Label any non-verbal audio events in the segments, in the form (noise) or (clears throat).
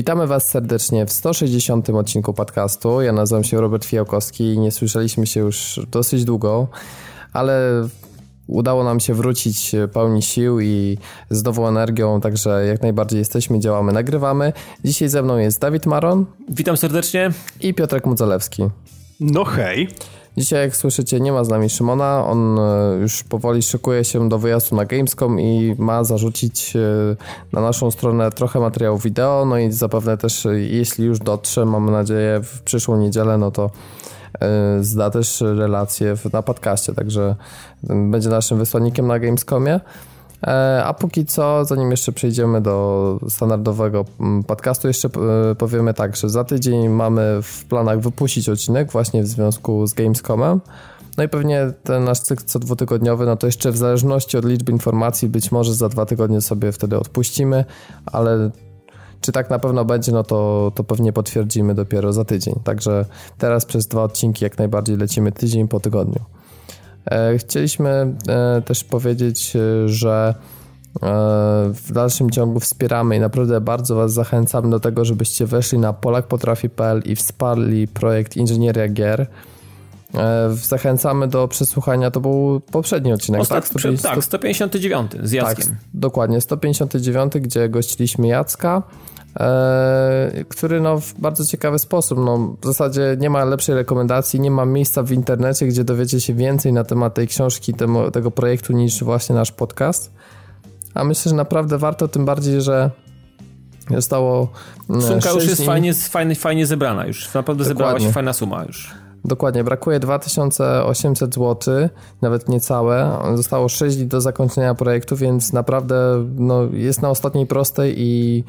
Witamy Was serdecznie w 160. odcinku podcastu. Ja nazywam się Robert Fijałkowski i nie słyszeliśmy się już dosyć długo, ale udało nam się wrócić pełni sił i z nową energią, także jak najbardziej jesteśmy, działamy, nagrywamy. Dzisiaj ze mną jest Dawid Maron. Witam serdecznie. I Piotrek Mudzalewski. No hej. Dzisiaj, jak słyszycie, nie ma z nami Szymona. On e, już powoli szykuje się do wyjazdu na Gamescom i ma zarzucić e, na naszą stronę trochę materiałów wideo. No i zapewne też, e, jeśli już dotrze, mam nadzieję, w przyszłą niedzielę, no to zda też relacje na podcaście, także będzie naszym wysłannikiem na Gamescomie. E, a póki co, zanim jeszcze przejdziemy do standardowego mm, podcastu, jeszcze e, powiemy tak, że za tydzień mamy w planach wypuścić odcinek właśnie w związku z Gamescomem. No i pewnie ten nasz cykl co dwutygodniowy, no to jeszcze w zależności od liczby informacji, być może za dwa tygodnie sobie wtedy odpuścimy, ale czy tak na pewno będzie, no to, to pewnie potwierdzimy dopiero za tydzień. Także teraz przez dwa odcinki jak najbardziej lecimy tydzień po tygodniu. E, chcieliśmy e, też powiedzieć, e, że w dalszym ciągu wspieramy i naprawdę bardzo Was zachęcamy do tego, żebyście weszli na polakpotrafi.pl i wsparli projekt Inżynieria Gier. Zachęcamy do przesłuchania, to był poprzedni odcinek, Ostat... tak? 150... Tak, 159 z Jackiem. Tak, dokładnie, 159, gdzie gościliśmy Jacka. E, który no, w bardzo ciekawy sposób, no, w zasadzie nie ma lepszej rekomendacji, nie ma miejsca w internecie, gdzie dowiecie się więcej na temat tej książki, temu, tego projektu niż właśnie nasz podcast. A myślę, że naprawdę warto, tym bardziej, że zostało. E, Sumka już jest fajnie, fajnie, fajnie zebrana, już naprawdę zebrała się fajna suma już. Dokładnie, brakuje 2800 zł, nawet niecałe. Zostało 6 dni do zakończenia projektu, więc naprawdę no, jest na ostatniej prostej i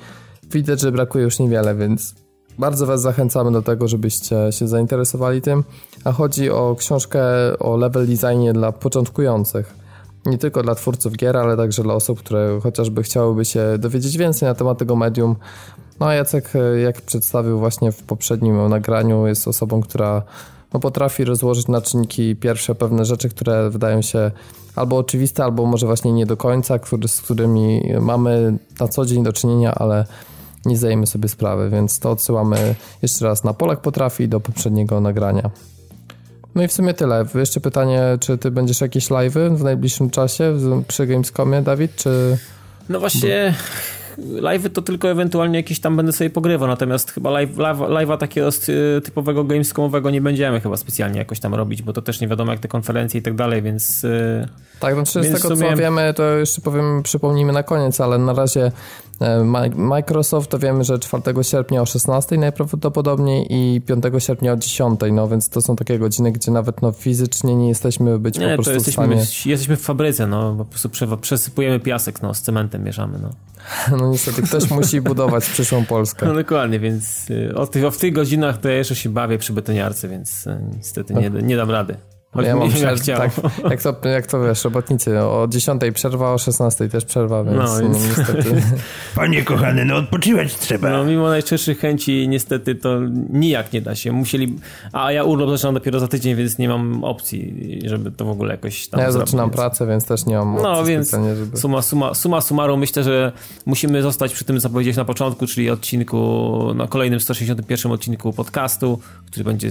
widać, że brakuje już niewiele, więc bardzo Was zachęcamy do tego, żebyście się zainteresowali tym. A chodzi o książkę o level designie dla początkujących. Nie tylko dla twórców gier, ale także dla osób, które chociażby chciałyby się dowiedzieć więcej na temat tego medium. No a Jacek, jak przedstawił właśnie w poprzednim nagraniu, jest osobą, która no, potrafi rozłożyć na czynniki pierwsze pewne rzeczy, które wydają się albo oczywiste, albo może właśnie nie do końca, który, z którymi mamy na co dzień do czynienia, ale nie zdajemy sobie sprawy, więc to odsyłamy jeszcze raz na Polak Potrafi do poprzedniego nagrania. No i w sumie tyle. Jeszcze pytanie, czy ty będziesz jakieś live'y w najbliższym czasie przy Gamescomie, Dawid, czy... No właśnie, live'y to tylko ewentualnie jakieś tam będę sobie pogrywał, natomiast chyba live, live, live'a takiego typowego gamescomowego nie będziemy chyba specjalnie jakoś tam robić, bo to też nie wiadomo jak te konferencje i tak dalej, więc... Y, tak, znaczy z tego sumie... co wiemy, to jeszcze powiem, przypomnimy na koniec, ale na razie Microsoft to wiemy, że 4 sierpnia o 16 najprawdopodobniej i 5 sierpnia o 10, no więc to są takie godziny, gdzie nawet no, fizycznie nie jesteśmy być nie, po prostu to jesteśmy, w stanie... jesteśmy w fabryce, no po prostu przesypujemy piasek, no z cementem mieszamy, no. (laughs) No niestety, ktoś musi budować przyszłą Polskę. (laughs) No dokładnie, więc y, o tych, o w tych godzinach to ja jeszcze się bawię przy betoniarce, więc y, niestety nie, nie dam rady. Choć ja mam przerw, tak, jak, to, jak to wiesz, robotnicy, o 10 przerwa, o 16 też przerwa, więc, no, więc... No, niestety... (laughs) Panie kochany, no odpoczywać trzeba. No mimo najczęstszych chęci niestety to nijak nie da się. Musieli, a ja urlop zaczynam dopiero za tydzień, więc nie mam opcji, żeby to w ogóle jakoś tam Ja zrobić, zaczynam więc... pracę, więc też nie mam No więc żeby... suma, suma, suma summarum myślę, że musimy zostać przy tym, co powiedziałeś na początku, czyli odcinku, na kolejnym 161 odcinku podcastu, który będzie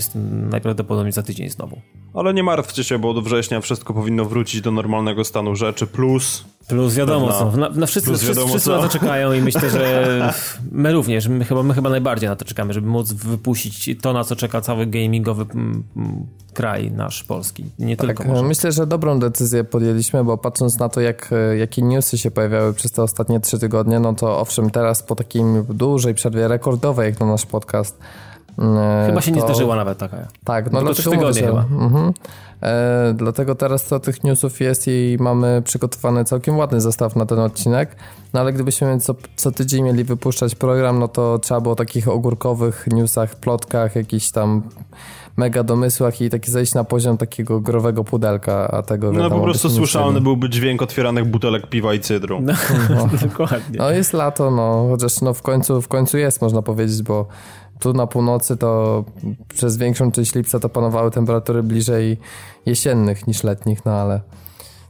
najprawdopodobniej za tydzień znowu. Ale nie martwcie się, bo do września wszystko powinno wrócić do normalnego stanu rzeczy, plus... Plus wiadomo pewna, co, na, na wszyscy, plus wszyscy, wszyscy na to czekają i myślę, że (laughs) my również, my chyba, my chyba najbardziej na to czekamy, żeby móc wypuścić to, na co czeka cały gamingowy mm, mm, kraj nasz polski, nie tak, tylko może. Myślę, że dobrą decyzję podjęliśmy, bo patrząc na to, jak, jakie newsy się pojawiały przez te ostatnie trzy tygodnie, no to owszem, teraz po takim dużej przerwie rekordowej, jak na nasz podcast, chyba się to... nie zdarzyła nawet taka. Tak, no dlatego tygodnie chyba. Mhm. E, dlatego teraz to tych newsów jest i mamy przygotowany całkiem ładny zestaw na ten odcinek. No ale gdybyśmy co, co tydzień mieli wypuszczać program, no to trzeba było o takich ogórkowych newsach, plotkach, jakichś tam mega domysłach i taki zejść na poziom takiego growego pudelka, a tego No po prostu słyszalny byłby dźwięk otwieranych butelek piwa i cydru. No, no. (laughs) dokładnie. No jest lato, no, chociaż no w końcu, w końcu jest, można powiedzieć, bo tu na północy to przez większą część lipca to panowały temperatury bliżej jesiennych niż letnich, no ale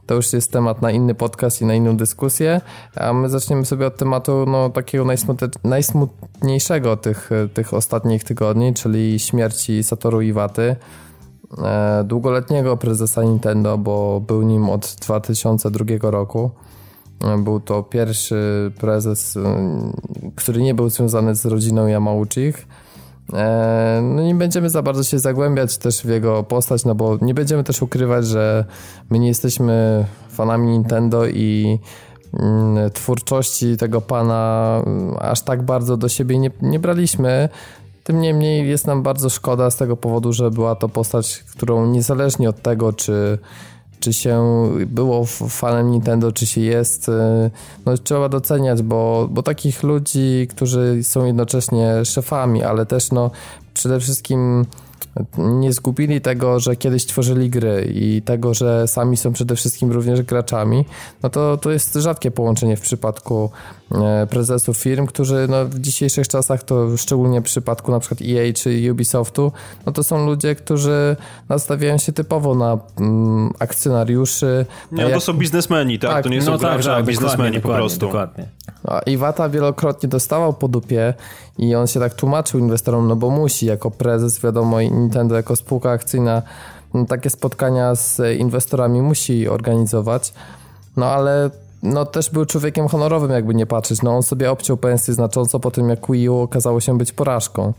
to już jest temat na inny podcast i na inną dyskusję, a my zaczniemy sobie od tematu no, takiego najsmutniejszego tych, tych ostatnich tygodni, czyli śmierci Satoru Iwaty, e, długoletniego prezesa Nintendo, bo był nim od 2002 roku. E, był to pierwszy prezes, e, który nie był związany z rodziną Yamauchich. E, no nie będziemy za bardzo się zagłębiać też w jego postać, no bo nie będziemy też ukrywać, że my nie jesteśmy fanami Nintendo i mm, twórczości tego pana mm, aż tak bardzo do siebie nie, nie braliśmy. Tym niemniej jest nam bardzo szkoda z tego powodu, że była to postać, którą niezależnie od tego, czy czy się było fanem Nintendo, czy się jest, y, no trzeba doceniać, bo, bo takich ludzi, którzy są jednocześnie szefami, ale też no przede wszystkim nie zgubili tego, że kiedyś tworzyli gry i tego, że sami są przede wszystkim również graczami, no to, to jest rzadkie połączenie w przypadku prezesów firm, którzy no, w dzisiejszych czasach, to szczególnie w przypadku na przykład EA czy Ubisoftu, no to są ludzie, którzy nastawiają się typowo na mm, akcjonariuszy. Nie, no jak... to są biznesmeni, tak? tak? To nie są no tak, gracze, tak, a biznesmeni po prostu. Dokładnie. A Iwata wielokrotnie dostawał po dupie i on się tak tłumaczył inwestorom, no bo musi, jako prezes, wiadomo, Nintendo jako spółka akcyjna no, takie spotkania z inwestorami musi organizować, no ale no też był człowiekiem honorowym, jakby nie patrzeć. No on sobie obciął pensję znacząco po tym, jak Wii U okazało się być porażką.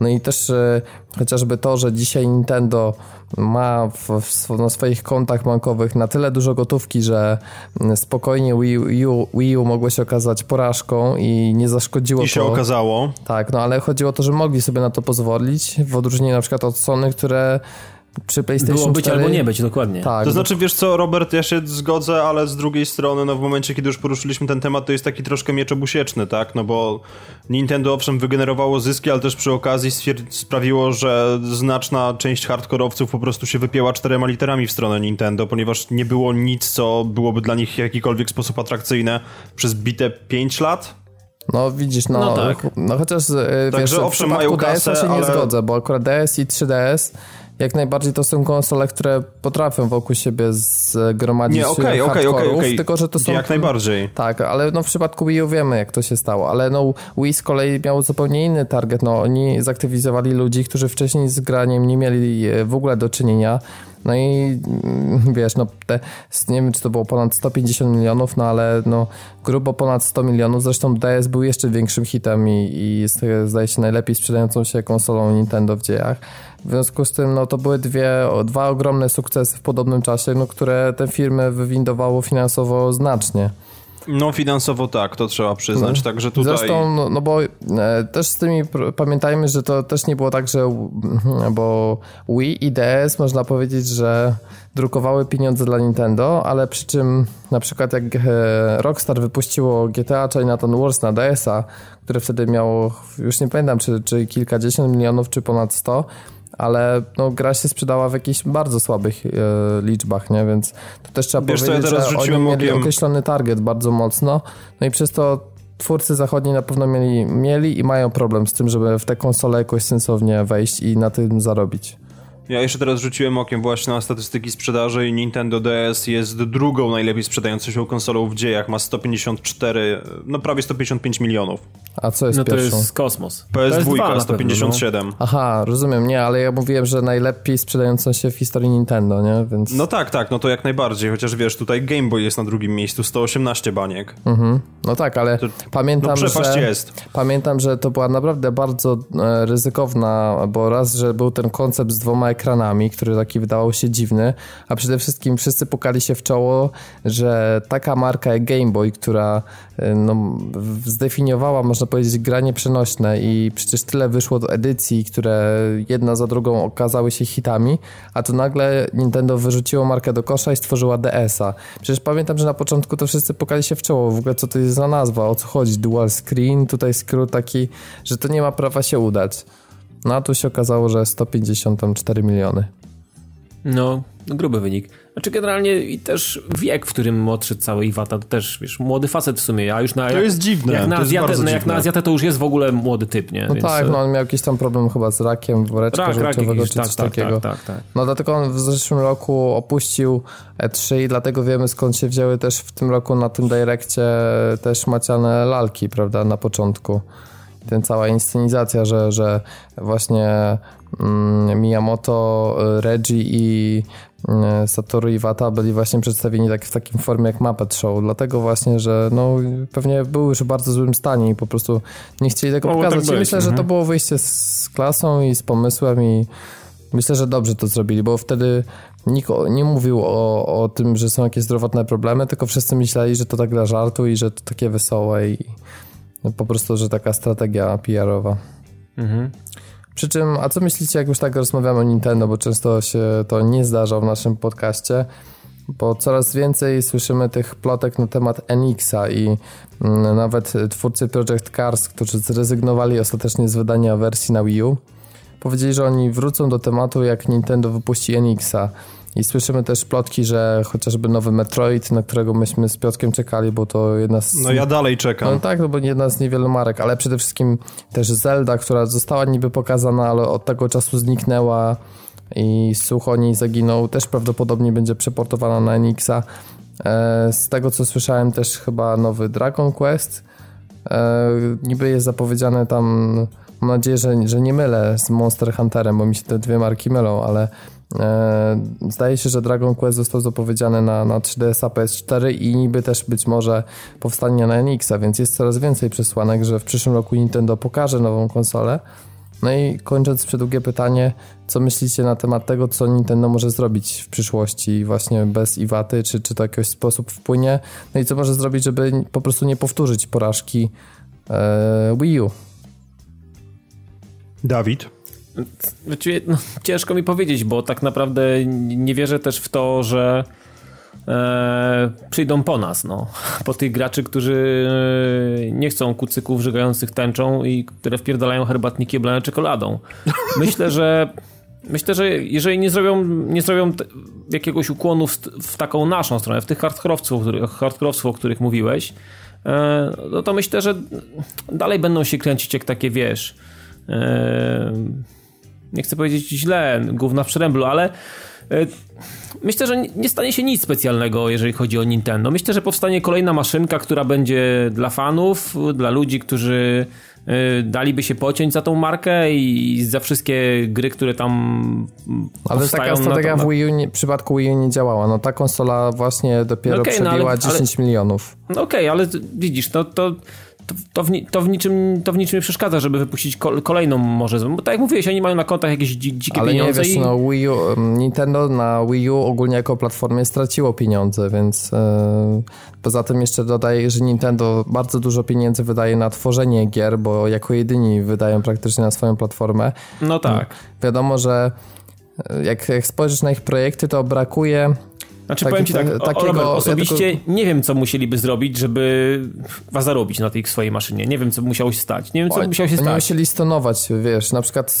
No i też e, chociażby to, że dzisiaj Nintendo ma w, w, na swoich kontach bankowych na tyle dużo gotówki, że spokojnie Wii U, Wii U mogło się okazać porażką i nie zaszkodziło I to. się okazało. Tak, no ale chodziło o to, że mogli sobie na to pozwolić, w odróżnieniu na przykład od Sony, które przy PlayStation Było być 4... albo nie być, dokładnie. Tak, to znaczy, wiesz co, Robert, ja się zgodzę, ale z drugiej strony, no w momencie, kiedy już poruszyliśmy ten temat, to jest taki troszkę miecz obusieczny, tak? No bo Nintendo owszem wygenerowało zyski, ale też przy okazji sprawiło, że znaczna część hardkorowców po prostu się wypięła czterema literami w stronę Nintendo, ponieważ nie było nic, co byłoby dla nich w jakikolwiek sposób atrakcyjne przez bite 5 lat. No widzisz, no, no, tak. no chociaż e, Także wiesz, owszem, w przypadku DS-a się ale... nie zgodzę, bo akurat DS i 3DS jak najbardziej to są konsole, które potrafią wokół siebie zgromadzić Nie, okej, okej, okej, tylko że to są... Jak najbardziej. Tak, ale no w przypadku Wii U wiemy, jak to się stało, ale no Wii z kolei miało zupełnie inny target, no oni zaktywizowali ludzi, którzy wcześniej z graniem nie mieli e, w ogóle do czynienia, no i mm, wiesz, no te, nie wiem, czy to było ponad 150 milionów, no ale no grubo ponad 100 milionów. Zresztą DS był jeszcze większym hitem i, i jest, zdaje się, najlepiej sprzedającą się konsolą Nintendo w dziejach. W związku z tym, no to były dwie, dwa ogromne sukcesy w podobnym czasie, no, które te firmy wywindowało finansowo znacznie. No finansowo tak, to trzeba przyznać, no. także tutaj... Zresztą, no, no bo e, też z tymi, pamiętajmy, że to też nie było tak, że (laughs) bo Wii i DS można powiedzieć, że drukowały pieniądze dla Nintendo, ale przy czym na przykład jak e, Rockstar wypuściło GTA Chinatown Wars na DS-a, które wtedy miało, już nie pamiętam, czy, czy kilkadziesiąt milionów, czy ponad sto, ale no, gra się sprzedała w jakichś bardzo słabych e, liczbach, nie? Więc to też trzeba Wiesz, powiedzieć, ja że oni mieli okiem... określony target bardzo mocno, no i przez to twórcy zachodni na pewno mieli, mieli i mają problem z tym, żeby w te konsole jakoś sensownie wejść i na tym zarobić. Ja jeszcze teraz rzuciłem okiem właśnie na statystyki sprzedaży i Nintendo DS jest drugą najlepiej sprzedającą się konsolą w dziejach. Ma 154, no prawie 155 milionów. A co jest no pierwszą? to jest kosmos. PS2 157. No. Aha, rozumiem, nie, ale ja mówiłem, że najlepiej sprzedającą się w historii Nintendo, nie? Więc... No tak, tak, no to jak najbardziej, chociaż wiesz, tutaj Game Boy jest na drugim miejscu, 118 baniek. Mhm. No tak, ale to, pamiętam, no, że... jest. Pamiętam, że to była naprawdę bardzo e, ryzykowna, bo raz, że był ten koncept z dwoma ekranami, który taki wydawał się dziwny, a przede wszystkim wszyscy pukali się w czoło, że taka marka jak Game Boy, która e, no, zdefiniowała, można powiedzieć, granie przenośne i przecież tyle wyszło do edycji, które jedna za drugą okazały się hitami, a tu nagle Nintendo wyrzuciło markę do kosza i stworzyła DS-a. Przecież pamiętam, że na początku to wszyscy pukali się w czoło, w ogóle co to jest za nazwa, o co chodzi, dual screen, tutaj skrót taki, że to nie ma prawa się udać. No a tu się okazało, że 154 miliony. No, gruby wynik. Znaczy generalnie i też wiek, w którym odszedł cały Iwata, to też, wiesz, młody facet w sumie, a już na... To jest dziwne, jak na, Azjatę, no, jak na Azjatę to już jest w ogóle młody typ, nie? No Więc, tak, no on miał jakiś tam problem chyba z rakiem woreczka rak, żółciowego rak, czy coś tak, takiego. Tak, tak, tak, No dlatego on w zeszłym roku opuścił E3 i dlatego wiemy skąd się wzięły też w tym roku na tym Direccie też maciane lalki, prawda, na początku. Ten cała inscenizacja, że, że właśnie mm, Miyamoto, Reggie i E, Satoru Iwata byli właśnie przedstawieni tak w takim formie jak Muppet Show, dlatego właśnie, że no pewnie były już w bardzo złym stanie i po prostu nie chcieli tego Mogło pokazać. Tak myślę, że to mhm. było wyjście z klasą i z pomysłem i myślę, że dobrze to zrobili, bo wtedy nikt nie mówił o, o tym, że są jakieś zdrowotne problemy, tylko wszyscy myśleli, że to tak dla żartu i że to takie wesołe i po prostu, że taka strategia PR-owa. Mhm. Przy czym, a co myślicie, jak już tak rozmawiamy o Nintendo, bo często się to nie zdarza w naszym podcaście, bo coraz więcej słyszymy tych plotek na temat NX-a i mm, nawet twórcy Project Cars, którzy zrezygnowali ostatecznie z wydania wersji na Wii U, powiedzieli, że oni wrócą do tematu, jak Nintendo wypuści NX-a. I słyszymy też plotki, że chociażby nowy Metroid, na którego myśmy z Piotkiem czekali, bo to jedna z... No ja dalej czekam. No tak, no bo jedna z niewielu marek, ale przede wszystkim też Zelda, która została niby pokazana, ale od tego czasu zniknęła i słuch o niej zaginął, też prawdopodobnie będzie przeportowana na NX-a. E, z tego co słyszałem też chyba nowy Dragon Quest. E, niby jest zapowiedziane tam, mam nadzieję, że, że nie mylę z Monster Hunterem, bo mi się te dwie marki mylą, ale zdaje się, że Dragon Quest został zapowiedziany na, na 3DS-a PS4 i niby też być może powstanie na NX-a, więc jest coraz więcej przesłanek, że w przyszłym roku Nintendo pokaże nową konsolę. No i kończąc przedługie pytanie, co myślicie na temat tego, co Nintendo może zrobić w przyszłości właśnie bez Iwaty, czy, czy to w jakiś sposób wpłynie? No i co może zrobić, żeby po prostu nie powtórzyć porażki e, Wii U? Dawid? Właściwie no, ciężko mi powiedzieć, bo tak naprawdę nie wierzę też w to, że e, przyjdą po nas, no. Po tych graczy, którzy e, nie chcą kucyków żygających tęczą i które wpierdalają herbatniki oblane czekoladą. Myślę, że myślę, że jeżeli nie zrobią, nie zrobią jakiegoś ukłonu w, w, taką naszą stronę, w tych hardkorowców, hardkorowców, o których mówiłeś, e, no to myślę, że dalej będą się kręcić jak takie, wiesz, e, nie chcę powiedzieć źle, główna w przeręblu, ale e, myślę, że nie stanie się nic specjalnego, jeżeli chodzi o Nintendo. Myślę, że powstanie kolejna maszynka, która będzie dla fanów, dla ludzi, którzy e, daliby się pociąć za tą markę i za wszystkie gry, które tam Ale taka strategia w Wii U nie, w przypadku Wii U nie działała. No ta konsola właśnie dopiero okay, no przebiła no ale, 10 ale, milionów. No okej, okay, ale widzisz, no to to, to, w, to, w niczym, to w niczym nie przeszkadza, żeby wypuścić kolejną może. Bo tak jak mówiłeś, oni mają na kontach jakieś dzikie Ale pieniądze. Ale nie wiesz, i... no Wii U, Nintendo na Wii U ogólnie jako platformie straciło pieniądze, więc yy, poza tym jeszcze dodaję, że Nintendo bardzo dużo pieniędzy wydaje na tworzenie gier, bo jako jedyni wydają praktycznie na swoją platformę. No tak. Wiadomo, że e, jak, jak spojrzysz na ich projekty, to brakuje znaczy Taki, powiem ci tak, takiego, Robert, osobiście ja tylko... nie wiem, co musieliby zrobić, żeby was zarobić na tej swojej maszynie. Nie wiem, co musiało się stać. Nie wiem, co musiało się stać. Nie musieli stonować, wiesz, na przykład...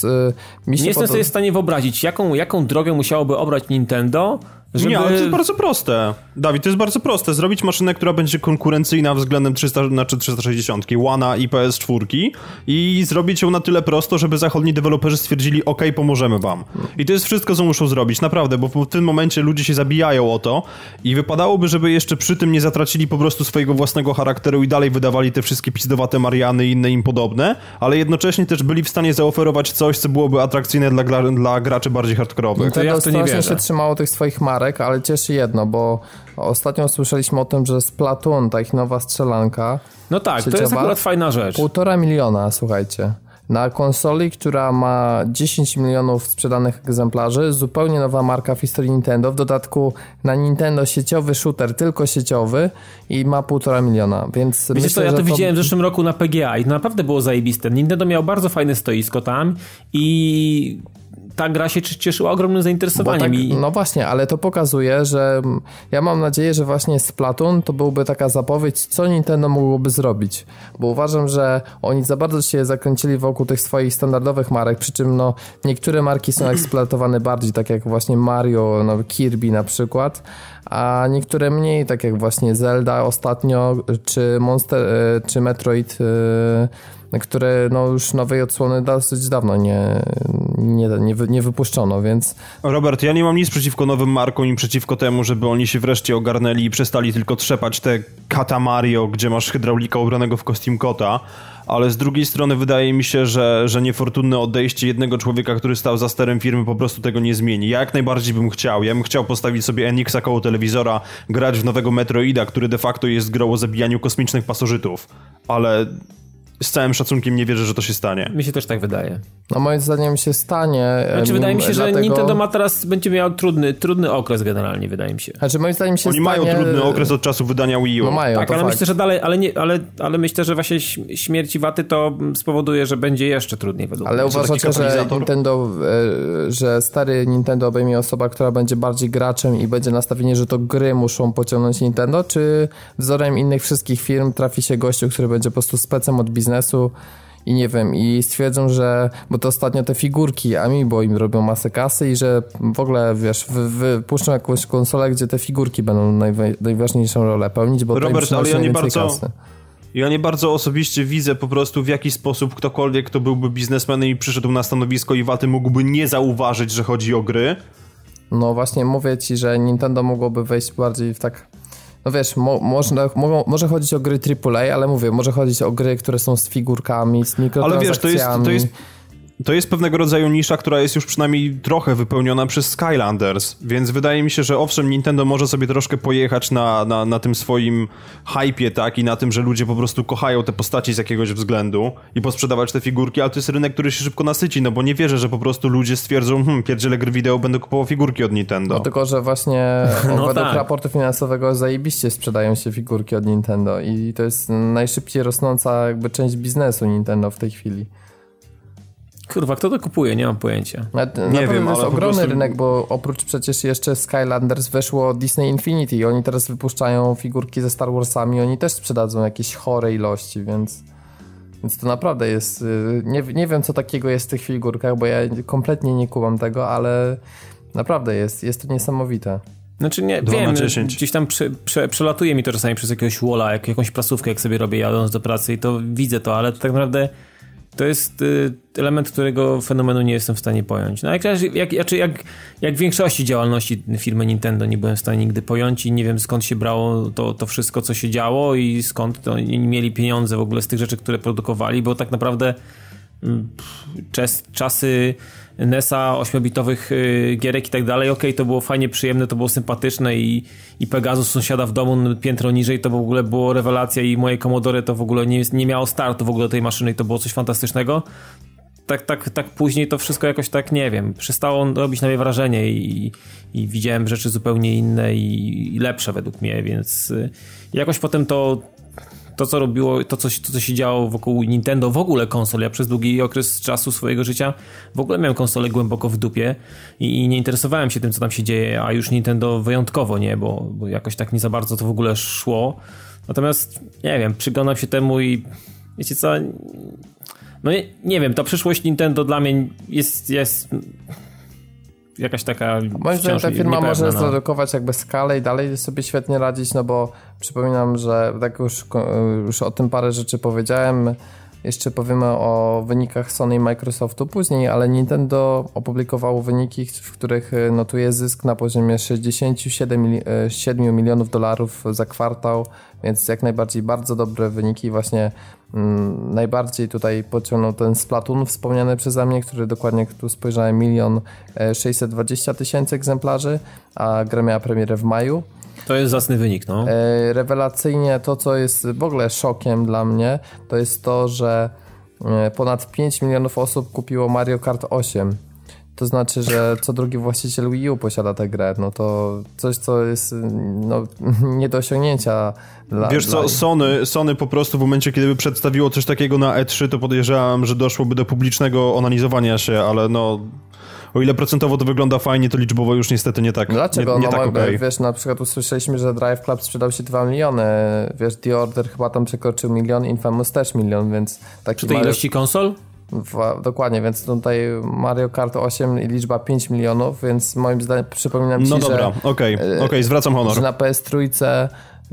Yy, nie jestem sobie w stanie wyobrazić, jaką, jaką drogę musiałoby obrać Nintendo, żeby... Nie, ale to jest bardzo proste. Dawid, to jest bardzo proste. Zrobić maszynę, która będzie konkurencyjna względem 300, znaczy 360, One i PS4 i zrobić ją na tyle prosto, żeby zachodni deweloperzy stwierdzili, ok, pomożemy wam. I to jest wszystko, co muszą zrobić, naprawdę, bo w tym momencie ludzie się zabijają o to i wypadałoby, żeby jeszcze przy tym nie zatracili po prostu swojego własnego charakteru i dalej wydawali te wszystkie pizdowate Mariany i inne im podobne, ale jednocześnie też byli w stanie zaoferować coś, co byłoby atrakcyjne dla, dla graczy bardziej hardkorowych. No to ja w to nie wierzę. się trzymało tych swoich marek marek, ale cieszy jedno, bo ostatnio słyszeliśmy o tym, że Splatoon, ta ich nowa strzelanka. No tak, to jest akurat fajna rzecz. Półtora miliona, słuchajcie. Na konsoli, która ma 10 milionów sprzedanych egzemplarzy, zupełnie nowa marka w historii Nintendo. W dodatku na Nintendo sieciowy shooter, tylko sieciowy i ma półtora miliona, więc Wiecie myślę, co, ja to, to widziałem w zeszłym roku na PGA i to naprawdę było zajebiste. Nintendo miał bardzo fajne stoisko tam i ta gra się cieszyła ogromnym zainteresowaniem. Tak, i... No właśnie, ale to pokazuje, że ja mam nadzieję, że właśnie Splatoon to byłby taka zapowiedź, co Nintendo mogłoby zrobić, bo uważam, że oni za bardzo się zakręcili wokół tych swoich standardowych marek, przy czym no niektóre marki są eksploatowane bardziej, tak jak właśnie Mario, no Kirby na przykład, a niektóre mniej, tak jak właśnie Zelda ostatnio, czy Monster, e, czy Metroid e, które no już nowej odsłony dosyć dawno nie, nie, nie, nie wypuszczono, więc... Robert, ja nie mam nic przeciwko nowym markom i przeciwko temu, żeby oni się wreszcie ogarnęli i przestali tylko trzepać te kata Mario, gdzie masz hydraulika ubranego w kostium kota, ale z drugiej strony wydaje mi się, że, że niefortunne odejście jednego człowieka, który stał za sterem firmy po prostu tego nie zmieni. Ja jak najbardziej bym chciał. Ja bym chciał postawić sobie NX-a koło telewizora, grać w nowego Metroida, który de facto jest grą o zabijaniu kosmicznych pasożytów, ale z całym szacunkiem nie wierzę, że to się stanie. Mi się też tak wydaje. No moim zdaniem się stanie. Znaczy wydaje mi się, dlatego... że Nintendo ma teraz, będzie miał trudny, trudny okres generalnie, wydaje mi się. Znaczy moim zdaniem się Oni stanie... mają trudny okres od czasu wydania Wii U. No mają, tak, ale fakt. myślę, że dalej, ale, nie, ale, ale myślę, że właśnie śmierci Waty to spowoduje, że będzie jeszcze trudniej według Ale mnie. uważacie, że Nintendo, e, że stary Nintendo obejmie osoba, która będzie bardziej graczem i będzie nastawienie, że to gry muszą pociągnąć Nintendo, czy wzorem innych wszystkich firm trafi się gościu, który będzie po prostu specem od biznesu i nie wiem, i stwierdzą, że, bo to ostatnio te figurki Amiibo im robią masę kasy i że w ogóle, wiesz, wypuszczą jakąś konsolę, gdzie te figurki będą najważniejszą rolę pełnić, bo Robert, to ale ja nie bardzo... Kasy. Ja nie bardzo osobiście widzę po prostu w jaki sposób ktokolwiek, kto byłby biznesmenem i przyszedł na stanowisko Iwaty mógłby nie zauważyć, że chodzi o gry. No właśnie mówię ci, że Nintendo mogłoby wejść bardziej w tak no wiesz, mo, można, mo, może chodzić o gry AAA, ale mówię, może chodzić o gry, które są z figurkami, z mikrotransakcjami. Ale wiesz, to jest, to jest, to jest pewnego rodzaju nisza, która jest już przynajmniej trochę wypełniona przez Skylanders, więc wydaje mi się, że owszem, Nintendo może sobie troszkę pojechać na, na, na tym swoim hypie, tak, i na tym, że ludzie po prostu kochają te postaci z jakiegoś względu i posprzedawać te figurki, ale to jest rynek, który się szybko nasyci, no bo nie wierzę, że po prostu ludzie stwierdzą, hmm, pierdziele gry wideo, będę kupował figurki od Nintendo. No tylko, że właśnie (laughs) no według tak. raportu finansowego zajebiście sprzedają się figurki od Nintendo i to jest najszybciej rosnąca jakby część biznesu Nintendo w tej chwili. Kurwa, kto to kupuje? Nie mam pojęcia. Na, nie na wiem, to jest ogromny prostu... rynek, bo oprócz przecież jeszcze Skylanders weszło Disney Infinity i oni teraz wypuszczają figurki ze Star Warsami, oni też sprzedadzą jakieś chore ilości, więc... Więc to naprawdę jest. Y, nie, nie wiem, co takiego jest w tych figurkach, bo ja kompletnie nie kuwam tego, ale naprawdę jest, jest to niesamowite. Znaczy nie, wiem, gdzieś tam prze, prze, przelatuje mi to czasami przez jakiegoś walla, jak, jakąś prasówkę, jak sobie robię jadąc do pracy i to widzę to, ale tak naprawdę to jest y, element, którego fenomenu nie jestem w stanie pojąć. No jak, jak, jak, jak, jak większości działalności firmy Nintendo nie byłem w stanie nigdy pojąć i nie wiem skąd się brało to, to wszystko, co się działo i skąd to oni mieli pieniądze w ogóle z tych rzeczy, które produkowali, bo tak naprawdę mm, czas, czasy NESa, 8-bitowych y, gierek i tak dalej, okej, okay, to było fajnie, przyjemne, to było sympatyczne i, i Pegasus sąsiada w domu piętro niżej, to w ogóle było rewelacja i moje Commodore to w ogóle nie, nie miało startu w ogóle tej maszyny to było coś fantastycznego. Tak, tak, tak później to wszystko jakoś tak, nie wiem, przestało robić na mnie wrażenie i, i widziałem rzeczy zupełnie inne i, i lepsze według mnie, więc y, jakoś potem to to, co robiło, to co, to, co się działo wokół Nintendo, w ogóle konsol. Ja przez długi okres czasu swojego życia w ogóle miałem konsolę głęboko w dupie i, i nie interesowałem się tym, co tam się dzieje, a już Nintendo wyjątkowo nie, bo, bo jakoś tak nie za bardzo to w ogóle szło. Natomiast, nie wiem, przyglądam się temu i wiecie co, no nie, nie wiem, ta przyszłość Nintendo dla mnie jest, jest jakaś taka. Moim zdaniem ta firma może no. zredukować jakby skalę i dalej sobie świetnie radzić, no bo przypominam, że tak już, już o tym parę rzeczy powiedziałem. Jeszcze powiemy o wynikach Sony i Microsoftu później, ale Nintendo opublikowało wyniki, w których notuje zysk na poziomie 67 7 milionów dolarów za kwartał, więc jak najbardziej bardzo dobre wyniki. Właśnie mm, najbardziej tutaj pociągnął ten Splatoon wspomniany przeze mnie, który dokładnie tu spojrzałem milion 620 tysięcy egzemplarzy, a gra miała premierę w maju. To jest zacny wynik, no. E, rewelacyjnie to, co jest w ogóle szokiem dla mnie, to jest to, że e, ponad 5 milionów osób kupiło Mario Kart 8. To znaczy, że co drugi właściciel Wii U posiada tę grę. No to coś, co jest no, (laughs) nie do osiągnięcia. Dla, Wiesz co, Sony, Sony po prostu w momencie, kiedy by przedstawiło coś takiego na E3, to podejrzewam, że doszłoby do publicznego onanizowania się, ale no o ile procentowo to wygląda fajnie, to liczbowo już niestety nie tak. Dlaczego? Nie, nie no, tak okay. Wiesz, na przykład usłyszeliśmy, że Drive Club sprzedał się 2 miliony, wiesz, The Order chyba tam przekroczył milion, Infamous też milion, więc taki Przy tej Mario... ilości konsol? Dokładnie, więc tutaj Mario Kart 8 i liczba 5 milionów, więc moim zdaniem przypominam ci, No dobra, okej, okay, okej, okay, zwracam honor. Że na PS3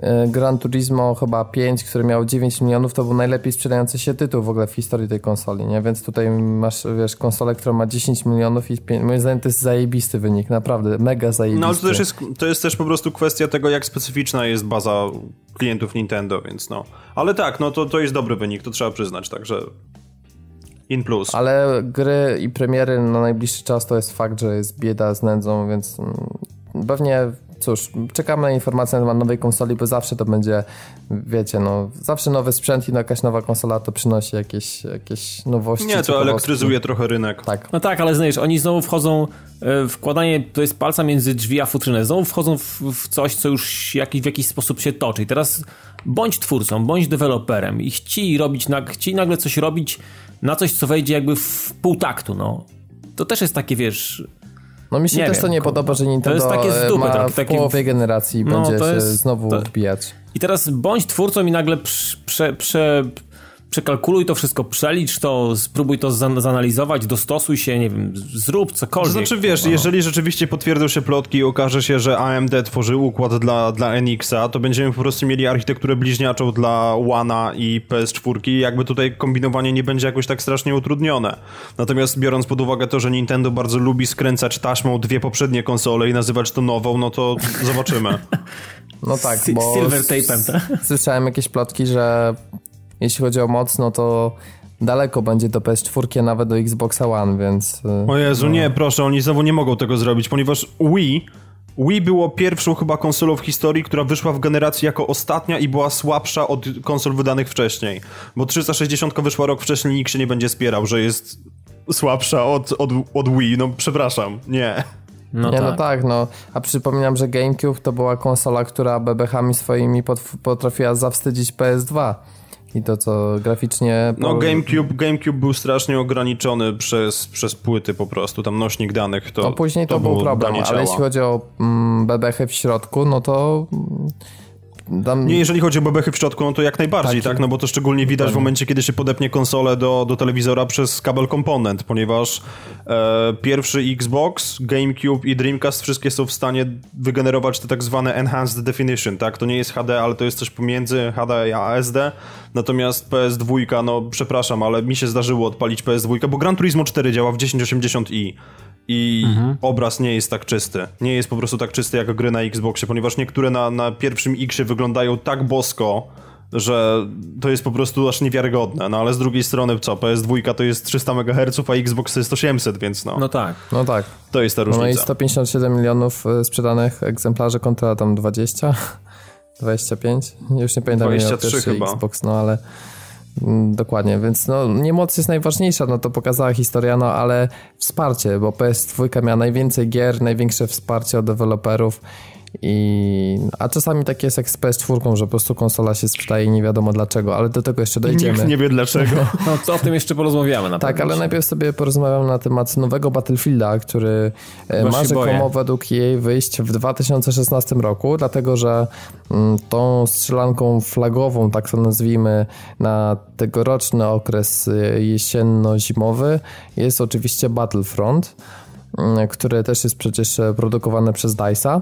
E, Gran Turismo chyba 5, który miał 9 milionów, to był najlepiej sprzedający się tytuł w ogóle w historii tej konsoli, nie? Więc tutaj masz, wiesz, konsolę, która ma 10 milionów i 5, moim zdaniem to jest zajebisty wynik, naprawdę, mega zajebisty. No ale to też jest, to jest też po prostu kwestia tego, jak specyficzna jest baza klientów Nintendo, więc no. Ale tak, no to, to jest dobry wynik, to trzeba przyznać, także in plus. Ale gry i premiery na najbliższy czas to jest fakt, że jest bieda z nędzą, więc mm, pewnie cóż, czekamy na informacje na temat nowej konsoli, bo zawsze to będzie, wiecie, no, zawsze nowy sprzęt i jakaś nowa konsola to przynosi jakieś, jakieś nowości. Nie, to elektryzuje trochę rynek. Tak. No tak, ale znasz, oni znowu wchodzą, e, wkładanie, to jest palca między drzwi a futrynę, znowu wchodzą w, w coś, co już jakiś, w jakiś sposób się toczy. I teraz bądź twórcą, bądź deweloperem i chci robić, chci nagle coś robić na coś, co wejdzie jakby w pół taktu, no. To też jest takie, wiesz no mi się nie też wiem, to nie podoba, że Nintendo to jest takie zdupy, ma w takie... połowie generacji no, będzie się znowu to... wbijać. I teraz bądź twórcą i nagle prze, prze, przekalkuluj to wszystko, przelicz to, spróbuj to zanalizować, dostosuj się, nie wiem, zrób cokolwiek. To znaczy, wiesz, no. jeżeli rzeczywiście potwierdzą się plotki i okaże się, że AMD tworzy układ dla, dla NX-a, to będziemy po prostu mieli architekturę bliźniaczą dla One'a i PS4 i jakby tutaj kombinowanie nie będzie jakoś tak strasznie utrudnione. Natomiast biorąc pod uwagę to, że Nintendo bardzo lubi skręcać taśmą dwie poprzednie konsole i nazywać to nową, no to zobaczymy. No tak, bo Silver tape'em, tak? Słyszałem jakieś plotki, że jeśli chodzi o moc, no to daleko będzie do PS4, nawet do Xboxa One, więc... Y, o Jezu, no. nie, proszę, oni znowu nie mogą tego zrobić, ponieważ Wii... Wii było pierwszą chyba konsolą w historii, która wyszła w generacji jako ostatnia i była słabsza od konsol wydanych wcześniej. Bo 360 wyszła rok wcześniej i nikt się nie będzie spierał, że jest słabsza od, od, od Wii. No przepraszam, nie. No, nie, no tak. no tak, no. A przypominam, że GameCube to była konsola, która bebechami swoimi potrafiła zawstydzić PS2 i to, co graficznie... No GameCube, GameCube był strasznie ograniczony przez, przez płyty po prostu, tam nośnik danych to No później to, to był problem, ale jeśli chodzi o mm, bebechy w środku, no to... Mm, tam... Nie, jeżeli chodzi o bebechy w środku, no to jak najbardziej, tak? tak? No bo to szczególnie widać w momencie, kiedy się podepnie konsolę do, do telewizora przez kabel komponent, ponieważ e, pierwszy Xbox, GameCube i Dreamcast wszystkie są w stanie wygenerować te tak zwane Enhanced Definition, tak? To nie jest HD, ale to jest coś pomiędzy HD a SD, natomiast PS2, no przepraszam, ale mi się zdarzyło odpalić PS2, bo Gran Turismo 4 działa w 1080i i mhm. obraz nie jest tak czysty. Nie jest po prostu tak czysty jak gry na Xboxie, ponieważ niektóre na, na pierwszym Xie wyglądają tak bosko, że to jest po prostu aż niewiarygodne. No ale z drugiej strony co, PS2 to jest 300 MHz, a Xbox to jest 800, więc no. No tak. No tak. To jest ta różnica. No i 157 milionów e, sprzedanych egzemplarzy kontra tam 20, 25, już nie pamiętam 23 chyba. Xbox, no ale dokładnie, więc no, nie moc jest najważniejsza, no to pokazała historia, no ale wsparcie, bo PS2 miała najwięcej gier, największe wsparcie od deweloperów i, a czasami tak jest jak z PS4, że po prostu konsola się sprzedaje i nie wiadomo dlaczego, ale do tego jeszcze dojdziemy. Nikt nie wie dlaczego. (laughs) No to o tym jeszcze porozmawiamy na Tak, ale najpierw sobie porozmawiamy na temat nowego Battlefielda, który e, ma rzekomo według jej wyjść w 2016 roku, dlatego że mm, tą strzelanką flagową, tak to nazwijmy, na tegoroczny okres e, jesienno-zimowy jest oczywiście Battlefront, mm, który też jest przecież e, produkowany przez DICE'a.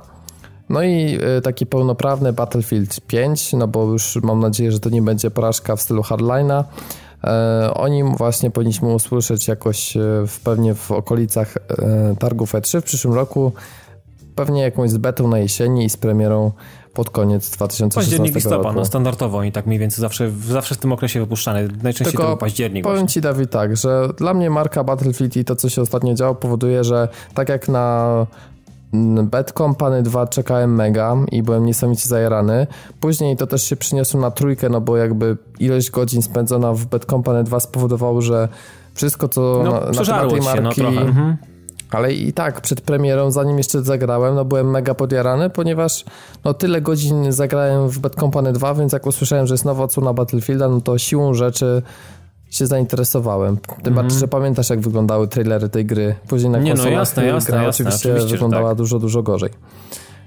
No i y, taki pełnoprawny Battlefield 5, no bo już mam nadzieję, że to nie będzie porażka w stylu Hardline'a. E, o nim właśnie powinniśmy usłyszeć jakoś e, w, pewnie w okolicach e, targów E3 w przyszłym roku. Pewnie jakąś z betą na jesieni i z premierą pod koniec 2016 październik, listopad, roku. no standardowo i tak mniej więcej zawsze, zawsze w tym okresie wypuszczany. Najczęściej Tylko to był październik. Powiem właśnie. Ci Dawid tak, że dla mnie marka Battlefield i to co się ostatnio działo powoduje, że tak jak na Bad Company 2 czekałem mega i byłem niesamowicie zajarany. Później to też się przyniosło na trójkę, no bo jakby ilość godzin spędzona w Bad Company 2 spowodowało, że wszystko co no, na, na temat tej marki... no, mhm. Ale i tak, przed premierą, zanim jeszcze zagrałem, no byłem mega podjarany, ponieważ no tyle godzin zagrałem w Bad Company 2, więc jak usłyszałem, że jest nowa odsłona Battlefielda, no to siłą rzeczy się zainteresowałem. Tym mm. bardziej, że pamiętasz, jak wyglądały trailery tej gry. Później na Nie, no jasne, jasne, gra jasne, oczywiście, oczywiście wyglądała tak. dużo, dużo gorzej.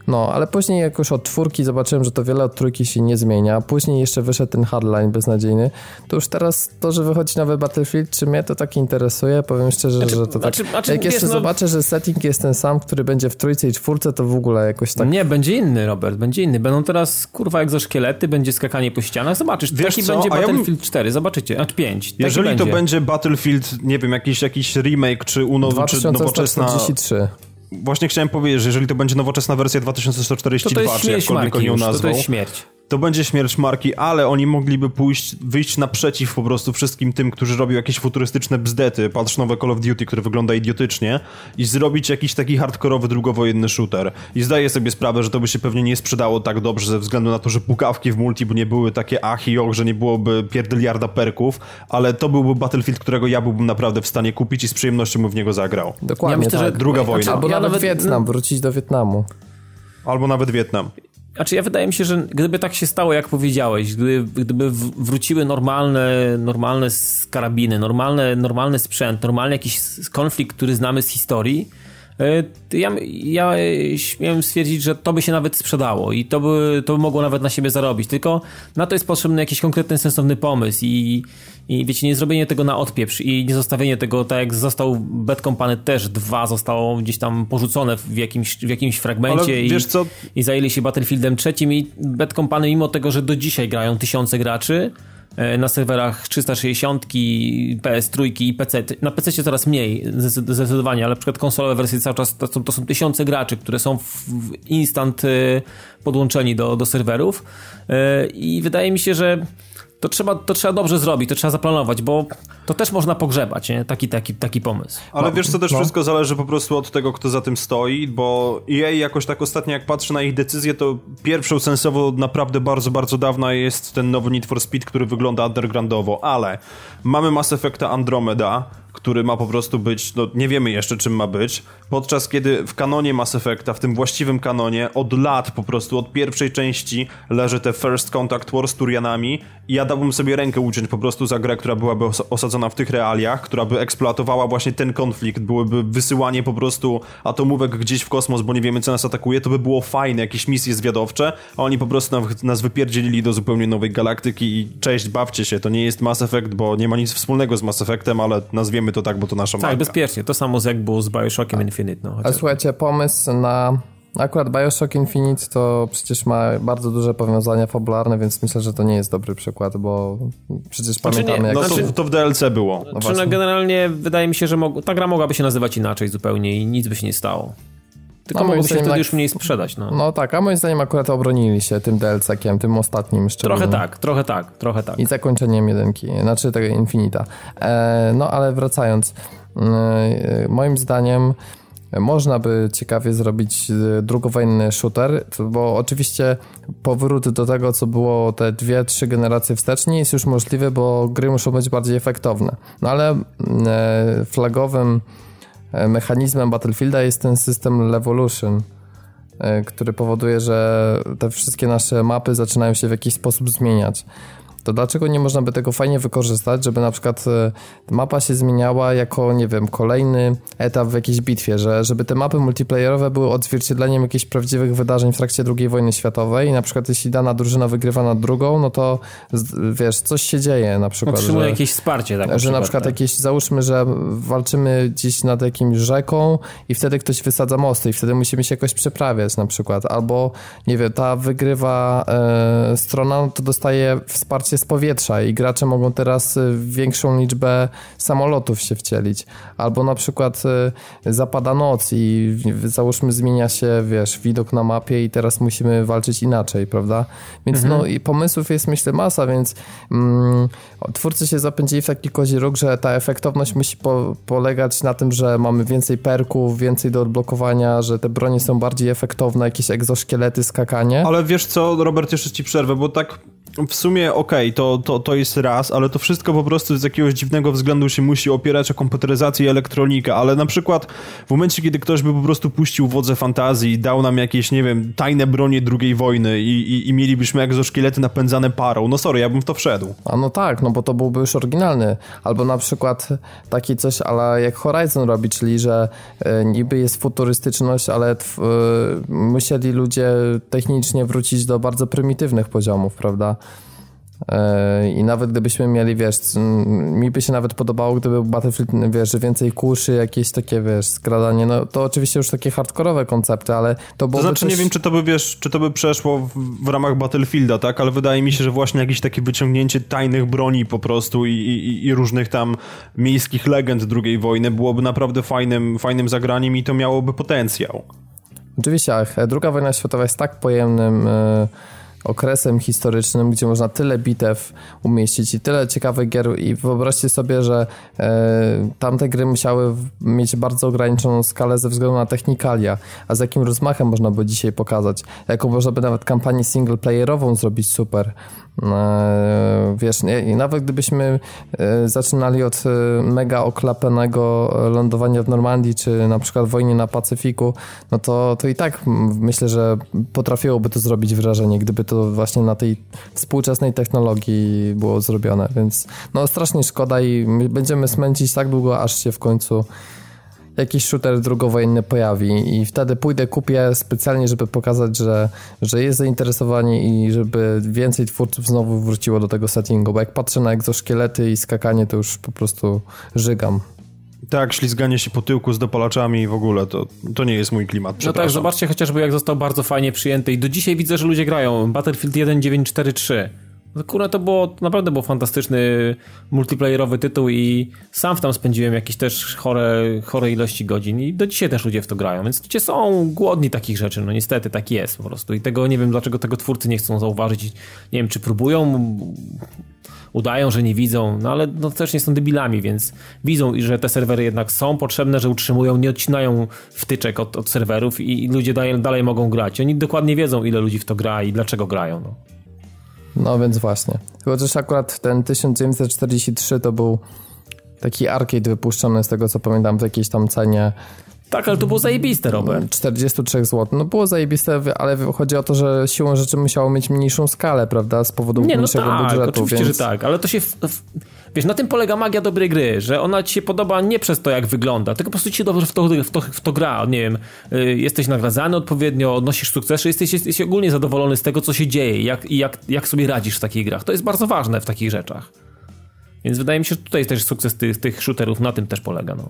No, ale później jakoś od czwórki zobaczyłem, że to wiele od trójki się nie zmienia. Później jeszcze wyszedł ten hardline beznadziejny. To już teraz to, że wychodzi nowy Battlefield, czy mnie to tak interesuje? Powiem szczerze, Znaczy- że to tak... znaczy- znaczy, jak wiesz, jeszcze no- zobaczę, że setting jest ten sam, który będzie w trójce i czwórce, to w ogóle jakoś tak... Nie, będzie inny, Robert, będzie inny. Będą teraz, kurwa, egzoszkielety, będzie skakanie po ścianach. Zobaczysz, Wiesz taki co, będzie a ja bym- Battlefield 4, zobaczycie, a 5. Taki Jeżeli będzie. to będzie Battlefield, nie wiem, jakiś, jakiś remake, czy unowy, czy nowoczesna... 2143. Właśnie chciałem powiedzieć, że jeżeli to będzie nowoczesna wersja To 2142, to jest czy śmierć jakkolwiek marki ją już, to, to jest śmierć. To będzie śmierć marki, ale oni mogliby pójść, wyjść naprzeciw po prostu wszystkim tym, którzy robią jakieś futurystyczne bzdety, patrz nowe Call of Duty, które wygląda idiotycznie i zrobić jakiś taki hardkorowy drugowojenny shooter. I zdaję sobie sprawę, że to by się pewnie nie sprzedało tak dobrze ze względu na to, że pukawki w multi by nie były takie ach i och, że nie byłoby pierdyliarda perków, ale to byłby Battlefield, którego ja byłbym naprawdę w stanie kupić i z przyjemnością bym w niego zagrał. Dokładnie, Ja myślę, tak. że- Druga wojna. Albo Ja nawet, nawet- Wietnam, wrócić do Wietnamu. Albo nawet Wietnam. Znaczy ja wydaje mi się, że gdyby tak się stało, jak powiedziałeś, gdyby, gdyby wróciły normalne, normalne karabiny, normalne, normalny sprzęt, normalny jakiś konflikt, który znamy z historii, e, ja, ja śmiem stwierdzić, że to by się nawet sprzedało i to by, to by mogło nawet na siebie zarobić. Tylko na to jest potrzebny jakiś konkretny, sensowny pomysł i, i wiecie, nie zrobienie tego na odpieprz i nie zostawienie tego tak jak został Bad Company też dwa zostało gdzieś tam porzucone w jakimś, w jakimś fragmencie i, i zajęli się Battlefieldem trzecim i Bad Company mimo tego, że do dzisiaj grają tysiące graczy e, na serwerach 360, PS3 i PC. Na PC coraz mniej zdecyd- zdecydowanie, ale na przykład konsolowe wersje cały czas to są, to są tysiące graczy, które są w, w instant e, podłączeni do, do serwerów E, i wydaje mi się, że to trzeba, to trzeba dobrze zrobić, to trzeba zaplanować, bo to też można pogrzebać, nie? Taki, taki, taki pomysł. Ale wiesz co, też no. wszystko zależy po prostu od tego, kto za tym stoi, bo EA jakoś tak ostatnio jak patrzę na ich decyzje, to pierwszą sensowo naprawdę bardzo, bardzo dawna jest ten nowy Need for Speed, który wygląda undergroundowo, ale mamy Mass Effecta Andromeda, który ma po prostu być, no nie wiemy jeszcze czym ma być, podczas kiedy w kanonie Mass Effecta, w tym właściwym kanonie, od lat po prostu, od pierwszej części leży te First Contact War z Turianami i ja dałbym sobie rękę uciąć po prostu za grę, która byłaby os- osadzona w tych realiach, która by eksploatowała właśnie ten konflikt, byłyby wysyłanie po prostu atomówek gdzieś w kosmos, bo nie wiemy co nas atakuje, to by było fajne, jakieś misje zwiadowcze, a oni po prostu nas wypierdzielili do zupełnie nowej galaktyki i cześć, bawcie się, to nie jest Mass Effect, bo nie ma nic wspólnego z Mass Effectem, ale nazwiemy to tak, bo to nasza Tak, marka. bezpiecznie. To samo jak było z Bioshockiem Infinite. No, A słuchajcie, pomysł na... Akurat Bioshock Infinite to przecież ma bardzo duże powiązania fabularne, więc myślę, że to nie jest dobry przykład, bo przecież pamiętamy nie, jak... No to, Znaczy- to w DLC było. No, właśnie. generalnie wydaje mi się, że mog- ta gra mogłaby się nazywać inaczej zupełnie i nic by się nie stało. Tylko No, moim zdaniem wtedy już mniej sprzedać. No. No tak, a moim zdaniem akurat obronili się tym DLC-kiem, tym ostatnim szczególnie. trochę tak, trochę tak, trochę tak. I zakończeniem jedynki, znaczy tego Infinita. E, no ale wracając, e, moim zdaniem można by ciekawie zrobić e, drugowojenny shooter, bo oczywiście powrót do tego, co było te dwie, trzy generacje wstecz nie jest już możliwy, bo gry muszą być bardziej efektowne. No ale e, flagowym mechanizmem Battlefielda jest ten system Levolution, e, który powoduje, że te wszystkie nasze mapy zaczynają się w jakiś sposób zmieniać. To dlaczego nie można by tego fajnie wykorzystać, żeby na przykład e, mapa się zmieniała jako, nie wiem, kolejny etap w jakiejś bitwie, że żeby te mapy multiplayerowe były odzwierciedleniem jakichś prawdziwych wydarzeń w trakcie II wojny światowej i na przykład jeśli dana drużyna wygrywa nad drugą, no to wiesz, coś się dzieje na przykład. Otrzymuje że- jakieś wsparcie. Tak, że na przykład tak. jakieś, załóżmy, że walczymy gdzieś nad jakimś rzeką i wtedy ktoś wysadza mosty i wtedy musimy się jakoś przeprawiać na przykład, albo nie wiem, ta wygrywa e, strona, no to dostaje wsparcie z powietrza i gracze mogą teraz w większą liczbę samolotów się wcielić, albo na przykład e, zapada noc i załóżmy zmienia się, wiesz, widok na mapie i teraz musimy walczyć inaczej, prawda? Więc no i pomysłów jest myślę masa, więc mm, twórcy się zapędzili w taki kozi róg, że ta efektowność musi po, polegać na tym, że mamy więcej perków, więcej do odblokowania, że te bronie są bardziej efektowne, jakieś egzoszkielety, skakanie. Ale wiesz co, Robert, jeszcze ci przerwę, bo tak w sumie okej, okay, to, to, to jest raz, ale to wszystko po prostu z jakiegoś dziwnego względu się musi opierać o komputeryzację i elektronikę, ale na przykład w momencie, kiedy ktoś by po prostu puścił wodze fantazji i dał nam jakieś, nie wiem, tajne bronie II wojny i, i, i mielibyśmy egzoszkielety napędzane parą, no sorry, ja bym w to wszedł. A no tak, no bo to byłby już oryginalny. Albo na przykład taki coś, ale jak Horizon robi, czyli że y, niby jest futurystyczność, ale y, musieli ludzie technicznie wrócić do bardzo prymitywnych poziomów, prawda? E, I nawet gdybyśmy mieli, wiesz, mi by się nawet podobało, gdyby Battlefield, wiesz, że więcej kuszy, jakieś takie, wiesz, skradanie, no to oczywiście już takie hardkorowe koncepty, ale to byłoby To znaczy, coś... nie wiem, czy to by, wiesz, czy to by przeszło w, w, ramach Battlefielda, tak, ale wydaje mi się, że właśnie jakieś takie wyciągnięcie tajnych broni po prostu i, i, i różnych tam miejskich legend II wojny byłoby naprawdę fajnym, fajnym zagraniem i to miałoby potencjał. Oczywiście, druga wojna światowa jest tak pojemnym... Yy okresem historycznym, gdzie można tyle bitew umieścić i tyle ciekawych gier. I wyobraźcie sobie, że e, tamte gry musiały mieć bardzo ograniczoną skalę ze względu na technikalia, a z jakim rozmachem można by dzisiaj pokazać, jaką można by nawet kampanię singleplayerową zrobić super. E, wiesz, i nawet gdybyśmy e, zaczynali od e, mega oklapenego lądowania w Normandii, czy na przykład wojny na Pacyfiku, no to, to i tak myślę, że potrafiłoby to zrobić wrażenie, gdyby to właśnie na tej współczesnej technologii było zrobione, więc no strasznie szkoda i będziemy smęcić tak długo, aż się w końcu jakiś shooter drugowojenny pojawi i wtedy pójdę, kupię specjalnie, żeby pokazać, że, że jest zainteresowanie i żeby więcej twórców znowu wróciło do tego settingu, bo jak patrzę na egzoszkielety i skakanie, to już po prostu żygam. Tak, ślizganie się po tyłku z dopalaczami i w ogóle, to, to nie jest mój klimat, No tak, zobaczcie chociażby jak został bardzo fajnie przyjęty i do dzisiaj widzę, że ludzie grają. Battlefield 1943 no kurwa, to było, naprawdę był fantastyczny multiplayerowy tytuł i sam w tam spędziłem jakieś też chore, chore ilości godzin i do dzisiaj też ludzie w to grają, więc ludzie są głodni takich rzeczy, no niestety tak jest po prostu i tego nie wiem, dlaczego tego twórcy nie chcą zauważyć, nie wiem, czy próbują udają, że nie widzą, no ale no też nie są debilami, więc widzą, że te serwery jednak są potrzebne, że utrzymują, nie odcinają wtyczek od, od serwerów i, i ludzie dalej, dalej mogą grać. Oni dokładnie wiedzą, ile ludzi w to gra i dlaczego grają. No. No więc właśnie. Chociaż akurat ten 1943 to był taki arcade wypuszczony z tego co pamiętam w jakiejś tam cenie. Tak, ale to było zajebiste, Robert. 43 zł. No było zajebiste, ale chodzi o to, że siłą rzeczy musiało mieć mniejszą skalę, prawda? Z powodu Nie, no mniejszego tak, budżetu. Oczywiście, więc... że tak, ale to się. W, w, wiesz, na tym polega magia dobrej gry, że ona ci się podoba nie przez to, jak wygląda, tylko po prostu ci się dobrze w to, w to, w to gra. Nie wiem, y, jesteś nagradzany odpowiednio, odnosisz sukcesy, jesteś, jesteś ogólnie zadowolony z tego, co się dzieje jak, i jak, jak sobie radzisz w takich grach. To jest bardzo ważne w takich rzeczach. Więc wydaje mi się, że tutaj też sukces tych, tych shooterów na tym też polega. No.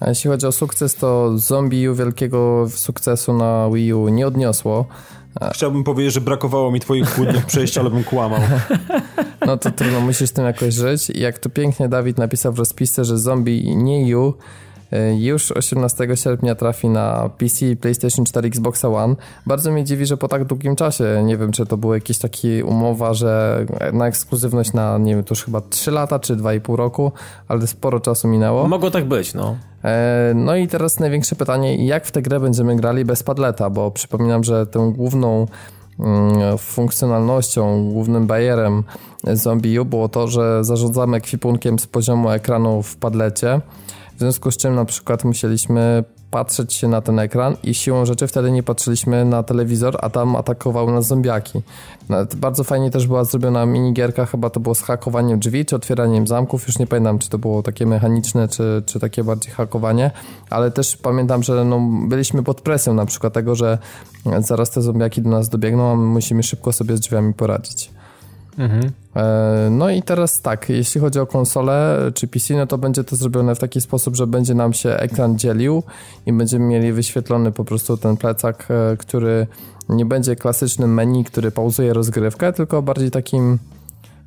A jeśli chodzi o sukces, to Zombie U wielkiego sukcesu na Wii U nie odniosło. Chciałbym powiedzieć, że brakowało mi twoich chłodnych (laughs) przejść, ale bym kłamał. (laughs) No to trudno, musisz z tym jakoś żyć. I jak to pięknie Dawid napisał w rozpisce, że Zombie nie U już 18 sierpnia trafi na PC, PlayStation 4, Xbox One. Bardzo mnie dziwi, że po tak długim czasie, nie wiem, czy to była jakaś taka umowa, że na ekskluzywność na, nie wiem, to już chyba 3 lata, czy 2,5 roku, ale sporo czasu minęło. Mogło tak być, no. E, no i teraz największe pytanie, jak w tę grę będziemy grali bez padleta, bo przypominam, że tę główną mm, funkcjonalnością, głównym bajerem Zombie U było to, że zarządzamy ekwipunkiem z poziomu ekranu w padlecie. W związku z czym na przykład musieliśmy patrzeć się na ten ekran i siłą rzeczy wtedy nie patrzyliśmy na telewizor, a tam atakowały nas zombiaki. Nawet bardzo fajnie też była zrobiona minigierka, chyba to było z hakowaniem drzwi, czy otwieraniem zamków, już nie pamiętam, czy to było takie mechaniczne, czy, czy takie bardziej hakowanie, ale też pamiętam, że no, byliśmy pod presją na przykład tego, że zaraz te zombiaki do nas dobiegną, a my musimy szybko sobie z drzwiami poradzić. Mhm. E, no i teraz tak, jeśli chodzi o konsolę czy PC, no to będzie to zrobione w taki sposób, że będzie nam się ekran dzielił i będziemy mieli wyświetlony po prostu ten plecak, e, który nie będzie klasycznym menu, który pauzuje rozgrywkę, tylko bardziej takim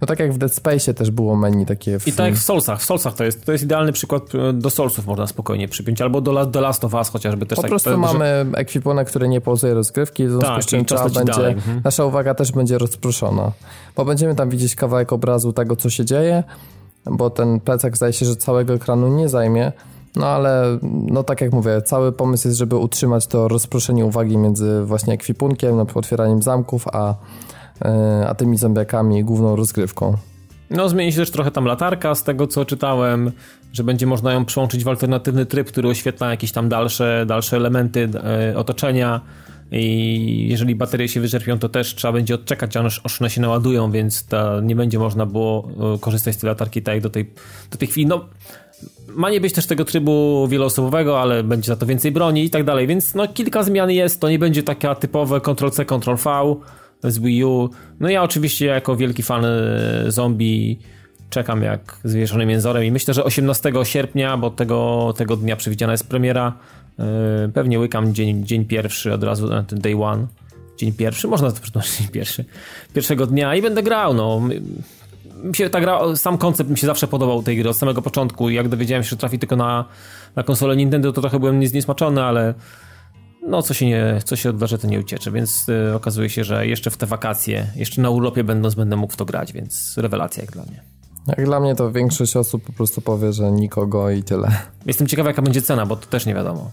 no tak jak w Dead Space też było menu takie. W... I tak jak w Soulsach. W Soulsach to jest, to jest idealny przykład e, do Soulsów można spokojnie przypiąć, albo do, do Last of Us chociażby też. Po tak, prostu to, mamy że... ekwipunek, który nie pauzuje rozgrywki, w związku tak, z czym trzeba będzie, mhm. nasza uwaga też będzie rozproszona, bo będziemy tam widzieć kawałek obrazu tego, co się dzieje, bo ten plecak zdaje się, że całego ekranu nie zajmie, no ale, no tak jak mówię, cały pomysł jest, żeby utrzymać to rozproszenie uwagi między właśnie ekwipunkiem, no, otwieraniem zamków, a a tymi zombiakami główną rozgrywką. No, zmieni się też trochę tam latarka z tego, co czytałem, że będzie można ją przyłączyć w alternatywny tryb, który oświetla jakieś tam dalsze, dalsze elementy e, otoczenia i jeżeli baterie się wyczerpią, to też trzeba będzie odczekać, aż one się naładują, więc ta, nie będzie można było e, korzystać z tej latarki tak jak do tej, do tej chwili. No, ma nie być też tego trybu wieloosobowego, ale będzie za to więcej broni i tak dalej, więc no kilka zmian jest, to nie będzie taka typowe Ctrl-C, Ctrl-V z Wii U. No ja oczywiście jako wielki fan e, zombie czekam jak zwieszonym jęzorem i myślę, że 18 sierpnia, bo tego, tego dnia przewidziana jest premiera, yy, pewnie łykam dzień, dzień pierwszy od razu ten day one. Dzień pierwszy, można to przetłumaczyć (laughs) dzień pierwszy. Pierwszego dnia i będę grał, no. Mi się ta gra, sam koncept mi się zawsze podobał tej gry od samego początku. Jak dowiedziałem się, że trafi tylko na, na konsolę Nintendo, to trochę byłem zniesmaczony, ale no co się, nie, co się odważy, to nie uciecze, więc y, okazuje się, że jeszcze w te wakacje, jeszcze na urlopie będąc, będę mógł w to grać, więc rewelacja jak dla mnie. Jak dla mnie to większość osób po prostu powie, że nikogo i tyle. Jestem ciekaw, jaka będzie cena, bo to też nie wiadomo.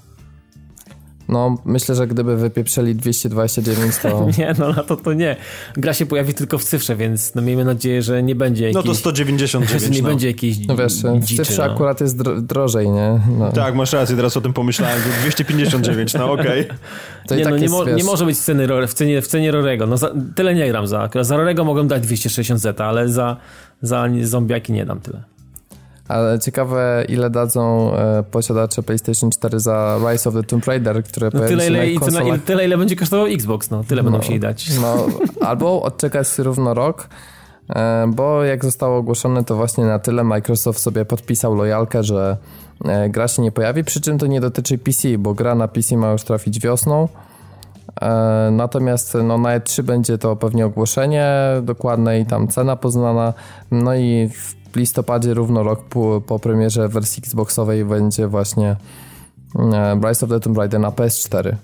No, myślę, że gdyby wypieprzeli 229, to... (laughs) nie, no na to to nie. Gra się pojawi tylko w cyfrze, więc no miejmy nadzieję, że nie będzie jakiejś... No to 199, Że nie no. będzie jakiejś No wiesz, dziczy, w cyfrze no. akurat jest dro drożej, nie? No. Tak, masz rację, teraz o tym pomyślałem, 259, no okej. Okay. Nie, no, tak nie, mo nie, może być ceny w cenie, w cenie Rorego. No za, tyle nie gram za. Za Rorego mogą dać 260 Z, ale za, za zombiaki nie dam tyle. Ale ciekawe, ile dadzą e, posiadacze PlayStation 4 za Rise of the Tomb Raider, które no tyle, ile, i cena, tyle, ile będzie kosztował Xbox, no. Tyle no, będą musieli dać. No, (laughs) albo odczekać równo rok, e, bo jak zostało ogłoszone, to właśnie na tyle Microsoft sobie podpisał lojalkę, że e, gra się nie pojawi, przy czym to nie dotyczy PC, bo gra na PC ma już trafić wiosną. E, natomiast no, na E3 będzie to pewnie ogłoszenie dokładne i tam cena poznana. No i w w listopadzie, równo rok po, po premierze wersji Xboxowej będzie właśnie e, Rise of the Tomb Raider na PS4.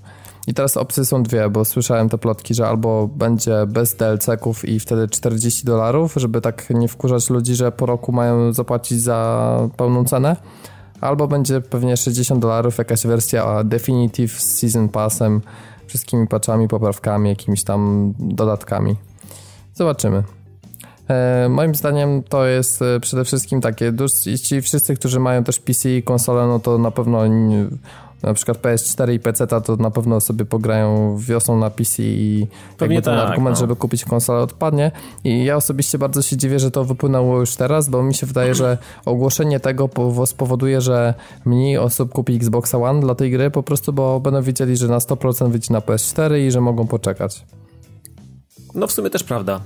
I teraz opcje są dwie, bo słyszałem te plotki, że albo będzie bez DLC-ków i wtedy 40 dolarów, żeby tak nie wkurzać ludzi, że po roku mają zapłacić za pełną cenę, albo będzie pewnie 60 dolarów jakaś wersja Definitive z Season Passem, wszystkimi patchami, poprawkami, jakimiś tam dodatkami. Zobaczymy. E, moim zdaniem to jest e, przede wszystkim takie, ci wszyscy, którzy mają też PC i konsolę, no to na pewno na przykład PS4 i PC to na pewno sobie pograją wiosną na PC i Pewnie ten tak, argument, no. żeby kupić konsolę odpadnie. I ja osobiście bardzo się dziwię, że to wypłynęło już teraz, bo mi się wydaje, że ogłoszenie tego spowoduje, że mniej osób kupi Xbox One dla tej gry po prostu, bo będą wiedzieli, że na 100% wyjdzie na PS4 i że mogą poczekać. No w sumie też prawda.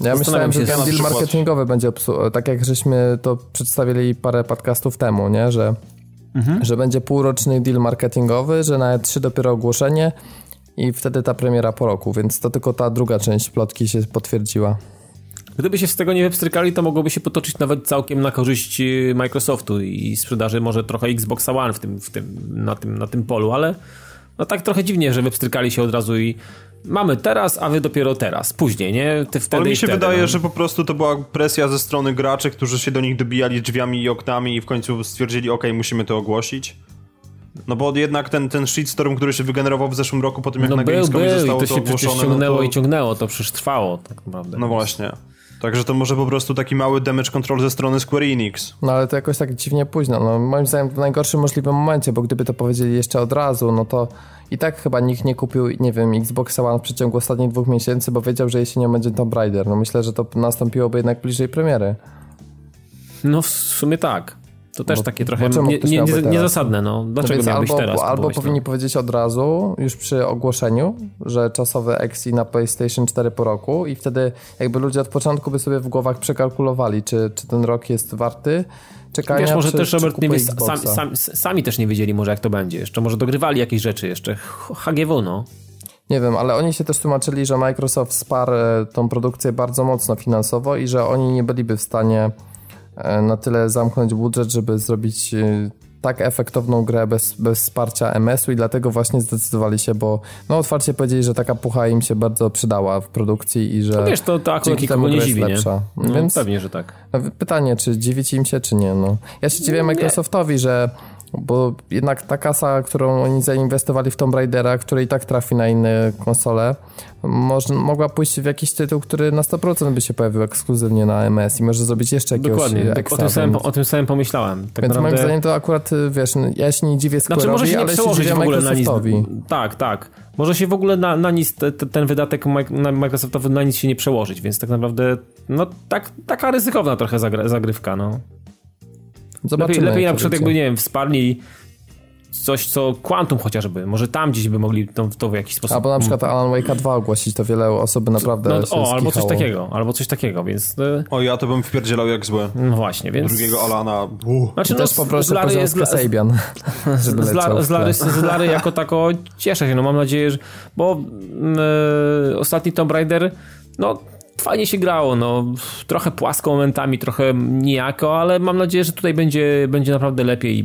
Ja myślałem, że ten deal marketingowy będzie tak jak żeśmy to przedstawili parę podcastów temu, nie? Że, mhm. że będzie półroczny deal marketingowy, że na E3 dopiero ogłoszenie i wtedy ta premiera po roku, więc to tylko ta druga część plotki się potwierdziła. Gdyby się z tego nie wypstrykali, to mogłoby się potoczyć nawet całkiem na korzyść y, Microsoftu i sprzedaży może trochę Xbox One w tym, w tym, na, tym, na tym polu, ale no tak trochę dziwnie, że wypstrykali się od razu i mamy teraz, a wy dopiero teraz, później, nie? Ty wtedy Ale mi się wtedy, wydaje, no. że po prostu to była presja ze strony graczy, którzy się do nich dobijali drzwiami i oknami i w końcu stwierdzili, ok, musimy to ogłosić. No bo jednak ten, ten shitstorm, który się wygenerował w zeszłym roku po tym, jak no na był, Gamescomie był, zostało i to, to się ogłoszone. ciągnęło no to... i ciągnęło, to przecież trwało tak naprawdę. No właśnie. Także to może po prostu taki mały damage control ze strony Square Enix. No ale to jakoś tak dziwnie późno. No, moim zdaniem w najgorszym możliwym momencie, bo gdyby to powiedzieli jeszcze od razu, no to i tak chyba nikt nie kupił, nie wiem, Xbox One w przeciągu ostatnich dwóch miesięcy, bo wiedział, że jeśli nie będzie Tomb Raider. No myślę, że to nastąpiłoby jednak bliżej premiery. No w sumie tak. To też takie trochę nie, nie, nie, niezasadne, no. Dlaczego no miałbyś albo, teraz? Albo powinni powiedzieć od razu, już przy ogłoszeniu, że czasowe XI na PlayStation 4 po roku i wtedy jakby ludzie od początku by sobie w głowach przekalkulowali, czy, czy ten rok jest warty czekania, Wiesz, może czy, też Robert nie wie, sami, też nie wiedzieli może jak to będzie. Jeszcze może dogrywali jakieś rzeczy jeszcze. HGW, no. Nie wiem, ale oni się też tłumaczyli, że Microsoft wsparł e, tą produkcję bardzo mocno finansowo i że oni nie byliby w stanie e, na tyle zamknąć budżet, żeby zrobić e, tak efektowną grę bez, bez wsparcia MS-u i dlatego właśnie zdecydowali się, bo no otwarcie powiedzieli, że taka pucha im się bardzo przydała w produkcji i że no wiesz, to, to akurat nikogo nie dziwi, lepsza. Nie? No, Więc pewnie, że tak. No, pytanie, czy dziwić im się, czy nie. No. Ja się dziwię Microsoftowi, że bo jednak ta kasa, którą oni zainwestowali w Tomb Raidera, który i tak trafi na inne konsole, może, mogła pójść w jakiś tytuł, który na 100% by się pojawił ekskluzywnie na MS i może zrobić jeszcze jakiegoś Dokładnie, ekstra, o, tym samym, o tym samym pomyślałem. Tak więc naprawdę... moim zdaniem to akurat, wiesz, ja się nie dziwię Square'owi, znaczy, może się nie ale się dziwię w ogóle na nic. Tak, tak. Może się w ogóle na, na nic, te, ten wydatek Microsoftowy na nic się nie przełożyć, więc tak naprawdę, no tak, taka ryzykowna trochę zagrywka, no. Zobaczymy. Lepiej, lepiej na przykład jakby, nie wiem, wsparli coś, co Quantum chociażby, może tam gdzieś by mogli to, to w jakiś sposób... Albo na przykład Alan Wake 2 ogłosić, to wiele osób naprawdę no, O, albo coś takiego, albo coś takiego, więc... E, o, ja to bym wpierdzielał jak złe. No właśnie, więc... Drugiego Alana... Uh. Znaczy, no, też poproszę Lary jest. Sabian, (laughs) (laughs) żeby z, Lary, z, Lary, z Lary jako tako cieszę się, no mam nadzieję, że... Bo yy, ostatni Tomb Raider, no fajnie się grało, no trochę płasko momentami, trochę nijako, ale mam nadzieję, że tutaj będzie, będzie naprawdę lepiej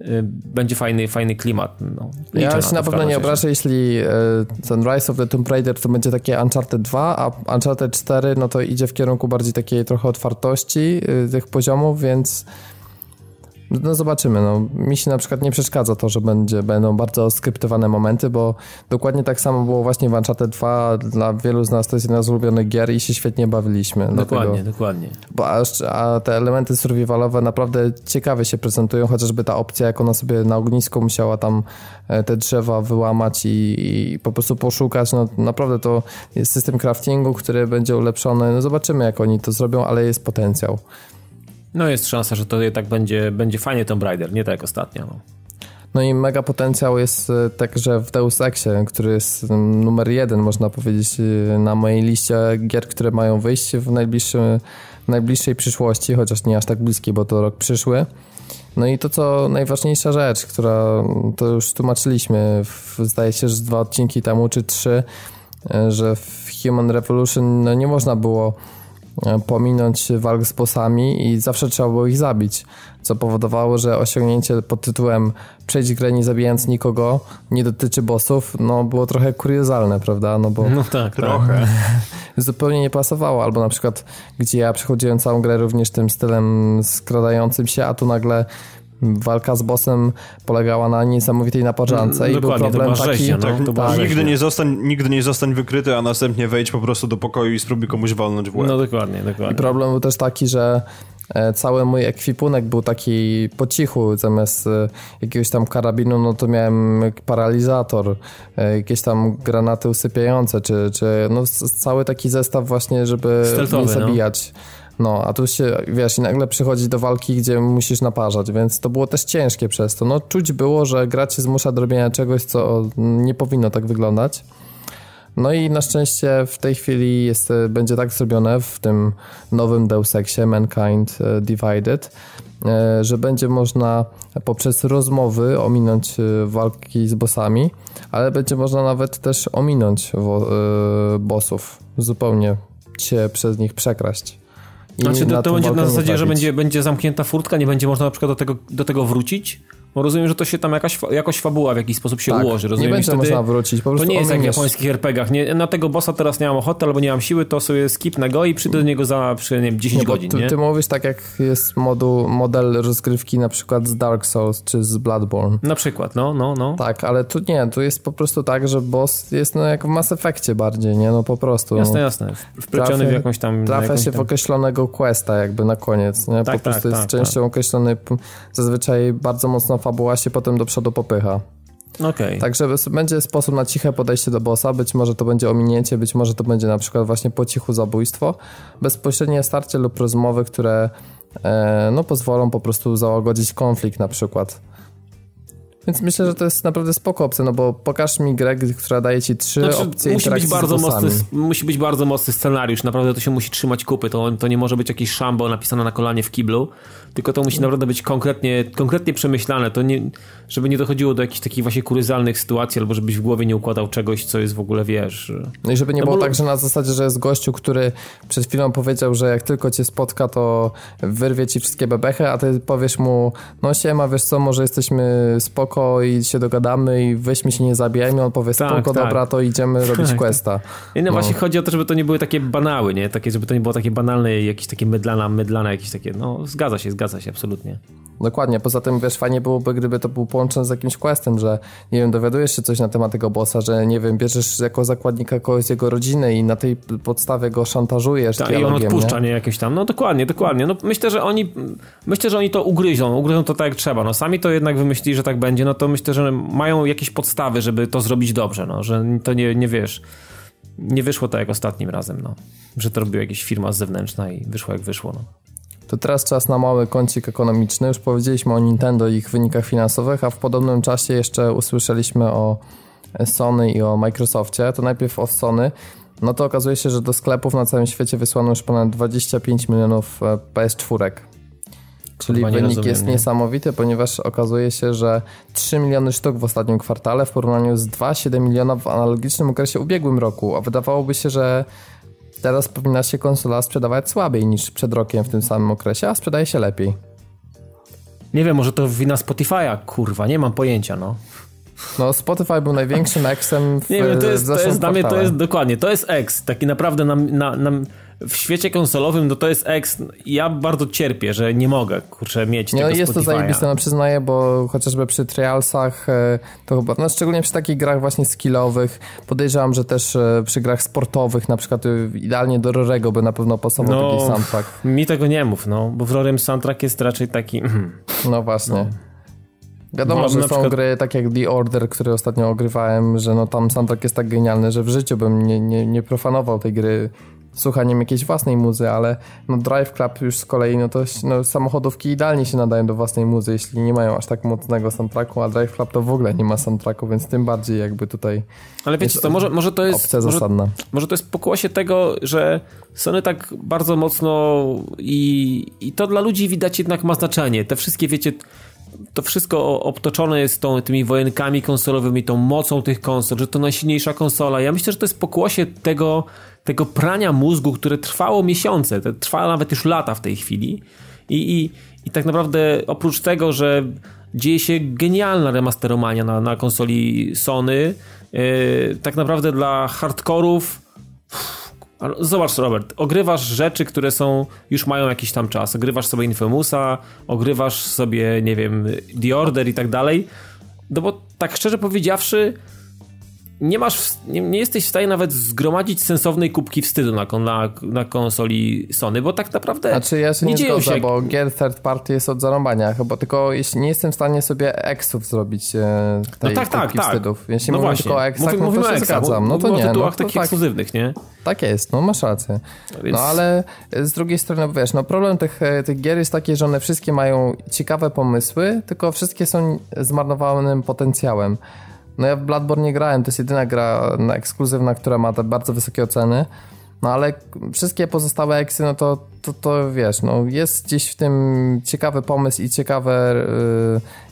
y, będzie fajny, fajny klimat. No, ja już na, na pewno nie obrażę, jeśli y, ten Rise of the Tomb Raider to będzie takie Uncharted 2, a Uncharted 4 no to idzie w kierunku bardziej takiej trochę otwartości y, tych poziomów, więc no zobaczymy. No. Mi się na przykład nie przeszkadza to, że będzie, będą bardzo skryptowane momenty, bo dokładnie tak samo było właśnie w Uncharted 2. Dla wielu z nas to jest jedna z ulubionych gier i się świetnie bawiliśmy. Dokładnie, dlatego, dokładnie. Bo a, a, te elementy survivalowe naprawdę ciekawie się prezentują, chociażby ta opcja, jak ona sobie na ognisku musiała tam e, te drzewa wyłamać i, i po prostu poszukać. No naprawdę to jest system craftingu, który będzie ulepszony. No zobaczymy, jak oni to zrobią, ale jest potencjał. No jest szansa, że to tak będzie, będzie fajnie Tomb Raider, nie tak jak ostatnio. No. No i mega potencjał jest e, także w Deus Exie, który jest numer jeden, można powiedzieć, e, na mojej liście gier, które mają wyjść w, najbliższym, najbliższej przyszłości, chociaż nie aż tak bliskiej, bo to rok przyszły. No i to, co najważniejsza rzecz, która to już tłumaczyliśmy, w, zdaje się, że dwa odcinki temu czy trzy, e, że w Human Revolution no, nie można było pominąć walk z bossami i zawsze trzeba było ich zabić, co powodowało, że osiągnięcie pod tytułem przejść grę nie zabijając nikogo nie dotyczy bossów, no było trochę kuriozalne, prawda? No bo no tak, trochę. (laughs) zupełnie nie pasowało, albo na przykład gdzie ja przechodziłem całą grę również tym stylem skradającym się, a tu nagle walka z bossem polegała na niesamowitej naparzance i był problem taki... Rzeźnia, no, tak, tak, nigdy, nie zostań, nigdy nie zostań wykryty, a następnie wejdź po prostu do pokoju i spróbuj komuś walnąć w łeb. No dokładnie, dokładnie. I problem był też taki, że e, cały mój ekwipunek był taki po cichu, zamiast e, jakiegoś tam karabinu, no to miałem paralizator, e, jakieś tam granaty usypiające, czy, czy no cały taki zestaw właśnie, żeby Steltowy, nie no. zabijać. No. No, a tu się, wiesz, i nagle przychodzi do walki, gdzie musisz naparzać, więc to było też ciężkie przez to. No, czuć było, że gra cię zmusza do robienia czegoś, co nie powinno tak wyglądać. No i na szczęście w tej chwili jest, będzie tak zrobione w tym nowym Deus Exie Mankind e, Divided, e, że będzie można poprzez rozmowy ominąć e, walki z bossami, ale będzie można nawet też ominąć bossów, zupełnie się przez nich przekraść. Znaczy to, to będzie na zasadzie, że będzie, będzie zamknięta furtka, nie będzie można na przykład do tego, do tego wrócić? Bo rozumiem, że to się tam jakaś, jakoś fabuła w jakiś sposób się tak, ułoży. Rozumiem, nie będzie można wrócić. to nie jest jak w japońskich RPGach. Nie, na tego bossa teraz nie mam ochoty albo nie mam siły, to sobie skipnę go i przyjdę do niego za przy, nie wiem, 10 nie, godzin. Ty, nie? ty mówisz tak jak jest modu, model rozgrywki na przykład z Dark Souls czy z Bloodborne. Na przykład, no, no, no. Tak, ale tu nie, tu jest po prostu tak, że boss jest no jak w Mass Effectie bardziej, nie? No po prostu. Jasne, jasne. Wpleciony w jakąś tam... Trafia się tam... w określonego questa jakby na koniec, nie? Tak, po prostu tak, jest tak, częścią tak. określony, zazwyczaj bardzo mocno fabuła się potem do przodu popycha. Okay. Także będzie sposób na ciche podejście do bossa, być może to będzie ominięcie, być może to będzie na przykład właśnie po cichu zabójstwo, bezpośrednie starcie lub rozmowy, które e, no, pozwolą po prostu załagodzić konflikt na przykład. Więc myślę, że to jest naprawdę spoko opcja, no bo pokaż mi grę, która daje ci trzy znaczy, opcje musi być bardzo mocny, Musi być bardzo mocny scenariusz, naprawdę to się musi trzymać kupy, to, to nie może być jakiś szambo napisane na kolanie w kiblu, tylko to musi naprawdę być konkretnie, konkretnie przemyślane, to nie, żeby nie dochodziło do jakichś takich właśnie kuryzalnych sytuacji, albo żebyś w głowie nie układał czegoś, co jest w ogóle, wiesz... No i żeby nie no było bo... tak, że na zasadzie, że jest gościu, który przed chwilą powiedział, że jak tylko cię spotka, to wyrwie ci wszystkie bebechy, a ty powiesz mu, no siema, wiesz co, może jesteśmy spoko i się dogadamy i weźmy się nie zabijajmy, on powie, tak, spoko, tak. dobra, to idziemy (laughs) robić tak, questa. I no, no, właśnie chodzi o to, żeby to nie były takie banały, nie? Takie, żeby to nie było takie banalne, jakieś takie mydlana, mydlane, jakieś takie, no zgadza się, zgadza się, absolutnie. dokładnie. Poza tym, wiesz, fajnie byłoby, gdyby to był połączone z jakimś questem, że, nie wiem, dowiadujesz się coś na temat tego bossa, że, nie wiem, bierzesz jako zakładnika kogoś z jego rodziny i na tej podstawie go szantażujesz Tak, i on odpuszcza, nie? nie? Jakieś tam, no dokładnie, dokładnie. No myślę, że oni, myślę, że oni to ugryzą, ugryzą to tak jak trzeba. No sami to jednak wymyślili, że tak będzie, no to myślę, że mają jakieś podstawy, żeby to zrobić dobrze, no, że to nie, nie wiesz nie wyszło tak jak ostatnim razem, no. Że to robiła jakaś firma zewnętrzna i wyszło jak wyszło, no. To teraz czas na mały kącik ekonomiczny. Już powiedzieliśmy o Nintendo i ich wynikach finansowych, a w podobnym czasie jeszcze usłyszeliśmy o Sony i o Microsoftie. To najpierw o Sony. No to okazuje się, że do sklepów na całym świecie wysłano już ponad 25 milionów e, PS4. Czyli wynik rozumiem, jest nie? niesamowity, ponieważ okazuje się, że 3 miliony sztuk w ostatnim kwartale w porównaniu z 2,7 miliona w analogicznym okresie ubiegłym roku, a wydawałoby się, że teraz powinna się konsola sprzedawać słabiej niż przed rokiem w tym samym okresie, a sprzedaje się lepiej. Nie wiem, może to wina Spotify'a, kurwa, nie mam pojęcia, no. No, Spotify był największym eksem w Nie wiem, to jest, to jest dla mnie to jest dokładnie, to jest eks, taki naprawdę nam, na, nam w świecie konsolowym no to jest X. Ja bardzo cierpię, że nie mogę, kurczę, mieć nie, tego no jest to zajebiste, no przyznaję, bo chociażby przy trialsach e, to chyba, no szczególnie przy takich grach właśnie skillowych, podejrzewam, że też e, przy grach sportowych, na przykład e, idealnie do Rorego by na pewno pasował no, taki soundtrack. Mi tego nie mów, no, bo w Rorym soundtrack jest raczej taki... (clears throat) No właśnie. No. Wiadomo, że są przykład... gry tak jak The Order, które ostatnio ogrywałem, że no tam soundtrack jest tak genialny, że w życiu bym nie, nie, nie profanował tej gry słuchaniem jakiejś własnej muzy, ale no Drive Club już z kolei, no to no, samochodówki idealnie się nadają do własnej muzy, jeśli nie mają aż tak mocnego soundtracku, a Drive Club to w ogóle nie ma soundtracku, więc tym bardziej jakby tutaj Ale wiecie co, może, może to jest opcja może, zasadna. Może to jest pokłosie tego, że Sony tak bardzo mocno i, i to dla ludzi widać jednak ma znaczenie. Te wszystkie, wiecie, to wszystko obtoczone jest tą, tymi wojenkami konsolowymi, tą mocą tych konsol, że to najsilniejsza konsola. Ja myślę, że to jest pokłosie tego, tego prania mózgu, które trwało miesiące, trwa nawet już lata w tej chwili. I, i, i tak naprawdę oprócz tego, że dzieje się genialna remasteromania na, na konsoli Sony, yy, tak naprawdę dla hardkorów Zobacz, Robert, ogrywasz rzeczy, które są, już mają jakiś tam czas. Ogrywasz sobie Infamousa, ogrywasz sobie, nie wiem, The Order i tak dalej. No bo tak szczerze powiedziawszy, nie masz, nie, nie, jesteś w stanie nawet zgromadzić sensownej kubki wstydu na, na, na konsoli Sony, bo tak naprawdę znaczy ja się nie, nie dzieją zgodzę, się... bo gier third party jest od zarąbania, chyba tylko jeśli nie jestem w stanie sobie eksów zrobić e, tej no tak, kubki tak. wstydów. Jeśli no mówimy właśnie. tylko o eksach, Mówi, no to się zgadzam. No to nie. o tytułach no, takich tak, ekskluzywnych, nie? Tak jest, no masz rację. No, Więc... no ale z drugiej strony, wiesz, no problem tych, e, tych gier jest taki, że one wszystkie mają ciekawe pomysły, tylko wszystkie są zmarnowanym potencjałem. No ja w Bloodborne nie grałem, to jest jedyna gra ekskluzywna, która ma te bardzo wysokie oceny. No ale wszystkie pozostałe eksy, no to, to, to wiesz, no jest gdzieś w tym ciekawy pomysł i ciekawe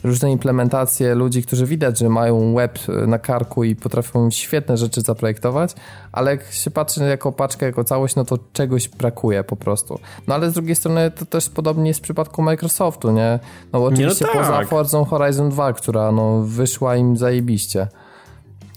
y, różne implementacje ludzi, którzy widać, że mają web na karku i potrafią świetne rzeczy zaprojektować, ale jak się patrzy jako paczkę, jako całość, no to czegoś brakuje po prostu. No ale z drugiej strony to też podobnie jest w przypadku Microsoftu, nie? No bo oczywiście no tak. poza Forza Horizon 2, która no wyszła im zajebiście.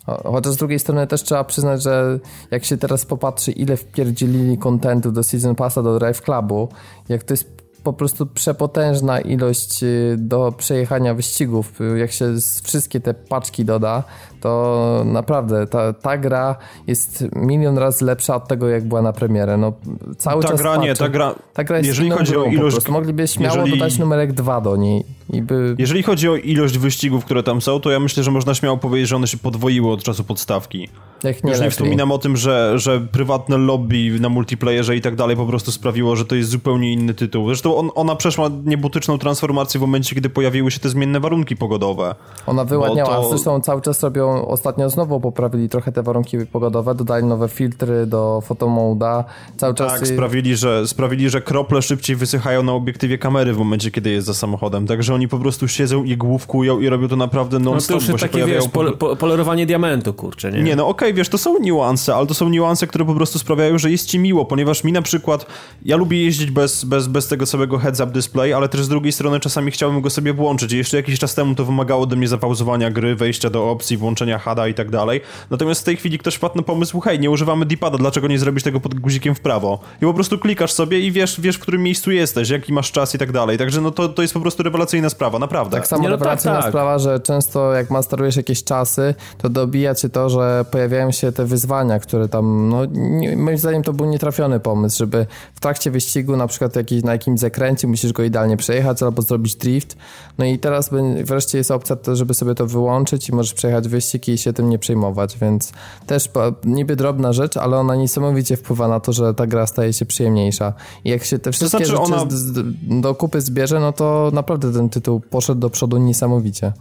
Chociaż z drugiej strony też trzeba przyznać, że jak się teraz popatrzy, ile wpierdzielili kontentu do Season Passa, do Drive Clubu, jak to jest po prostu przepotężna ilość y, do przejechania wyścigów. Jak się wszystkie te paczki doda, to naprawdę ta, ta gra jest milion razy lepsza od tego, jak była na premierę. No, cały ta czas gra nie, ta gra, ta gra jest jeżeli chodzi o ilość... Mogliby śmiało jeżeli... dodać numerek 2 do niej. I by... Jeżeli chodzi o ilość wyścigów, które tam są, to ja myślę, że można śmiało powiedzieć, że one się podwoiły od czasu podstawki. Jak nie Już nie wspominam o tym, że, że prywatne lobby na multiplayerze i tak dalej po prostu sprawiło, że to jest zupełnie inny tytuł. Zresztą on, ona przeszła niebotyczną transformację w momencie, kiedy pojawiły się te zmienne warunki pogodowe. Ona wyładniała, to... zresztą cały czas robią, ostatnio znowu poprawili trochę te warunki pogodowe, dodali nowe filtry do fotomoda, cały czas... Tak, sprawili, że, sprawili, że krople szybciej wysychają na obiektywie kamery w momencie, kiedy jest za samochodem, także oni po prostu siedzą i główkują i robią to naprawdę non-stop, no to już takie, wiesz, po, po, polerowanie diamentu, kurczę, nie? Nie, no okej, okay, wiesz, to są niuanse, ale to są niuanse, które po prostu sprawiają, że jest ci miło, ponieważ mi na przykład, ja lubię jeździć bez, bez, bez tego całego heads-up display, ale też z drugiej strony czasami chciałbym go sobie włączyć i jeszcze jakiś czas temu to wymagało ode mnie zapauzowania gry, wejścia do opcji, włączenia HADA i tak dalej. Natomiast w tej chwili ktoś wpadł na pomysł, hej, nie używamy D-pada, dlaczego nie zrobić tego pod guzikiem w prawo? I po prostu klikasz sobie i wiesz, wiesz w którym miejscu jesteś, jaki masz czas i tak dalej. Także no to, to jest po prostu rewelacyjna sprawa, naprawdę. Tak samo Nie, no rewelacyjna tak, tak. sprawa, że często jak masterujesz jakieś czasy, to dobija cię to, że pojawiają się te wyzwania, które tam, no nie, moim zdaniem to był nietrafiony pomysł, żeby w trakcie wyścigu na przykład jakiś, na jakimś zakręcie musisz go idealnie przejechać albo zrobić drift. No i teraz wreszcie jest opcja, to, żeby sobie to wyłączyć i możesz przejechać wyścig i się tym nie przejmować, więc też niby drobna rzecz, ale ona niesamowicie wpływa na to, że ta gra staje się przyjemniejsza. I jak się te wszystkie znaczy rzeczy ona- z, z, do kupy zbierze, no to naprawdę ten tytuł poszedł do przodu niesamowicie.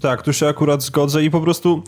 Tak, tu się akurat zgodzę i po prostu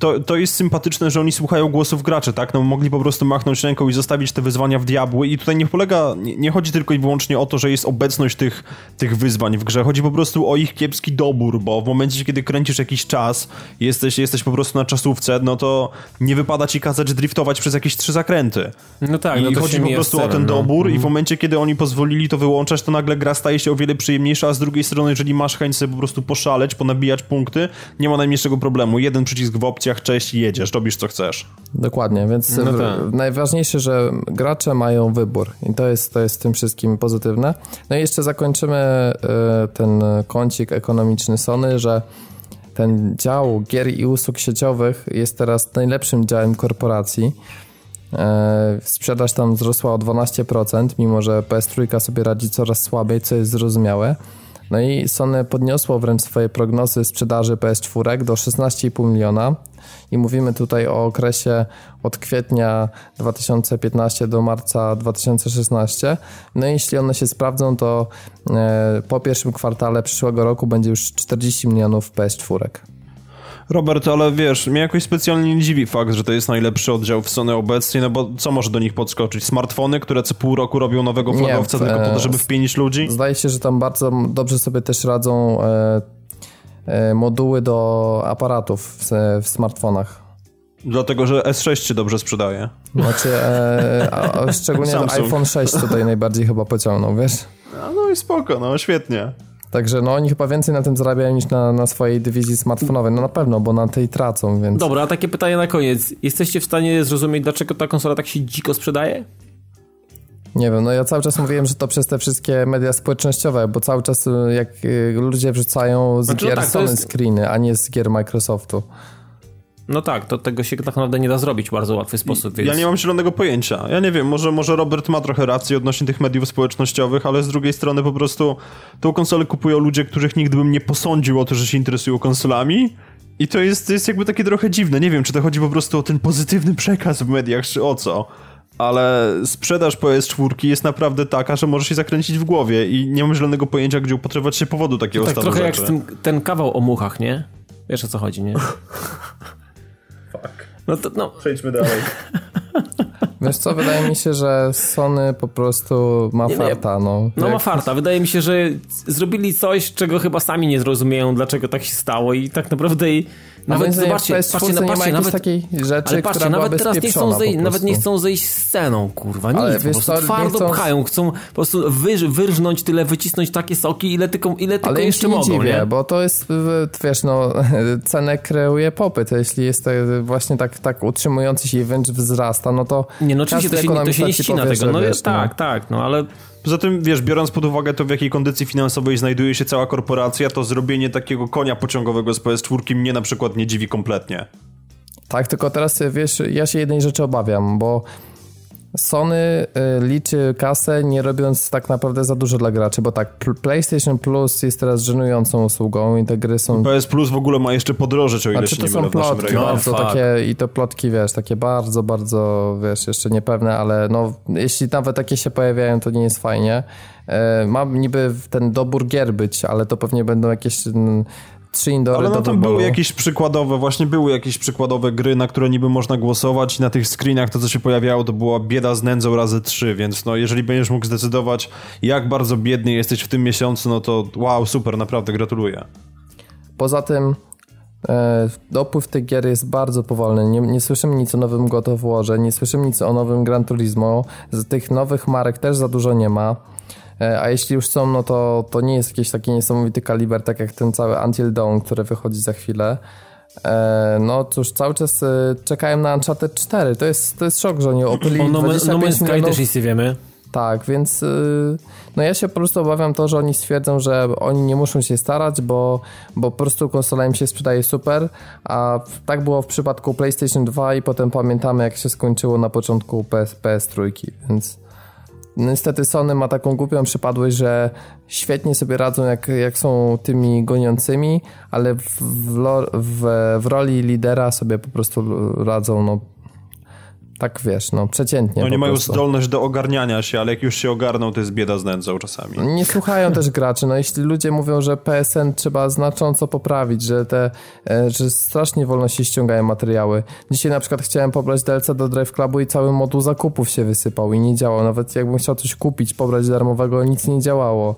to, to jest sympatyczne, że oni słuchają głosów graczy, tak? No mogli po prostu machnąć ręką i zostawić te wyzwania w diabły i tutaj nie polega, nie, nie chodzi tylko i wyłącznie o to, że jest obecność tych, tych wyzwań w grze, chodzi po prostu o ich kiepski dobór, bo w momencie, kiedy kręcisz jakiś czas, jesteś, jesteś po prostu na czasówce, no to nie wypada ci kazać driftować przez jakieś trzy zakręty. No tak, I no chodzi po prostu z o celem, ten no. dobór i w momencie, kiedy oni pozwolili to wyłączać, to nagle gra staje się o wiele przyjemniejsza, a z drugiej strony, jeżeli masz chęć sobie po prostu poszaleć, ponabijać punkty, nie ma najmniejszego problemu. Jeden przycisk w opcjach, cześć i jedziesz, robisz co chcesz. Dokładnie, więc No tak. najważniejsze, że gracze mają wybór i to jest, to jest w tym wszystkim pozytywne. No i jeszcze zakończymy e, ten kącik ekonomiczny Sony, że ten dział gier i usług sieciowych jest teraz najlepszym działem korporacji. E, Sprzedaż tam wzrosła o 12%, mimo że PS3 sobie radzi coraz słabiej, co jest zrozumiałe. No i Sony podniosło wręcz swoje prognozy sprzedaży PS4 do 16,5 miliona. I mówimy tutaj o okresie od kwietnia 2015 do marca 2016. No i jeśli one się sprawdzą, to e, po pierwszym kwartale przyszłego roku będzie już 40 milionów PS4. Robert, ale wiesz, mnie jakoś specjalnie nie dziwi fakt, że to jest najlepszy oddział w Sony obecnie, no bo co może do nich podskoczyć? Smartfony, które co pół roku robią nowego Nie, flagowca w- tylko po to, żeby e, wpienić ludzi? Zdaje się, że tam bardzo dobrze sobie też radzą e, e, moduły do aparatów w, w smartfonach. Dlatego, że S6 się dobrze sprzedaje. Znaczy, e, a, szczególnie (laughs) iPhone 6 tutaj najbardziej chyba pociągnął, wiesz? A no i spoko, no świetnie. Także no oni chyba więcej na tym zarabiają niż na, na swojej dywizji smartfonowej. No na pewno, bo na tej tracą, więc... Dobra, a takie pytanie na koniec. Jesteście w stanie zrozumieć, dlaczego ta konsola tak się dziko sprzedaje? Nie wiem, no ja cały czas mówiłem, że to przez te wszystkie media społecznościowe, bo cały czas y, jak y, ludzie wrzucają z Znaczy, no gier tak, to Sony jest- screeny, a nie z gier Microsoftu. No tak, to tego się tak naprawdę nie da zrobić w bardzo łatwy sposób, więc... Ja nie mam zielonego pojęcia. Ja nie wiem, może, może Robert ma trochę racji odnośnie tych mediów społecznościowych, ale z drugiej strony po prostu tą konsolę kupują ludzie, których nigdy bym nie posądził o to, że się interesują konsolami. I to jest, jest jakby takie trochę dziwne. Nie wiem, czy to chodzi po prostu o ten pozytywny przekaz w mediach, czy o co. Ale sprzedaż PS4 jest naprawdę taka, że możesz się zakręcić w głowie i nie mam zielonego pojęcia, gdzie upatrywać się powodu takiego Tak stanu trochę jak rzeczy. z tym, ten kawał o muchach, nie? Wiesz o co chodzi, nie? (laughs) No to, no, Przejdźmy dalej. Wiesz co, wydaje mi się, że Sony po prostu ma Nie, no farta, no. no ma farta. Wydaje mi się, że zrobili coś, czego chyba sami nie zrozumieją, dlaczego tak się stało i tak naprawdę i nawet zobaczcie, w PS4 patrzcie, ma patrzcie, nawet, takiej rzeczy, ale patrzcie, nawet teraz nie chcą, zej- po nawet nie chcą zejść sceną, kurwa, Ale nic, po wiesz prostu twardo chcą- pchają, chcą po prostu wyż, wyrżnąć tyle, wycisnąć takie soki, ile tylko, ile tylko Ale jeszcze mogą, dziwię, nie? bo to jest, wiesz, no, (laughs) cenę kreuje popyt. Jeśli jest właśnie tak, tak utrzymujący się i wręcz wzrasta, no to Nie, no oczywiście to się, to się nie ci ścina powie, tego, no wiesz, tak, tak, no ale Poza tym, wiesz, biorąc pod uwagę to, w jakiej kondycji finansowej znajduje się cała korporacja, to zrobienie takiego konia pociągowego z PS4 mnie na przykład nie dziwi kompletnie. Tak, tylko teraz wiesz, ja się jednej rzeczy obawiam, bo Sony y, liczy kasę nie robiąc tak naprawdę za dużo dla graczy, bo tak, pl- PlayStation Plus jest teraz żenującą usługą i te gry są... PS Plus w ogóle ma jeszcze podrożeć, o ile Znaczy się to nie są plotki. No, bardzo fuck. takie i to plotki, wiesz, takie bardzo, bardzo, wiesz, jeszcze niepewne, ale no, jeśli nawet takie się pojawiają, to nie jest fajnie. E, Mam niby ten dobór gier być, ale to pewnie będą jakieś mm, trzy indory Ale no do tam wyboru. były jakieś przykładowe, właśnie były jakieś przykładowe gry, na które niby można głosować i na tych screenach to, co się pojawiało, to była bieda z nędzą razy trzy, więc no jeżeli będziesz mógł zdecydować, jak bardzo biedny jesteś w tym miesiącu, no to wow, super, naprawdę gratuluję. Poza tym E, dopływ tych gier jest bardzo powolny. Nie, nie słyszymy nic o nowym God of Warze, nie słyszymy nic o nowym Gran Turismo. Z tych nowych marek też za dużo nie ma. E, a jeśli już są, no to, to nie jest jakiś taki niesamowity kaliber, tak jak ten cały Until Dawn, który wychodzi za chwilę. E, no cóż, cały czas czekają na Uncharted 4. To jest, to jest szok, że oni opyli o, no, 25 no Man's Sky też nic nie wiemy. Tak, więc no ja się po prostu obawiam to, że oni stwierdzą, że oni nie muszą się starać, bo, bo po prostu konsola im się sprzedaje super, a tak było w przypadku PlayStation 2 i potem pamiętamy jak się skończyło na początku PS, PS3, więc niestety Sony ma taką głupią przypadłość, że świetnie sobie radzą jak, jak są tymi goniącymi, ale w, w, w, w roli lidera sobie po prostu radzą no tak wiesz, no przeciętnie. Oni mają prostu. zdolność do ogarniania się, ale jak już się ogarną, to jest bieda z nędzą czasami. Nie słuchają też graczy. No jeśli ludzie mówią, że PSN trzeba znacząco poprawić, że te, e, że strasznie wolno się ściągają materiały. Dzisiaj na przykład chciałem pobrać DLC do Drive Clubu i cały moduł zakupów się wysypał i nie działał. Nawet jakbym chciał coś kupić, pobrać darmowego, nic nie działało.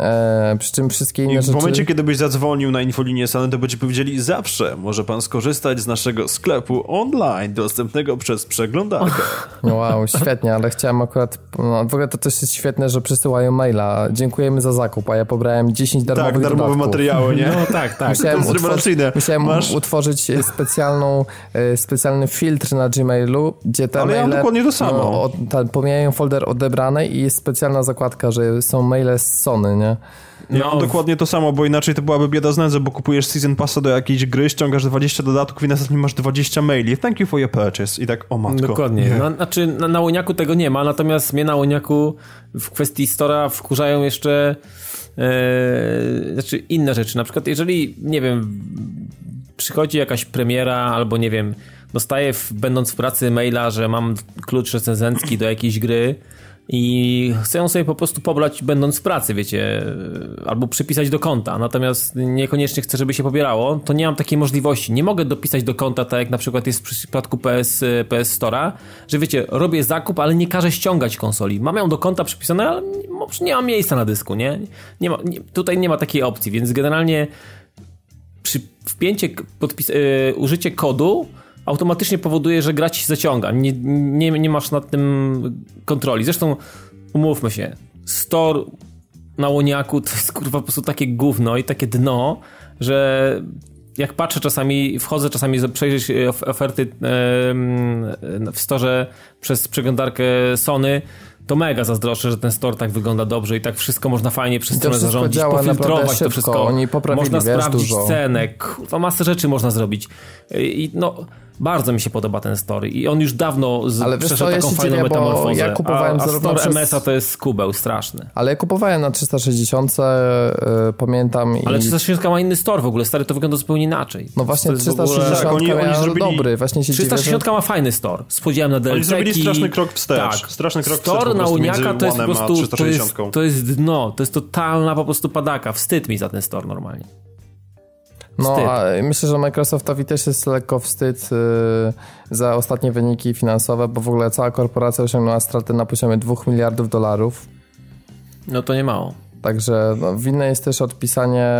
E, przy czym wszystkie inne I w rzeczy... momencie, kiedy byś zadzwonił na infolinię Sony, to by ci powiedzieli zawsze może pan skorzystać z naszego sklepu online dostępnego przez przeglądarkę. No wow, świetnie, ale chciałem akurat... No, w ogóle to też jest świetne, że przysyłają maila. Dziękujemy za zakup, a ja pobrałem 10 darmowych Tak, darmowe dodatków. materiały, nie? No tak, tak. Musiałem, to utwor musiałem Masz... utworzyć specjalną, e, specjalny filtr na Gmailu, gdzie te ale maile... Ale ja dokładnie to samo. No, od, ta, pomijają folder odebrane i jest specjalna zakładka, że są maile z Sony, nie? Ja no, mam dokładnie to samo, bo inaczej to byłaby bieda z nędzy, bo kupujesz Season Passa do jakiejś gry, ściągasz 20 dodatków i następnie masz 20 maili. Thank you for your purchase. I tak, o matko. Dokładnie. No, znaczy, na, na Łoniaku tego nie ma, natomiast mnie na Łoniaku w kwestii Stora wkurzają jeszcze e, znaczy inne rzeczy. Na przykład, jeżeli, nie wiem, przychodzi jakaś premiera albo, nie wiem, dostaję, w, będąc w pracy maila, że mam klucz recenzencki do jakiejś gry, i chcę ją sobie po prostu pobrać będąc w pracy, wiecie, albo przypisać do konta, natomiast niekoniecznie chcę, żeby się pobierało, to nie mam takiej możliwości. Nie mogę dopisać do konta, tak jak na przykład jest w przypadku PS, PS Store'a, że wiecie, robię zakup, ale nie każę ściągać konsoli. Mam ją do konta przypisane, ale nie mam miejsca na dysku, nie? nie, ma, nie tutaj nie ma takiej opcji, więc generalnie przy wpięcie, podpis, yy, użycie kodu automatycznie powoduje, że gra ci zaciąga. Nie, nie, nie masz nad tym kontroli. Zresztą umówmy się, store na łoniaku to jest kurwa po prostu takie gówno i takie dno, że jak patrzę czasami, wchodzę czasami przejrzeć oferty w storze przez przeglądarkę Sony, to mega zazdroszczę, że ten store tak wygląda dobrze i tak wszystko można fajnie przez stronę zarządzić, pofiltrować to wszystko. Oni można sprawdzić dużo. cenę, kurwa, masę rzeczy można zrobić. I no bardzo mi się podoba ten story i on już dawno z, Ale przeszedł taką fajną metamorfozę. Ja kupowałem a, a story przez... MS-a to jest kubeł straszny. Ale ja kupowałem na 360, yy, pamiętam. Ale 360 ma inny store w ogóle, stary to wygląda zupełnie inaczej. No właśnie 360 ogóle... tak, oni, oni zrobili... dobry, właśnie się 360 dziwię, że... ma fajny store. Spodziewałem na DLC. Oni zrobili straszny krok wstecz. Tak. Straszny krok store wstecz na Uniaka to jest po prostu, to jest, to jest dno, to jest totalna po prostu padaka. Wstyd mi za ten store normalnie. No, a myślę, że Microsoftowi też jest lekko wstyd yy, za ostatnie wyniki finansowe, bo w ogóle cała korporacja osiągnęła straty na poziomie 2 miliardów dolarów. No to nie mało. Także no, winne jest też odpisanie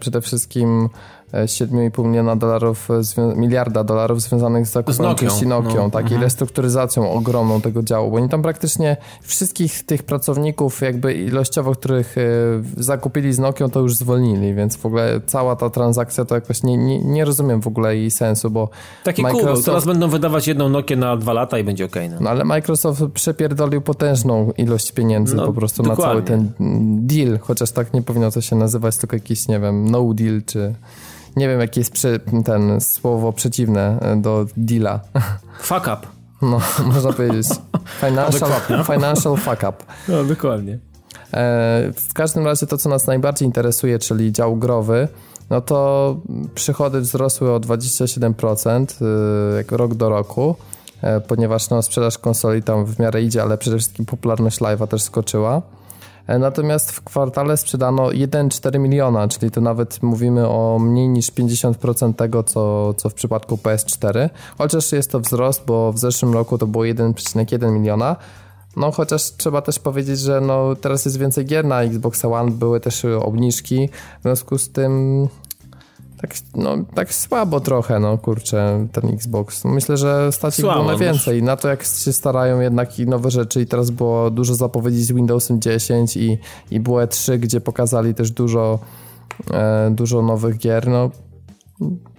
przede wszystkim 7,5 miliona dolarów, miliarda dolarów związanych z zakupem z Nokią, treści Nokią, no. takiej mhm. restrukturyzacją ogromną tego działu, bo oni tam praktycznie wszystkich tych pracowników jakby ilościowo, których e, zakupili z Nokią, to już zwolnili, więc w ogóle cała ta transakcja to jakoś nie, nie, nie rozumiem w ogóle jej sensu, bo Taki Microsoft... Cool, teraz będą wydawać jedną Nokię na dwa lata i będzie ok. No. no ale Microsoft przepierdolił potężną ilość pieniędzy no, po prostu dokładnie. na cały ten deal, chociaż tak nie powinno to się nazywać, tylko jakiś, nie wiem, no deal, czy nie wiem, jakie jest ten słowo przeciwne e, do deala. (laughs) Fuck up. No, można powiedzieć. Financial, financial fuck up. No, dokładnie. E, w każdym razie to, co nas najbardziej interesuje, czyli dział growy, no to przychody wzrosły o 27% e, rok do roku, ponieważ no, sprzedaż konsoli tam w miarę idzie, ale przede wszystkim popularność live'a też skoczyła. E, natomiast w kwartale sprzedano 1,4 miliona, czyli to nawet mówimy o mniej niż 50% tego, co, co w przypadku PS4. Chociaż jest to wzrost, bo w zeszłym roku to było 1,1 miliona. No chociaż trzeba też powiedzieć, że no, teraz jest więcej gier na Xbox One, były też obniżki, w związku z tym tak, no, tak słabo trochę, no kurczę, ten Xbox. Myślę, że stać ich było na więcej. Na to, jak się starają jednak i nowe rzeczy i teraz było dużo zapowiedzi z Windowsem 10 i, i było E3, gdzie pokazali też dużo, e, dużo nowych gier, no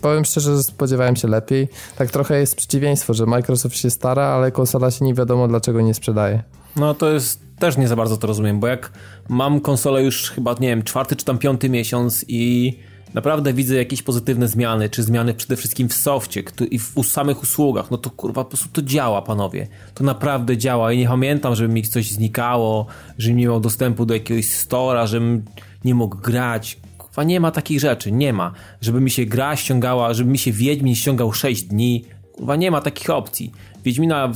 powiem szczerze, że spodziewałem się lepiej. Tak trochę jest przeciwieństwo, że Microsoft się stara, ale konsola się nie wiadomo dlaczego nie sprzedaje. No to jest, też nie za bardzo to rozumiem, bo jak mam konsolę już chyba, nie wiem, czwarty czy tam piąty miesiąc i naprawdę widzę jakieś pozytywne zmiany, czy zmiany przede wszystkim w softie i w samych usługach, no to kurwa po prostu to działa, panowie. To naprawdę działa i nie pamiętam, żeby mi coś znikało, że nie miał dostępu do jakiegoś stora, żebym nie mógł grać. Kurwa, nie ma takich rzeczy, nie ma. Żeby mi się gra ściągała, żeby mi się Wiedźmin ściągał 6 dni, kurwa, nie ma takich opcji. Wiedźmina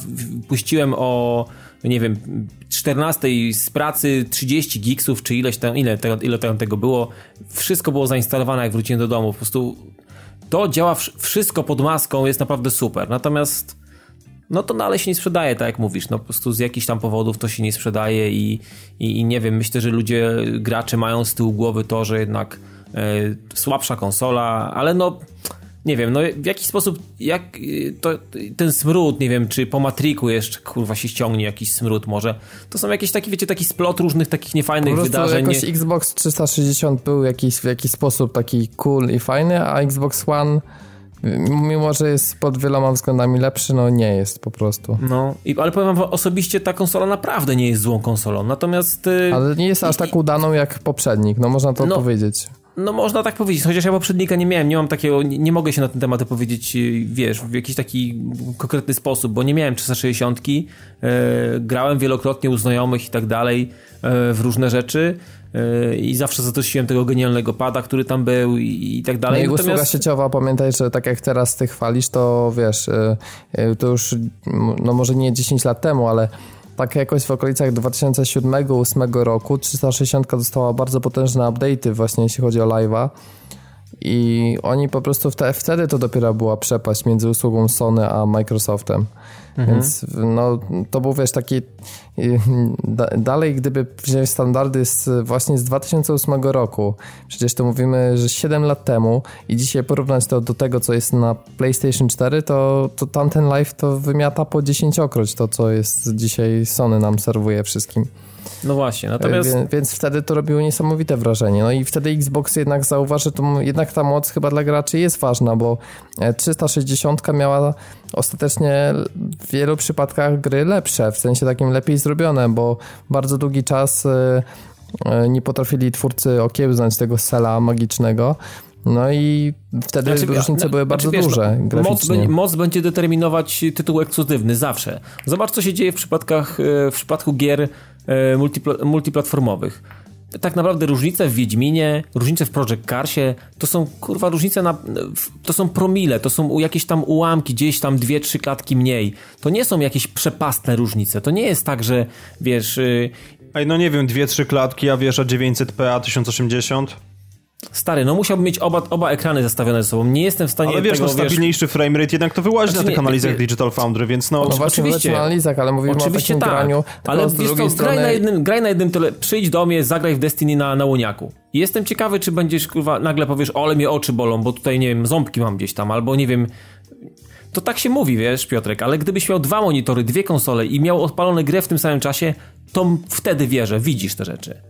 puściłem o nie wiem, 14 z pracy 30 gigsów, czy ileś tam, ile, tego, ile tam tego było, wszystko było zainstalowane jak wróciłem do domu, po prostu to działa wszystko pod maską, jest naprawdę super, natomiast no to dalej się nie sprzedaje, tak jak mówisz, no po prostu z jakichś tam powodów to się nie sprzedaje i, i, i nie wiem, myślę, że ludzie, gracze mają z tyłu głowy to, że jednak e, słabsza konsola, ale no nie wiem, no w jaki sposób, jak y, to, ten smród, nie wiem, czy po Matriku jeszcze, kurwa, się ściągnie jakiś smród może. To są jakieś taki, wiecie, taki splot różnych takich niefajnych po wydarzeń. jakoś Xbox 360 był jakiś, w jakiś sposób taki cool i fajny, a Xbox One mimo, że jest pod wieloma względami lepszy, no nie jest po prostu. No, i, ale powiem wam osobiście, ta konsola naprawdę nie jest złą konsolą, natomiast... Yy, ale nie jest aż tak udaną jak poprzednik, no można to no, powiedzieć. No można tak powiedzieć, chociaż ja poprzednika nie miałem, nie mam takiego, nie, nie, mogę się na ten temat powiedzieć, y, wiesz, w jakiś taki konkretny sposób, bo nie miałem 360, yy, e, grałem wielokrotnie u znajomych i tak dalej yy, w różne rzeczy yy, i zawsze zatrosiłem tego genialnego pada, który tam był i, i tak dalej. No i usługa Natomiast... sieciowa, pamiętaj, że tak jak teraz ty chwalisz, to wiesz, to już, no może nie 10 lat temu, ale tak jakoś w okolicach 2007-2008 roku 360 dostała bardzo potężne update'y właśnie jeśli chodzi o live'a i oni po prostu wtedy to dopiero była przepaść między usługą Sony a Microsoftem. Mhm. Więc no, to był wiesz taki dalej gdyby wziąć standardy z, właśnie z 2008 roku, przecież to mówimy, że 7 lat temu i dzisiaj porównać to do tego, co jest na PlayStation 4, to, to tamten live to wymiata po 10 okroć to, co jest dzisiaj Sony nam serwuje wszystkim. No właśnie, natomiast... Więc, więc, wtedy to robiło niesamowite wrażenie. No i wtedy Xbox jednak zauważy, to jednak ta moc chyba dla graczy jest ważna, bo 360 e, miała ostatecznie w wielu przypadkach gry lepsze, w sensie takim lepiej zrobione, bo bardzo długi czas e, e, nie potrafili twórcy okiełznać tego sela magicznego. No i wtedy znaczy, różnice no, były bardzo znaczy, duże. No, moc, moc, będzie determinować tytuł ekskluzywny zawsze. Zobacz, co się dzieje w przypadkach w przypadku gier multipl multiplatformowych. Tak naprawdę różnice w Wiedźminie, różnice w Project Carsie, to są kurwa różnice na, to są promile, to są jakieś tam ułamki, gdzieś tam dwie, trzy klatki mniej. To nie są jakieś przepastne różnice. To nie jest tak, że wiesz... Yy... Ej, no nie wiem, dwie, trzy klatki, a wiesz, a 900p, a 1080? Stary, no musiałbym mieć oba, oba ekrany zestawione ze sobą. Nie jestem w stanie Ale wiesz, tego, no stabilniejszy wiesz... framerate jednak to wyłazi znaczy, na tych analizach nie, Digital Foundry, więc no... No właśnie, oczywiście. analizach, ale mówimy oczywiście o takim tak, graniu. Ale wiesz co, strony... graj, na jednym, graj na jednym tyle, przyjdź do mnie, zagraj w Destiny na, na łoniaku. I jestem ciekawy, czy będziesz, kurwa, nagle powiesz, ole mnie oczy bolą, bo tutaj, nie wiem, ząbki mam gdzieś tam, albo nie wiem... To tak się mówi, wiesz, Piotrek, ale gdybyś miał dwa monitory, dwie konsole i miał odpalone grę w tym samym czasie, to wtedy wierzę, widzisz te rzeczy.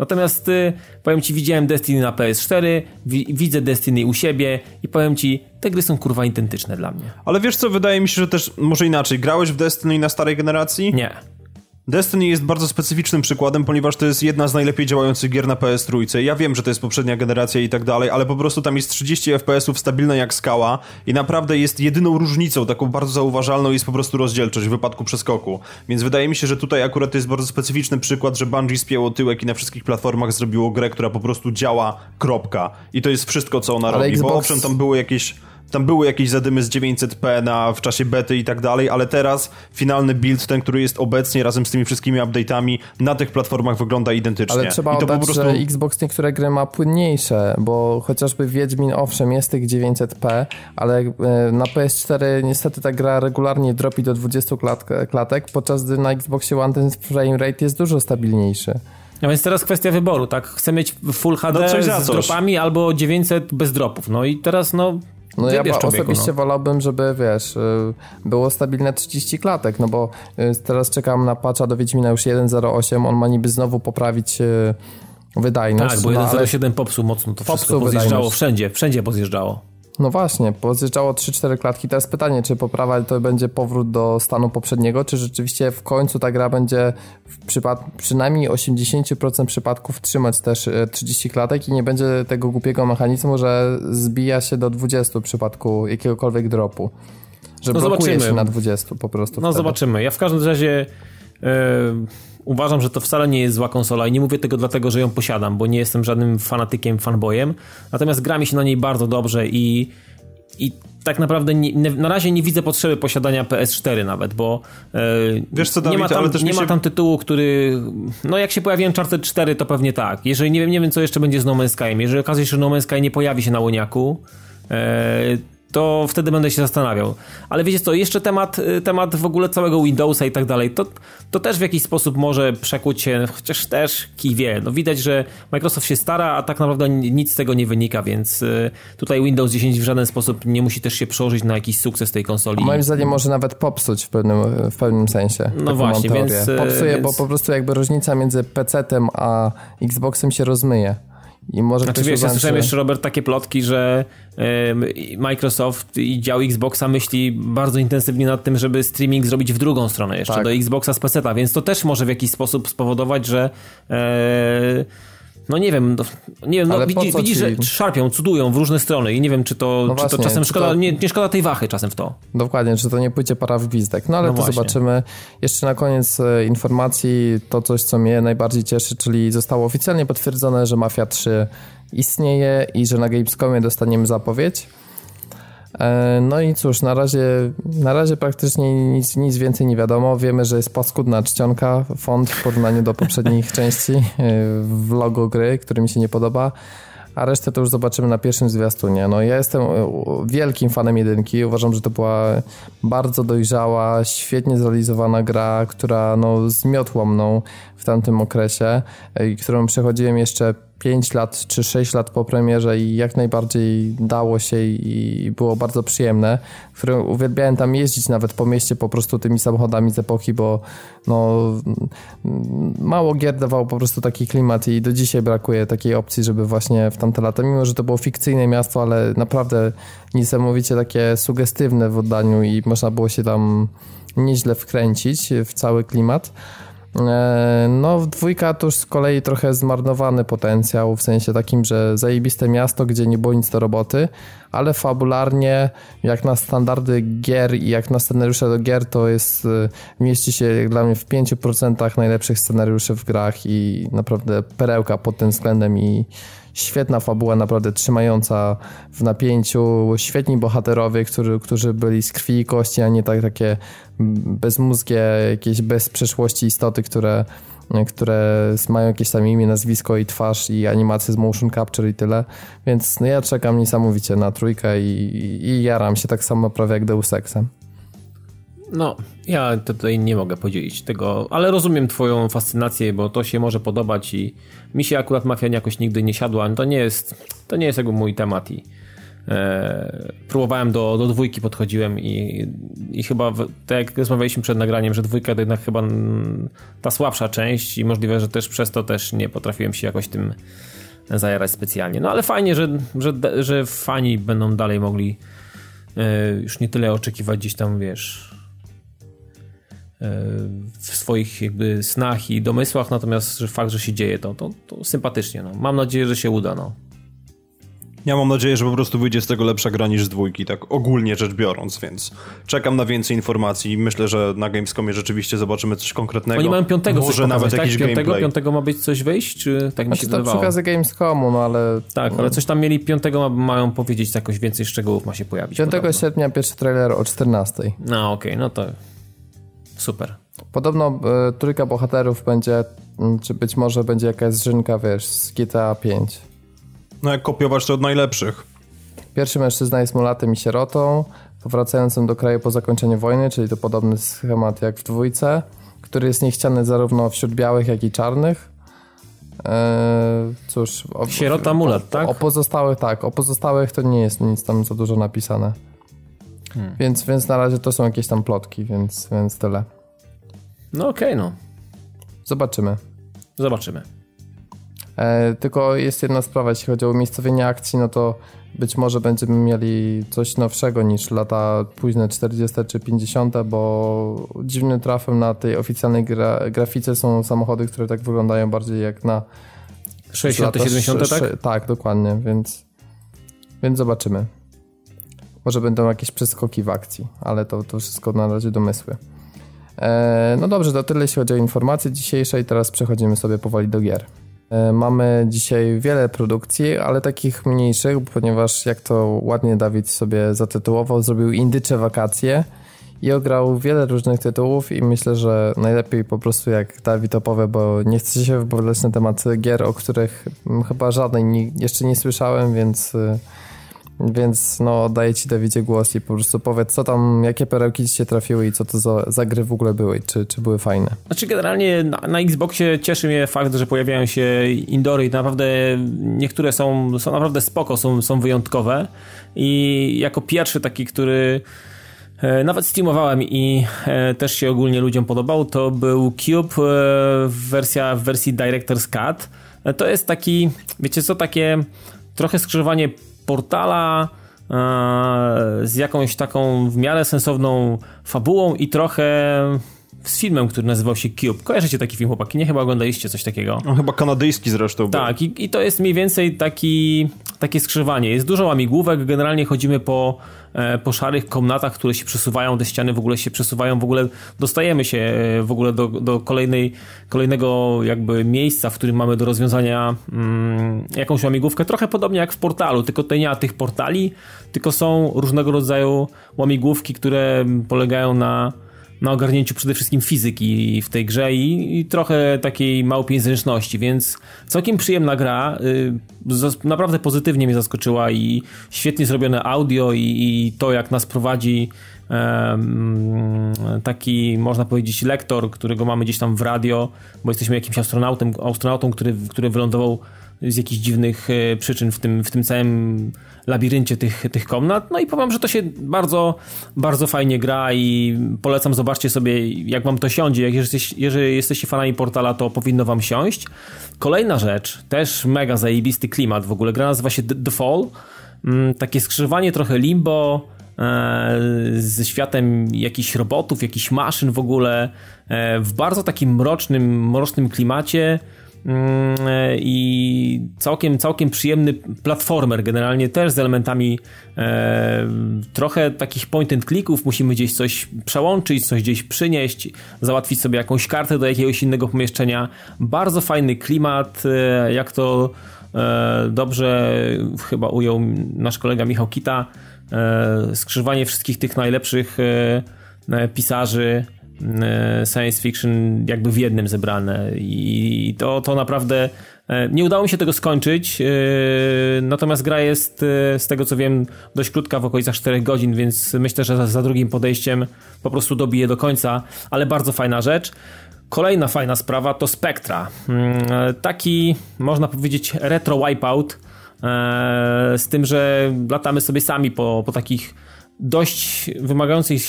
Natomiast y, powiem ci, widziałem Destiny na PS4, wi widzę Destiny u siebie i powiem ci, te gry są kurwa identyczne dla mnie. Ale wiesz co, wydaje mi się, że też może inaczej. Grałeś w Destiny na starej generacji? Nie. Destiny jest bardzo specyficznym przykładem, ponieważ to jest jedna z najlepiej działających gier na PS3. Ja wiem, że to jest poprzednia generacja i tak dalej, ale po prostu tam jest 30 FPS-ów stabilne jak skała i naprawdę jest jedyną różnicą, taką bardzo zauważalną jest po prostu rozdzielczość w wypadku przeskoku. Więc wydaje mi się, że tutaj akurat to jest bardzo specyficzny przykład, że Bungie spięło tyłek i na wszystkich platformach zrobiło grę, która po prostu działa, kropka. I to jest wszystko, co ona ale robi, Xbox... bo owszem, tam były jakieś tam były jakieś zadymy z 900p na, w czasie bety i tak dalej, ale teraz finalny build, ten, który jest obecnie razem z tymi wszystkimi update'ami na tych platformach wygląda identycznie. Ale trzeba I to oddać, prostu... że Xbox niektóre gry ma płynniejsze, bo chociażby Wiedźmin, owszem, jest tych 900p, ale e, na PS4 niestety ta gra regularnie dropi do 20 klatek, podczas gdy na Xboxie One ten frame rate jest dużo stabilniejszy. A więc teraz kwestia wyboru, tak? Chcę mieć Full HD no, z dropami albo 900 bez dropów. No i teraz no no ja osobiście no. wolałbym, żeby wiesz, y, było stabilne 30 klatek, no bo y, teraz czekam na patcha do Wiedźmina już 1.08, on ma niby znowu poprawić y, wydajność. Tak, bo 1.07 no, popsuł mocno to wszystko, pozjeżdżało wszędzie, wszędzie pozjeżdżało. No właśnie, pozjeżdżało 3-4 klatki. Teraz pytanie, czy poprawa to będzie powrót do stanu poprzedniego, czy rzeczywiście w końcu ta gra będzie w przypad przynajmniej 80% przypadków trzymać też 30 e, klatek i nie będzie tego głupiego mechanizmu, że zbija się do 20 w przypadku jakiegokolwiek dropu. Że no blokuje zobaczymy. się na 20 po prostu. No wtedy. zobaczymy. Ja w każdym razie... Yy uważam, że to wcale nie jest zła konsola i nie mówię tego dlatego, że ją posiadam, bo nie jestem żadnym fanatykiem, fanboyem. Natomiast gra mi się na niej bardzo dobrze i, i tak naprawdę nie, na razie nie widzę potrzeby posiadania PS4 nawet, bo e, Wiesz co, Dawid, nie, ma tam, nie się... ma tam tytułu, który no jak się pojawi Uncharted 4 to pewnie tak. Jeżeli nie wiem, nie wiem co jeszcze będzie z No Man's Sky. Jeżeli okazuje się, że No Man's Sky nie pojawi się na łoniaku, e, to wtedy będę się zastanawiał. Ale wiecie co, jeszcze temat, y, temat w ogóle całego Windowsa i tak dalej, to, to też w jakiś sposób może przekuć się, chociaż też kij wie. No widać, że Microsoft się stara, a tak naprawdę nic z tego nie wynika, więc y, tutaj Windows 10 w żaden sposób nie musi też się przełożyć na jakiś sukces tej konsoli. Moim zdaniem może nawet popsuć w pewnym, w pewnym sensie. No właśnie, więc... Popsuje, więc... bo po prostu jakby różnica między PC-tem a Xboxem się rozmyje. I może znaczy, wiesz, ja słyszałem jeszcze, Robert, takie plotki, że Microsoft i dział Xboxa myśli bardzo intensywnie nad tym, żeby streaming zrobić w drugą stronę, jeszcze tak. do Xboxa z PC-a, więc to też może w jakiś sposób spowodować, że e, no nie wiem, no, nie wiem, no, widzi, widzi, że szarpią, cudują w różne strony i nie wiem, czy to, no czy właśnie, to czasem szkoda, to... Nie, nie, szkoda tej wachy czasem w to. Dokładnie, czy to nie pójdzie para w gwizdek. No ale no to właśnie. zobaczymy. Jeszcze na koniec e, informacji to coś, co mnie najbardziej cieszy, czyli zostało oficjalnie potwierdzone, że Mafia 3 istnieje i że na Gamescomie dostaniemy zapowiedź. E, no i cóż, na razie, na razie praktycznie nic, nic więcej nie wiadomo. Wiemy, że jest paskudna czcionka, font w porównaniu do poprzednich (laughs) części e, w logo gry, który mi się nie podoba. A resztę to już zobaczymy na pierwszym zwiastunie. No ja jestem e, wielkim fanem jedynki. Uważam, że to była bardzo dojrzała, świetnie zrealizowana gra, która no, zmiotła mną w tamtym okresie i którą przechodziłem jeszcze 5 lat czy 6 lat po premierze i jak najbardziej dało się i było bardzo przyjemne, które uwielbiałem tam jeździć nawet po mieście po prostu tymi samochodami z epoki, bo no mało gier dawało po prostu taki klimat i do dzisiaj brakuje takiej opcji, żeby właśnie w tamte lata, mimo że to było fikcyjne miasto, ale naprawdę niesamowicie takie sugestywne w oddaniu i można było się tam nieźle wkręcić w cały klimat. E, no, w dwójka to już z kolei trochę zmarnowany potencjał, w sensie takim, że zajebiste miasto, gdzie nie było nic do roboty, ale fabularnie, jak na standardy gier i jak na scenariusze do gier, to jest, e, mieści się jak dla mnie w 5% najlepszych scenariuszy w grach i naprawdę perełka pod tym względem i świetna fabuła, naprawdę trzymająca w napięciu, świetni bohaterowie, którzy, którzy byli z krwi i kości, a nie tak takie bezmózgie, jakieś bez przeszłości istoty, które które mają jakieś tam imię, nazwisko i twarz i animacje z motion capture i tyle, więc no ja czekam niesamowicie na trójkę i, i, i jaram się tak samo prawie jak Deus Exem. No, ja tutaj nie mogę podzielić tego, ale rozumiem twoją fascynację, bo to się może podobać i mi się akurat Mafia jakoś nigdy nie siadła, to nie jest, to nie jest jakby mój temat i próbowałem do, do dwójki podchodziłem i, i chyba, w, tak jak rozmawialiśmy przed nagraniem, że dwójka to jednak chyba ta słabsza część i możliwe, że też przez to też nie potrafiłem się jakoś tym zajarać specjalnie. No ale fajnie, że, że, że fani będą dalej mogli e, już nie tyle oczekiwać gdzieś tam, wiesz w swoich jakby snach i domysłach, natomiast że fakt, że się dzieje to, to, to sympatycznie. No. Mam nadzieję, że się uda. No. Ja mam nadzieję, że po prostu wyjdzie z tego lepsza gra niż z dwójki, tak ogólnie rzecz biorąc, więc czekam na więcej informacji. Myślę, że na Gamescomie rzeczywiście zobaczymy coś konkretnego. Oni mają piątego Może nawet tak? jakiś piątego, gameplay. Piątego ma być coś wyjść, czy tak mi znaczy, się wydawało? to przekazy Gamescomu, no ale... Tak, ale coś tam mieli piątego, ma, mają powiedzieć, jakoś więcej szczegółów ma się pojawić. 5 sierpnia pierwszy trailer o 14. No okej, okay, no to Super. Podobno y, trójka bohaterów będzie, y, czy być może będzie jakaś zrzynka, wiesz, z GTA 5. No jak kopiować to od najlepszych. Pierwszy mężczyzna jest mulatem i sierotą, powracającym do kraju po zakończeniu wojny, czyli to podobny schemat jak w dwójce, który jest niechciany zarówno wśród białych, jak i czarnych. Eee, cóż. O, Sierota Mulat, tak? O pozostałych, tak. O pozostałych to nie jest nic tam za dużo napisane. Hmm. Więc, więc na razie to są jakieś tam plotki, więc, więc tyle. No okej, okay, no. Zobaczymy. Zobaczymy. E, tylko jest jedna sprawa, jeśli chodzi o umiejscowienie akcji, no to być może będziemy mieli coś nowszego niż lata późne 40 czy 50, bo dziwnym trafem na tej oficjalnej gra grafice są samochody, które tak wyglądają bardziej jak na 60 70 tak? Tak, dokładnie, więc, więc zobaczymy. Może będą jakieś przeskoki w akcji, ale to, to wszystko na razie domysły. E, no dobrze, to tyle jeśli chodzi o informacje dzisiejsze i teraz przechodzimy sobie powoli do gier. E, mamy dzisiaj wiele produkcji, ale takich mniejszych, ponieważ jak to ładnie Dawid sobie zatytułował, zrobił indycze wakacje i ograł wiele różnych tytułów i myślę, że najlepiej po prostu jak Dawid opowie, bo nie chcę się wypowiadać na temat gier, o których chyba żadnej jeszcze nie słyszałem, więc y, więc no, daję ci Dawidzie głos i po prostu powiedz, co tam, jakie perełki ci się trafiły i co to za, za gry w ogóle były, czy, czy były fajne. Znaczy generalnie na, na Xboxie cieszy mnie fakt, że pojawiają się indory i naprawdę niektóre są, są naprawdę spoko, są, są wyjątkowe i jako pierwszy taki, który e, nawet streamowałem i e, też się ogólnie ludziom podobał, to był Cube e, wersja w wersji Director's Cut. To jest taki, wiecie co, takie trochę skrzyżowanie portala e, z jakąś taką w miarę sensowną fabułą i trochę z filmem, który nazywał się Cube. Kojarzycie taki film, chłopaki? Nie chyba oglądaliście coś takiego? On chyba kanadyjski zresztą. Tak, i, i, to jest mniej więcej taki, takie skrzyżowanie. Jest dużo łamigłówek, generalnie chodzimy po, e, po szarych komnatach, które się przesuwają, te ściany w ogóle się przesuwają, w ogóle dostajemy się e, w ogóle do, do kolejnej, kolejnego jakby miejsca, w którym mamy do rozwiązania mm, jakąś łamigłówkę, trochę podobnie jak w portalu, tylko tutaj nie ma tych portali, tylko są różnego rodzaju łamigłówki, które polegają na na ogarnięciu przede wszystkim fizyki w tej grze i, i trochę takiej małpiej zręczności, więc całkiem przyjemna gra. Y, naprawdę pozytywnie mnie zaskoczyła i świetnie zrobione audio i, i to, jak nas prowadzi taki, można powiedzieć, lektor, którego mamy gdzieś tam w radio, bo jesteśmy jakimś astronautem, astronautą, który, który wylądował z jakichś dziwnych e, przyczyn w tym, w tym całym labiryncie tych, tych komnat. No i powiem, że to się bardzo, bardzo fajnie gra i polecam, zobaczcie sobie, jak wam to siądzie. Jak jesteś, jeżeli jesteście fanami portala, to powinno wam siąść. Kolejna rzecz, też mega zajebisty klimat w ogóle. Gra nazywa się The Fall. Mm, takie skrzyżowanie trochę limbo, ze światem jakichś robotów, jakichś maszyn w ogóle, e, w bardzo takim mrocznym, mrocznym klimacie. Mm, i całkiem, całkiem przyjemny platformer, generalnie też z elementami e, trochę takich point and clicków, musimy gdzieś coś przełączyć, coś gdzieś przynieść, załatwić sobie jakąś kartę do jakiegoś innego pomieszczenia. Bardzo fajny klimat, e, jak to e, dobrze chyba ujął nasz kolega Michał Kita, e, skrzyżowanie wszystkich tych najlepszych e, pisarzy. E, science fiction jakby w jednym zebrane i to, to naprawdę e, nie udało mi się tego skończyć, e, natomiast gra jest z tego co wiem dość krótka w okolicach 4 godzin, więc myślę, że za drugim podejściem po prostu dobiję do końca, ale bardzo fajna rzecz. Kolejna fajna sprawa to Spectra. Mm, taki, można powiedzieć, retro wipeout, z tym, że latamy sobie sami po, po takich dość wymagających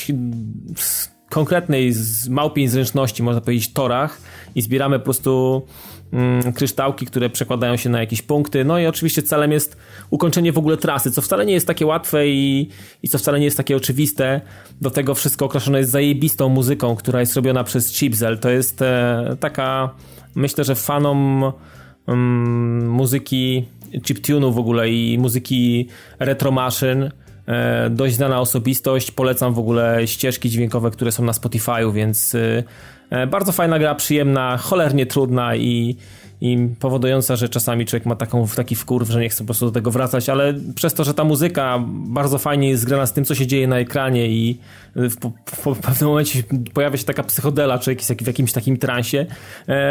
konkretnej, z zręczności, można powiedzieć, torach i zbieramy po prostu mm, kryształki, które przekładają się na jakieś punkty. No i oczywiście celem jest ukończenie w ogóle trasy, co wcale nie jest takie łatwe i, i co wcale nie jest takie oczywiste. Do tego wszystko okraszone jest zajebistą muzyką, która jest robiona przez Chipzel. To jest e, taka, myślę, że fanom mm, muzyki chiptune'u w ogóle i muzyki retro maszyn dość znana osobistość. Polecam w ogóle ścieżki dźwiękowe, które są na Spotify'u, więc e, e, bardzo fajna gra, przyjemna, cholernie trudna i, i powodująca, że czasami człowiek ma taką, taki wkurw, że nie chce po prostu do tego wracać, ale przez to, że ta muzyka bardzo fajnie jest zgrana z tym, co się dzieje na ekranie i w, w, w pewnym momencie pojawia się taka psychodela, człowiek jest w jakimś takim transie,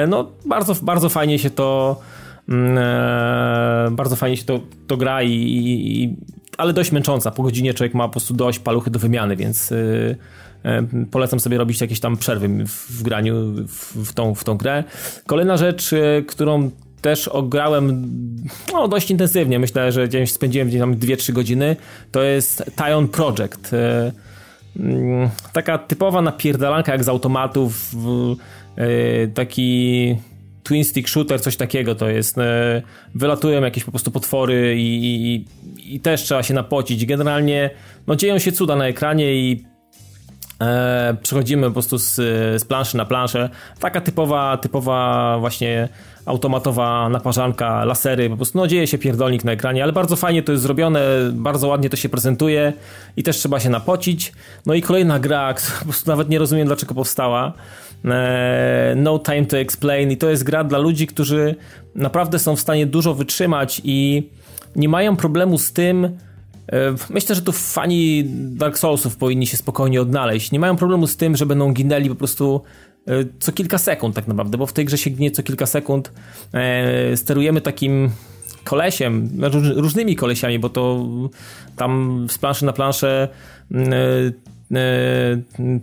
no bardzo, bardzo fajnie się to mm, bardzo fajnie się to, to gra i, i, ale dość męcząca. Po godzinie człowiek ma po prostu dość paluchy do wymiany, więc yy, yy, polecam sobie robić jakieś tam przerwy w, graniu w, tą, w tą grę. Kolejna rzecz, yy, którą też ograłem no, dość intensywnie. Myślę, że gdzieś spędziłem gdzieś tam 2-3 godziny. To jest Tyon Project. Mm, taka typowa napierdalanka jak z automatów. Taki twin stick shooter, coś takiego to jest. E, wylatują jakieś po prostu potwory i, i, i też trzeba się napocić. Generalnie no, dzieją się cuda na ekranie i e, przechodzimy po prostu z, z planszy na planszę. Taka typowa, typowa właśnie automatowa naparzanka, lasery, po prostu no dzieje się pierdolnik na ekranie, ale bardzo fajnie to jest zrobione, bardzo ładnie to się prezentuje i też trzeba się napocić. No i kolejna gra, (laughs) po prostu nawet nie rozumiem dlaczego powstała. E, no Time to Explain i to jest gra dla ludzi, którzy naprawdę są w stanie dużo wytrzymać i nie mają problemu z tym, e, Myślę, że tu fani Dark Soulsów powinni się spokojnie odnaleźć. Nie mają problemu z tym, że będą ginęli po prostu e, co kilka sekund tak naprawdę, bo w tej grze się ginie co kilka sekund. Sterujemy takim kolesiem, różnymi kolesiami, bo to tam z planszy na planszę E,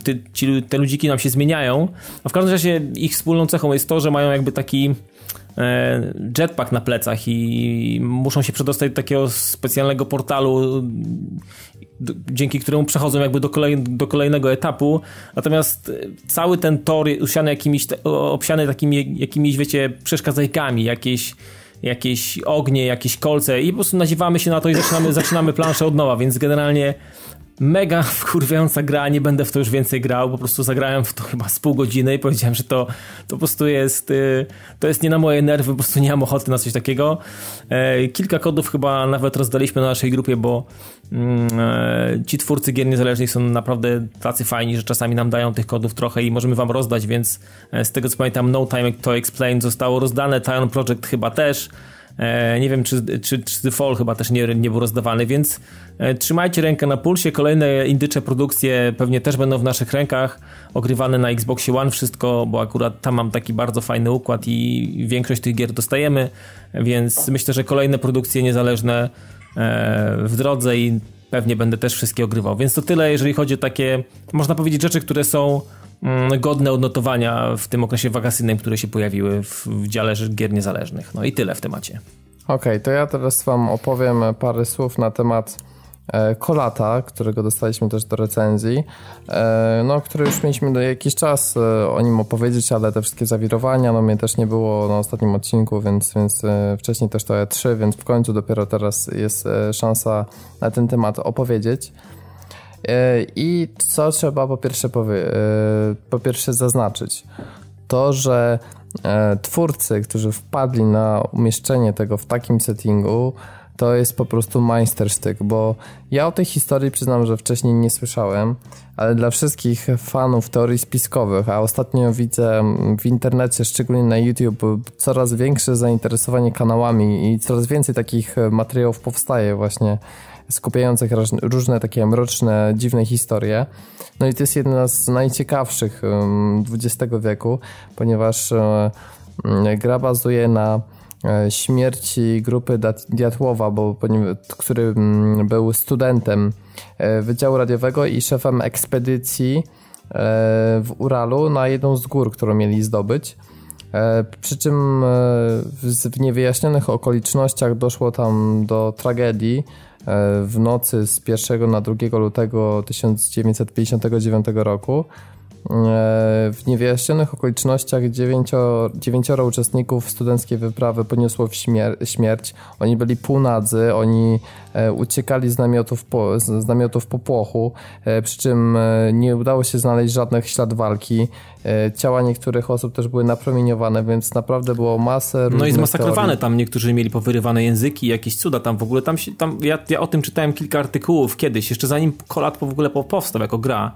ty, ci, te ludziki nam się zmieniają, a w każdym razie ich wspólną cechą jest to, że mają jakby taki e, jetpack na plecach i muszą się przedostać do takiego specjalnego portalu, dzięki któremu przechodzą jakby do, kolej, do kolejnego etapu. Natomiast cały ten tor usiany jakimiś, obsiany takimi jakimiś, wiecie, przeszkadzajkami, jakieś jakieś ognie, jakieś kolce i po prostu naziewamy się na to i zaczynamy, zaczynamy planszę od nowa, więc generalnie mega (laughs) wkurwiająca gra, nie będę w to już więcej grał, po prostu zagrałem w to chyba z pół godziny i powiedziałem, że to, to po prostu jest y, to jest nie na moje nerwy, po prostu nie mam ochoty na coś takiego. E, kilka kodów chyba nawet rozdaliśmy na naszej grupie, bo mm, e, ci twórcy gier niezależnych są naprawdę tacy fajni, że czasami nam dają tych kodów trochę i możemy wam rozdać, więc e, z tego co pamiętam No Time to Explain zostało rozdane, Tyon Project chyba też. E, nie wiem, czy, czy, czy Fall chyba też nie, nie był rozdawany, więc e, trzymajcie rękę na pulsie. Kolejne indycze produkcje pewnie też będą w naszych rękach, ogrywane na Xboxie One wszystko, bo akurat tam mam taki bardzo fajny układ i większość tych gier dostajemy, więc myślę, że kolejne produkcje niezależne e, w drodze i pewnie będę też wszystkie ogrywał. Więc to tyle, jeżeli chodzi o takie, można powiedzieć, rzeczy, które są godne odnotowania w tym okresie wakacyjnym, które się pojawiły w, w dziale gier niezależnych. No i tyle w temacie. Okej, okay, to ja teraz wam opowiem parę słów na temat E, Kolata, którego dostaliśmy też do recenzji, e, no, który już mieliśmy jakiś czas e, o nim opowiedzieć, ale te wszystkie zawirowania, no mnie też nie było na ostatnim odcinku, więc, więc wcześniej też to E3, więc w końcu dopiero teraz jest szansa na ten temat opowiedzieć. I co trzeba po pierwsze, powie, po pierwsze zaznaczyć? To, że twórcy, którzy wpadli na umieszczenie tego w takim settingu, to jest po prostu majstersztyk, bo ja o tej historii przyznam, że wcześniej nie słyszałem, ale dla wszystkich fanów teorii spiskowych, a ostatnio widzę w internecie, szczególnie na YouTube, coraz większe zainteresowanie kanałami i coraz więcej takich materiałów powstaje właśnie skupiających różne takie mroczne, dziwne historie. No i to jest jedna z najciekawszych XX wieku, ponieważ e, gra bazuje na E, śmierci grupy Diatłowa, bo, który mm, był studentem e, Wydziału Radiowego i szefem ekspedycji w Uralu na jedną z gór, którą mieli zdobyć. Przy czym w niewyjaśnionych okolicznościach doszło tam do tragedii w nocy z 1 na 2 lutego 1959 roku. E, w niewyjaśnionych okolicznościach dziewięcio, dziewięcioro uczestników studenckiej wyprawy poniosło śmier śmierć. Oni byli półnadzy, oni e, uciekali z namiotów, po, z namiotów popłochu, e, przy czym nie udało się znaleźć żadnych ślad walki. Ciała niektórych osób też były napromieniowane, więc naprawdę było masę No i zmasakrowane teorii. tam, niektórzy mieli powyrywane języki, jakieś cuda tam w ogóle. Tam, się, tam ja, ja o tym czytałem kilka artykułów kiedyś, jeszcze zanim Kolat w ogóle powstał jako gra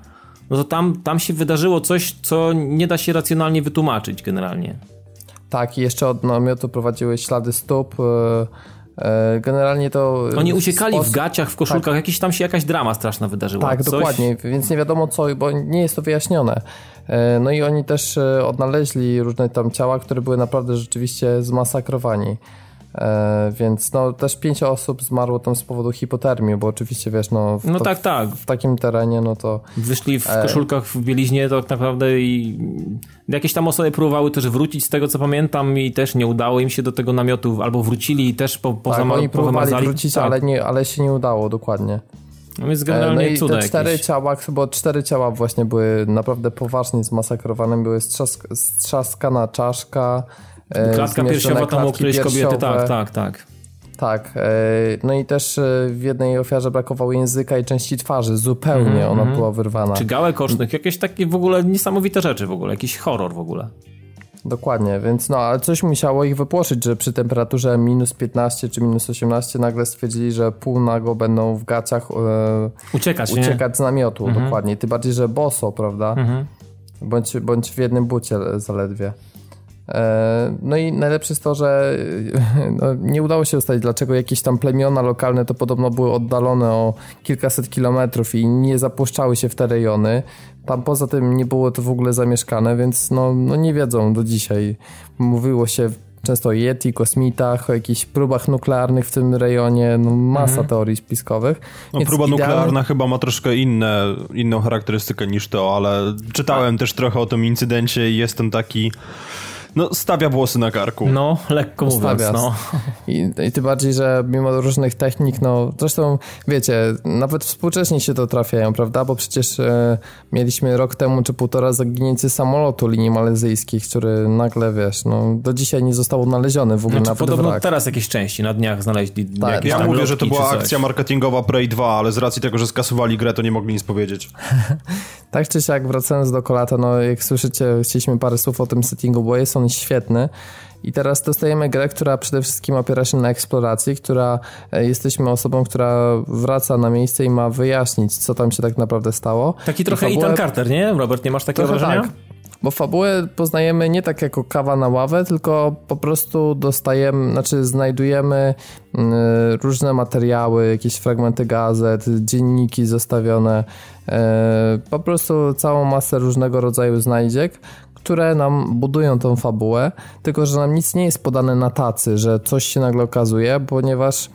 no to tam, tam się wydarzyło coś, co nie da się racjonalnie wytłumaczyć generalnie. Tak, i jeszcze od namiotu prowadziły ślady stóp. E, e, generalnie to. Oni uciekali w gaciach, w koszulkach, tak. jakieś tam się jakaś drama straszna wydarzyła. Tak, Coś... dokładnie, więc nie wiadomo co, bo nie jest to wyjaśnione. E, no i oni też odnaleźli różne tam ciała, które były naprawdę rzeczywiście zmasakrowani. E, więc no też pięć osób zmarło tam z powodu hipotermii, bo oczywiście wiesz, no, w, no to, tak, tak. W, takim terenie, no to... Wyszli w e, koszulkach w bieliźnie to tak naprawdę i jakieś tam osoby próbowały też wrócić z tego co pamiętam i też nie udało im się do tego namiotu, albo wrócili i też po, po tak, oni próbowali wrócić, tak. ale, nie, ale się nie udało, dokładnie. No więc generalnie no i te cztery jakieś. ciała, bo cztery ciała właśnie były naprawdę poważnie zmasakrowane, były strzask strzaskana czaszka, E, klatka piersiowa tam u którejś kobiety, tak, tak, tak. Tak, e, no i też e, w jednej ofiarze brakowało języka i części twarzy, zupełnie mm -hmm. ona była wyrwana. Czy gałek ocznych, jakieś takie w ogóle niesamowite rzeczy w ogóle, jakiś horror w ogóle. Dokładnie, więc no, ale coś musiało ich wypłoszyć, że przy temperaturze minus 15 czy minus 18 nagle stwierdzili, że pół nago będą w gaciach e, uciekać, uciekać z namiotu, mhm. dokładnie. Tym bardziej, że boso, prawda? Mhm. Bądź, bądź w jednym bucie zaledwie. E, no i najlepsze jest to, że (laughs) no, nie udało się ustalić, dlaczego jakieś tam plemiona lokalne to podobno były oddalone o kilkaset kilometrów i nie zapuszczały się w te rejony. Tam poza tym nie było to w ogóle zamieszkane, więc no, no nie wiedzą do dzisiaj. Mówiło się często o Yeti, kosmitach, o jakichś próbach nuklearnych w tym rejonie, no masa mhm. teorii spiskowych. No Więc próba nuklearna chyba ma troszkę inne, inną charakterystykę niż to, ale czytałem też trochę o tym incydencie i jestem taki no, stawia włosy na karku. No, lekko mówiąc, no. I, I tym bardziej, że mimo różnych technik, no, zresztą, wiecie, nawet współcześnie się to trafiają, prawda, bo przecież e, mieliśmy rok temu czy półtora zaginięcie samolotu linii malezyjskich, który nagle, wiesz, no, do dzisiaj nie został odnaleziony w ogóle znaczy, nawet podobno wrak. teraz jakieś części na dniach znaleźli tak, jakieś Ja mówię, że to była akcja marketingowa Prey 2, ale z racji tego, że skasowali grę, to nie mogli nic powiedzieć. (laughs) tak czy siak, wracając do Kolata, no, jak słyszycie, chcieliśmy parę słów o tym settingu, bo jest on świetny. I teraz dostajemy grę, która przede wszystkim opiera się na eksploracji, która e, jesteśmy osobą, która wraca na miejsce i ma wyjaśnić, co tam się tak naprawdę stało. Taki trochę fabułę... Ethan Carter, nie? Robert, nie masz takiego trochę wrażenia? Tak. Bo fabułę poznajemy nie tak jako kawa na ławę, tylko po prostu dostajemy, znaczy znajdujemy mm, różne materiały, jakieś fragmenty gazet, dzienniki zostawione, e, po prostu całą masę różnego rodzaju znajdziek, które nam budują tą fabułę, tylko że nam nic nie jest podane na tacy, że coś się nagle okazuje, ponieważ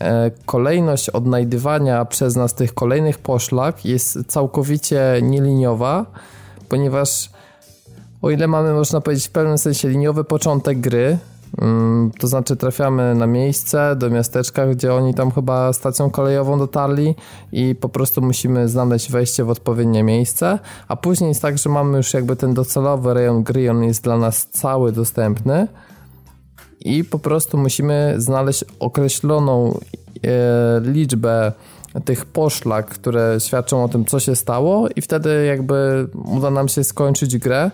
e, kolejność odnajdywania przez nas tych kolejnych poszlak jest całkowicie nieliniowa, ponieważ o ile mamy, można powiedzieć, w pewnym sensie liniowy początek gry, Mm, to znaczy trafiamy na miejsce, do miasteczka, gdzie oni tam chyba stacją kolejową dotarli i po prostu musimy znaleźć wejście w odpowiednie miejsce, a później jest tak, że mamy już jakby ten docelowy rejon gry, on jest dla nas cały dostępny. I po prostu musimy znaleźć określoną e, liczbę tych poszlak, które świadczą o tym, co się stało i wtedy jakby uda nam się skończyć grę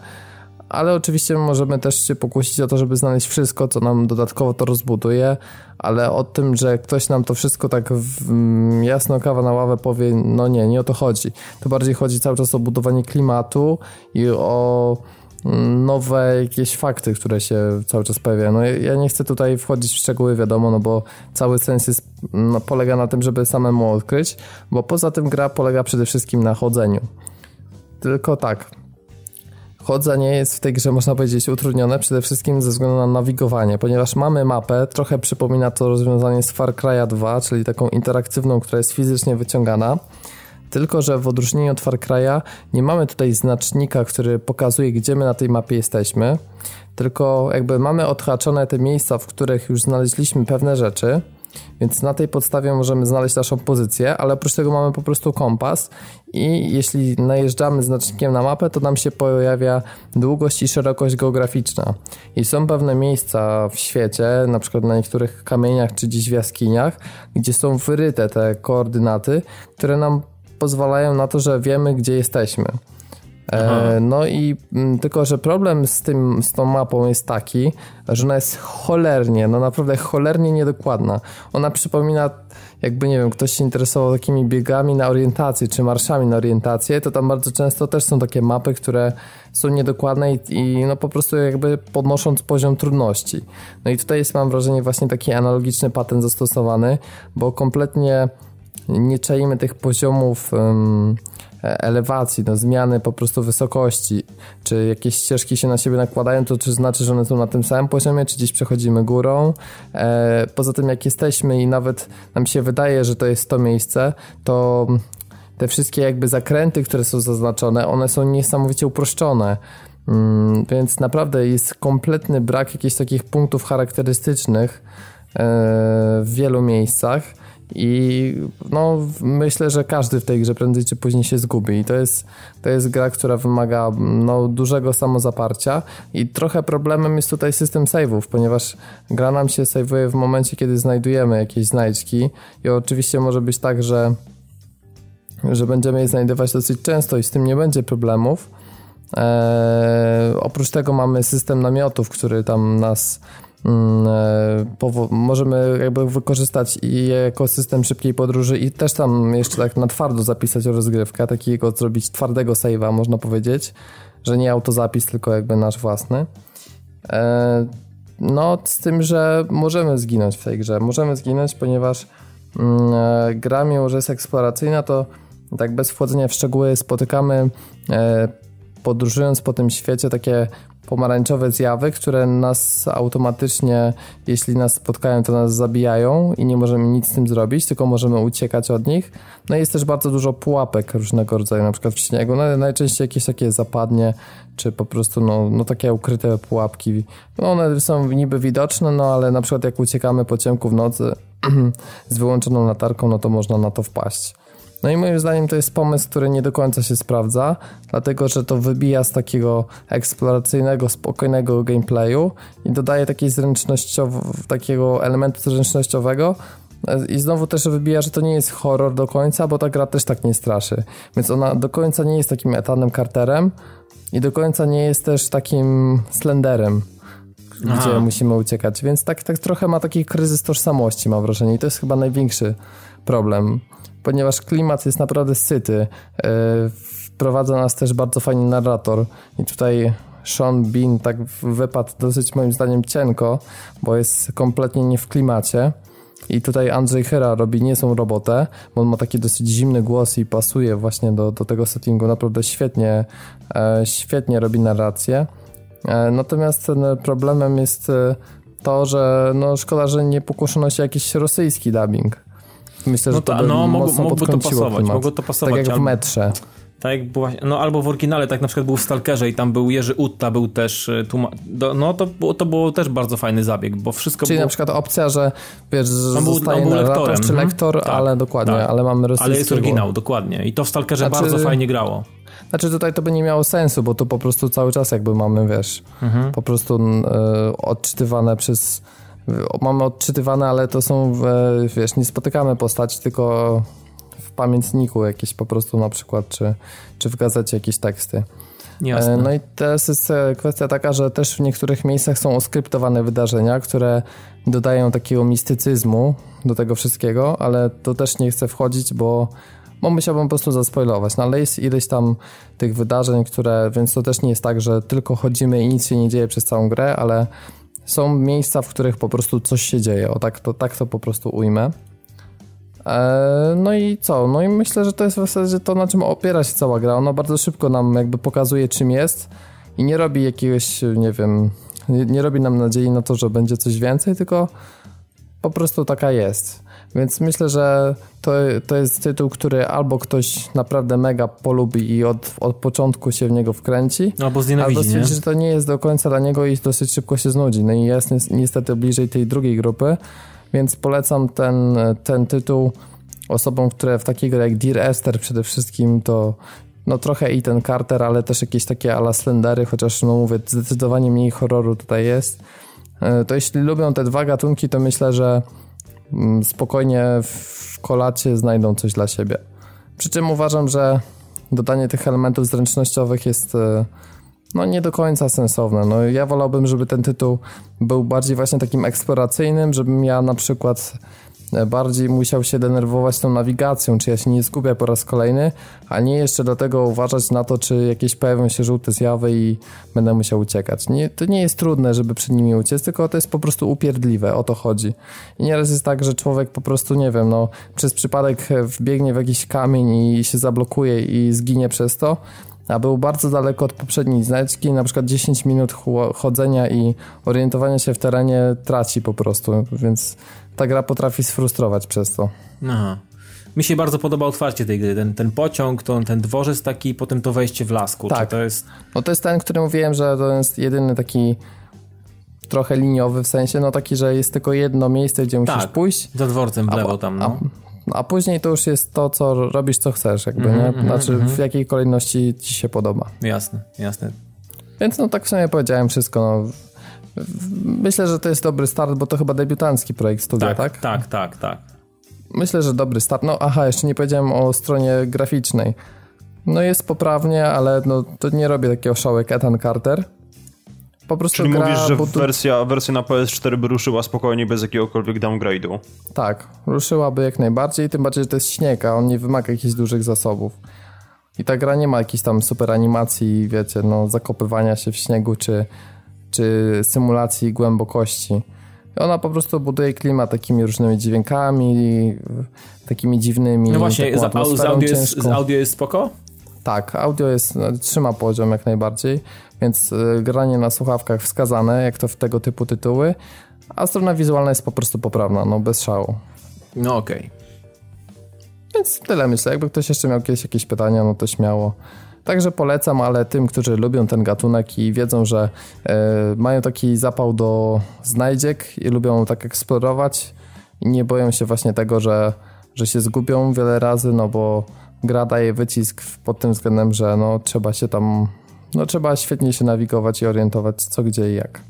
ale oczywiście możemy też się pokusić o to, żeby znaleźć wszystko, co nam dodatkowo to rozbuduje, ale o tym, że ktoś nam to wszystko tak w, mm, jasno kawa na ławę powie, no nie, nie o to chodzi. To bardziej chodzi cały czas o budowanie klimatu i o mm, nowe jakieś fakty, które się cały czas pojawiają. No ja nie chcę tutaj wchodzić w szczegóły, wiadomo, no bo cały sens jest, no, polega na tym, żeby samemu odkryć, bo poza tym gra polega przede wszystkim na chodzeniu. Tylko tak, chodzenie jest w tej grze, można powiedzieć, utrudnione przede wszystkim ze względu na nawigowanie, ponieważ mamy mapę, trochę przypomina to rozwiązanie z Far Cry 2, czyli taką interaktywną, która jest fizycznie wyciągana. Tylko, że w odróżnieniu od Far Cry'a nie mamy tutaj znacznika, który pokazuje, gdzie my na tej mapie jesteśmy, tylko jakby mamy odhaczone te miejsca, w których już znaleźliśmy pewne rzeczy, więc na tej podstawie możemy znaleźć naszą pozycję, ale oprócz tego mamy po prostu kompas i jeśli najeżdżamy znacznikiem na mapę, to nam się pojawia długość i szerokość geograficzna. I są pewne miejsca w świecie, na przykład na niektórych kamieniach czy gdzieś w jaskiniach, gdzie są wyryte te koordynaty, które nam pozwalają na to, że wiemy, gdzie jesteśmy. E, no i m, mm, tylko, że problem z, tym, z tą mapą jest taki, że ona jest cholernie, no naprawdę cholernie niedokładna. Ona przypomina, jakby nie wiem, ktoś się interesował takimi biegami na orientację, czy marszami na orientację, to tam bardzo często też są takie mapy, które są niedokładne i, i no po prostu jakby podnosząc poziom trudności. No i tutaj jest, mam wrażenie, właśnie taki analogiczny patent zastosowany, bo kompletnie nie czaimy tych poziomów um, elewacji, no, zmiany po prostu wysokości, czy jakieś ścieżki się na siebie nakładają, to czy znaczy, że one są na tym samym poziomie, czy gdzieś przechodzimy górą. E, poza tym, jak jesteśmy i nawet nam się wydaje, że to jest to miejsce, to te wszystkie jakby zakręty, które są zaznaczone, one są niesamowicie uproszczone. Mm, więc naprawdę jest kompletny brak jakichś takich punktów charakterystycznych e, w wielu miejscach. I no, myślę, że każdy w tej grze prędzej czy później się zgubi. I to jest, to jest gra, która wymaga no, dużego samozaparcia. I trochę problemem jest tutaj system save'ów, ponieważ gra nam się save'uje w momencie, kiedy znajdujemy jakieś znajdźki. I oczywiście może być tak, że, że będziemy je znajdować dosyć często i z tym nie będzie problemów. Eee, oprócz tego mamy system namiotów, który tam nas możemy jakby wykorzystać i jako system szybkiej podróży i też tam jeszcze tak na twardo zapisać rozgrywkę, takiego zrobić twardego save'a można powiedzieć, że nie autozapis, tylko jakby nasz własny. E, no z tym, że możemy zginąć w tej grze. Możemy zginąć, ponieważ mm, e, gra mimo, że jest eksploracyjna, to tak bez wchodzenia w szczegóły spotykamy podróżując po tym świecie takie pomarańczowe zjawy, które nas automatycznie, jeśli nas spotkają, to nas zabijają i nie możemy nic z tym zrobić, tylko możemy uciekać od nich. No i jest też bardzo dużo pułapek różnego rodzaju, na przykład w śniegu. No, najczęściej jakieś takie zapadnie, czy po prostu no, no takie ukryte pułapki. No one są niby widoczne, no ale na przykład jak uciekamy po ciemku w nocy (clears throat) z wyłączoną latarką, no to można na to wpaść. No i moim zdaniem to jest pomysł, który nie do końca się sprawdza, dlatego że to wybija z takiego eksploracyjnego, spokojnego gameplayu i dodaje takiej takiego elementu zręcznościowego, i znowu też wybija, że to nie jest horror do końca, bo ta gra też tak nie straszy. Więc ona do końca nie jest takim etanem Carterem i do końca nie jest też takim Slenderem, Aha. gdzie musimy uciekać. Więc tak, tak trochę ma taki kryzys tożsamości, mam wrażenie. I to jest chyba największy problem ponieważ klimat jest naprawdę syty. E, wprowadza nas też bardzo fajny narrator i tutaj Sean Bean tak wypadł dosyć moim zdaniem cienko, bo jest kompletnie nie w klimacie. I tutaj Andrzej Chyra robi niezłą robotę, bo on ma taki dosyć zimny głos i pasuje właśnie do, do tego settingu. Naprawdę świetnie, e, świetnie robi narrację. E, natomiast problemem jest to, że no szkoda, że nie pokuszono się jakiś rosyjski dubbing. Myślę, że no to, to by no, mógł, mógłby to pasować, mogło to pasować. Tak jak w metrze. Tak jak było, no albo w oryginale, tak na przykład był w Stalkerze i tam był Jerzy Utta, był też e, tłumacz, no to, było, to było też bardzo fajny zabieg, bo wszystko Czyli było... na przykład opcja, że wiesz, że był, zostaje był lektorem. czy mhm. lektor, tak, ale dokładnie, tak. ale mamy rosyjskiego. Ale jest oryginał, dokładnie i to w Stalkerze znaczy, bardzo fajnie grało. Znaczy tutaj to by nie miało sensu, bo to po prostu cały czas jakby mamy, wiesz, mhm. po prostu y, odczytywane przez mamy odczytywane, ale to są, wiesz, nie spotykamy postaci, tylko w pamiętniku jakieś po prostu na przykład, czy, czy w gazecie jakieś teksty. Jasne. No i teraz jest e, kwestia taka, że też w niektórych miejscach są oskryptowane wydarzenia, które dodają takiego mistycyzmu do tego wszystkiego, ale to też nie chcę wchodzić, bo, bo musiałbym po prostu zaspoilować. No ale jest ileś tam tych wydarzeń, które, więc to też nie jest tak, że tylko chodzimy i nic się nie dzieje przez całą grę, ale są miejsca, w których po prostu coś się dzieje. O tak to, tak to po prostu ujmę. E, no i co? No i myślę, że to jest w zasadzie to, na czym opiera się cała gra. Ona bardzo szybko nam jakby pokazuje, czym jest i nie robi jakiegoś, nie wiem, nie, nie robi nam nadziei na to, że będzie coś więcej, tylko po prostu taka jest. Więc myślę, że to, to jest tytuł, który albo ktoś naprawdę mega polubi i od, od początku się w niego wkręci, albo znienawidzi, albo stwierdzi, że to nie jest do końca dla niego i dosyć szybko się znudzi. No i jest niestety bliżej tej drugiej grupy, więc polecam ten, ten tytuł osobom, które w takiej grze jak Dear Esther przede wszystkim to no trochę i ten Carter, ale też jakieś takie ala Slendery, chociaż no mówię, zdecydowanie mniej horroru tutaj jest. E, to jeśli lubią te dwa gatunki, to myślę, że spokojnie w kolacie znajdą coś dla siebie. Przy czym uważam, że dodanie tych elementów zręcznościowych jest e, no nie do końca sensowne. No, ja wolałbym, żeby ten tytuł był bardziej właśnie takim eksploracyjnym, żebym ja na przykład bardziej musiał się denerwować tą nawigacją, czy ja się nie skupię po raz kolejny, a nie jeszcze do tego uważać na to, czy jakieś pojawią się żółte zjawy i będę musiał uciekać. Nie, to nie jest trudne, żeby przed nimi uciec, tylko to jest po prostu upierdliwe, o to chodzi. I nieraz jest tak, że człowiek po prostu, nie wiem, no, przez przypadek wbiegnie w jakiś kamień i się zablokuje i zginie przez to, a był bardzo daleko od poprzedniej znajdźki, na przykład 10 minut chodzenia i orientowania się w terenie traci po prostu, więc ta gra potrafi sfrustrować przez to. Aha. Mi się bardzo podoba otwarcie tej gry, ten, ten pociąg, to, ten dworzec taki, potem to wejście w lasku. Tak, to jest... no to jest ten, który mówiłem, że to jest jedyny taki trochę liniowy, w sensie no taki, że jest tylko jedno miejsce, gdzie musisz tak, pójść. za dworcem w lewo a, tam, no. A, a, później to już jest to, co robisz, co chcesz, jakby, mm -hmm, nie? Mhm, znaczy mm -hmm. w jakiej kolejności ci się podoba. Jasne, jasne. Więc no tak w sumie powiedziałem wszystko, no. Myślę, że to jest dobry start, bo to chyba debiutancki projekt studia, tak? Tak, tak, tak, tak. Myślę, że dobry start. No aha, jeszcze nie powiedziałem o stronie graficznej. No jest poprawnie, ale no, to nie robię takiego jak Ethan Carter. Po prostu Czyli gra, mówisz, że wersja, wersja na PS4 by ruszyła spokojnie bez jakiegokolwiek downgrade'u? Tak, ruszyłaby jak najbardziej, tym bardziej, że to jest śnieg, a on nie wymaga jakichś dużych zasobów. I ta gra nie ma jakiejś tam super animacji, wiecie, no zakopywania się w śniegu, czy, czy symulacji głębokości. Ona po prostu buduje klimat takimi różnymi dźwiękami, takimi dziwnymi. No właśnie, z, audio jest, z audio jest spoko? Tak, audio jest, no, trzyma poziom jak najbardziej, więc y, granie na słuchawkach wskazane, jak to w tego typu tytuły, a strona wizualna jest po prostu poprawna, no bez szału. No okej. Okay. Więc tyle myślę, jakby ktoś jeszcze miał jakieś, jakieś pytania, no to śmiało. Także polecam, ale tym, którzy lubią ten gatunek i wiedzą, że y, mają taki zapał do znajdziek i lubią tak eksplorować i nie boją się właśnie tego, że, że się zgubią wiele razy, no bo gra daje wycisk pod tym względem, że no, trzeba się tam, no trzeba świetnie się nawigować i orientować co, gdzie i jak.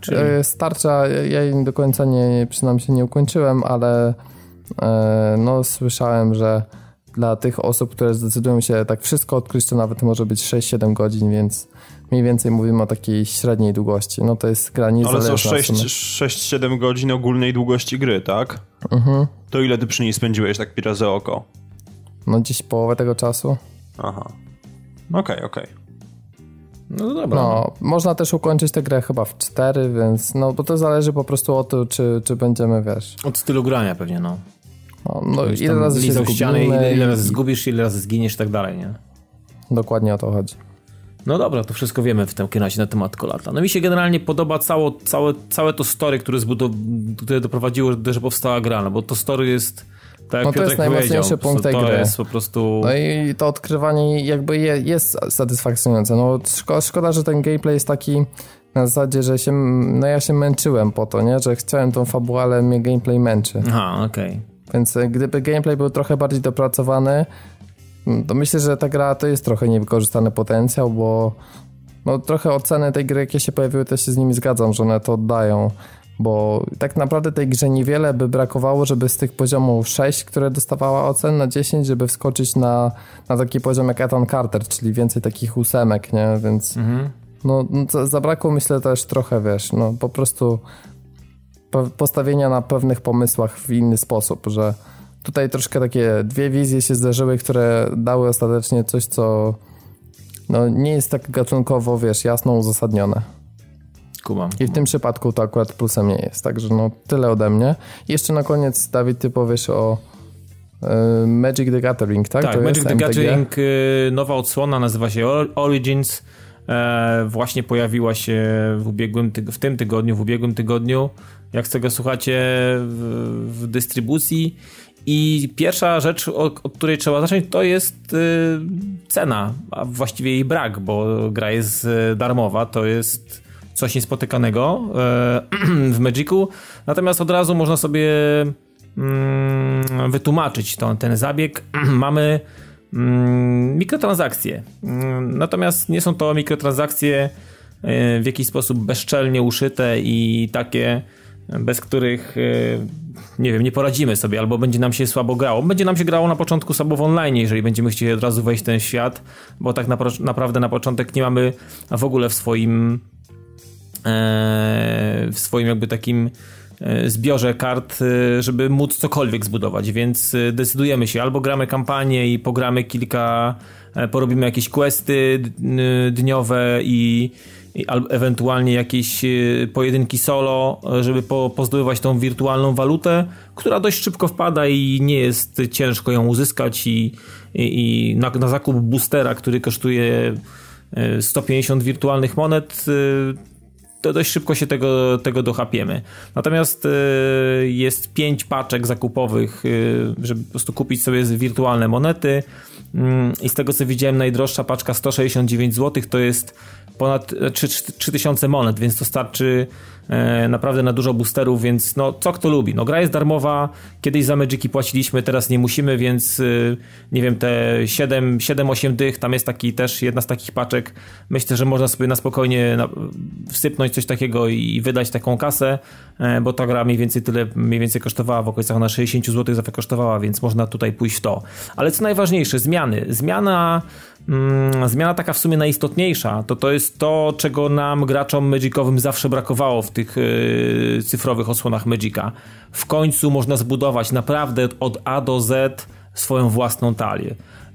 Czyli... E, starcza, ja jej do końca nie, przynajmniej się nie ukończyłem, ale e, no słyszałem, że dla tych osób, które zdecydują się tak wszystko odkryć, to nawet może być 6-7 godzin, więc mniej więcej mówimy o takiej średniej długości. No to jest gra niezależna. Ale co 6-7 godzin ogólnej długości gry, tak? Mhm. To ile ty przy niej spędziłeś tak pi razy oko? No dziś połowę tego czasu. Aha. Okej, okay, okej. Okay. No dobra. No, można też ukończyć tę grę chyba w 4, więc no, bo to zależy po prostu od to, czy, czy będziemy, wiesz... Od stylu grania pewnie, no. No, no ile razy się zgubimy, ile, ile razy zgubisz, ile razy zginiesz i tak dalej, nie? Dokładnie o to chodzi. No dobra, to wszystko wiemy w tym razie na temat Kolata. No mi się generalnie podoba cało, całe, całe to story, które, zbudow... które doprowadziło, że powstała gra, no bo to story jest tak, no to jest najmocniejszy punkt tej to gry. jest po prostu... No i to odkrywanie jakby je, jest satysfakcjonujące. No szkoda, szkoda, że ten gameplay jest taki na zasadzie, że się, no ja się męczyłem po to, nie? Że chciałem tą fabułę, ale mnie gameplay męczy. Aha, okej. Okay. Więc e, gdyby gameplay był trochę bardziej dopracowany, mm, to myślę, że ta gra to jest trochę niewykorzystany potencjał, bo no, trochę oceny tej gry, jakie się pojawiły, też się z nimi zgadzam, że one to oddają bo tak naprawdę tej grze niewiele by brakowało, żeby z tych poziomów 6, które dostawała ocen na 10, żeby wskoczyć na, na taki poziom jak Ethan Carter, czyli więcej takich ósemek, nie? Więc mhm. no, no zabrakło myślę też trochę, wiesz, no po prostu postawienia na pewnych pomysłach w inny sposób, że tutaj troszkę takie dwie wizje się zdarzyły, które dały ostatecznie coś, co no, nie jest tak gatunkowo, wiesz, jasno uzasadnione. Kumam. I w tym przypadku to akurat plusem nie jest. Także no tyle ode mnie. I jeszcze na koniec, Dawid, ty powiesz o y, Magic the Gathering, tak? Tak, to Magic the Gathering, y, nowa odsłona, nazywa się Origins. E, właśnie pojawiła się w, ubiegłym w tym tygodniu, w ubiegłym tygodniu. Jak tego słuchacie w, w dystrybucji. I pierwsza rzecz, od, której trzeba zacząć, to jest y, cena, a właściwie jej brak, bo gra jest y, darmowa. To jest coś niespotykanego e, (clears throat) w Magicu. Natomiast od razu można sobie mm, wytłumaczyć to, ten zabieg. (clears throat) Mamy mm, mikrotransakcje. Mm, natomiast nie są to mikrotransakcje w jakiś sposób bezczelnie uszyte i takie, bez których e, nie wiem, nie poradzimy sobie, albo będzie nam się słabo grało. Będzie nam się grało na początku słabo w online, jeżeli będziemy chcieli od razu wejść w ten świat, bo tak naprawdę na początek nie mamy w ogóle w swoim E, w swoim jakby takim zbiorze kart, żeby móc cokolwiek zbudować, więc decydujemy się albo gramy kampanię i pogramy kilka, porobimy jakieś questy dniowe i ewentualnie jakieś y, pojedynki solo, żeby po, pozdobywać tą wirtualną walutę, która dość szybko wpada i nie jest ciężko ją uzyskać i, i, i na, na zakup boostera, który kosztuje 150 y, wirtualnych monet y, dość szybko się tego, tego dochapiemy. Natomiast jest pięć paczek zakupowych, żeby po prostu kupić sobie wirtualne monety mm, i z tego co widziałem najdroższa paczka 169 zł to jest ponad 3000 monet, więc to starczy e, naprawdę na dużo boosterów, więc no co kto lubi. No gra jest darmowa, kiedyś za Magiki płaciliśmy, teraz nie musimy, więc e, nie wiem, te 7-8 dych, tam jest taki też jedna z takich paczek. Myślę, że można sobie na spokojnie wsypnąć coś takiego i wydać taką kasę, e, bo ta gra mniej więcej tyle mniej więcej kosztowała, w okolicach na 60 zł zawsze kosztowała, więc można tutaj pójść w to. Ale co najważniejsze, zmiany. Zmiana zmiana taka w sumie najistotniejsza, to to jest to, czego nam graczom Magicowym zawsze brakowało w tych yy, cyfrowych osłonach Magica. W końcu można zbudować naprawdę od A do Z swoją własną talię.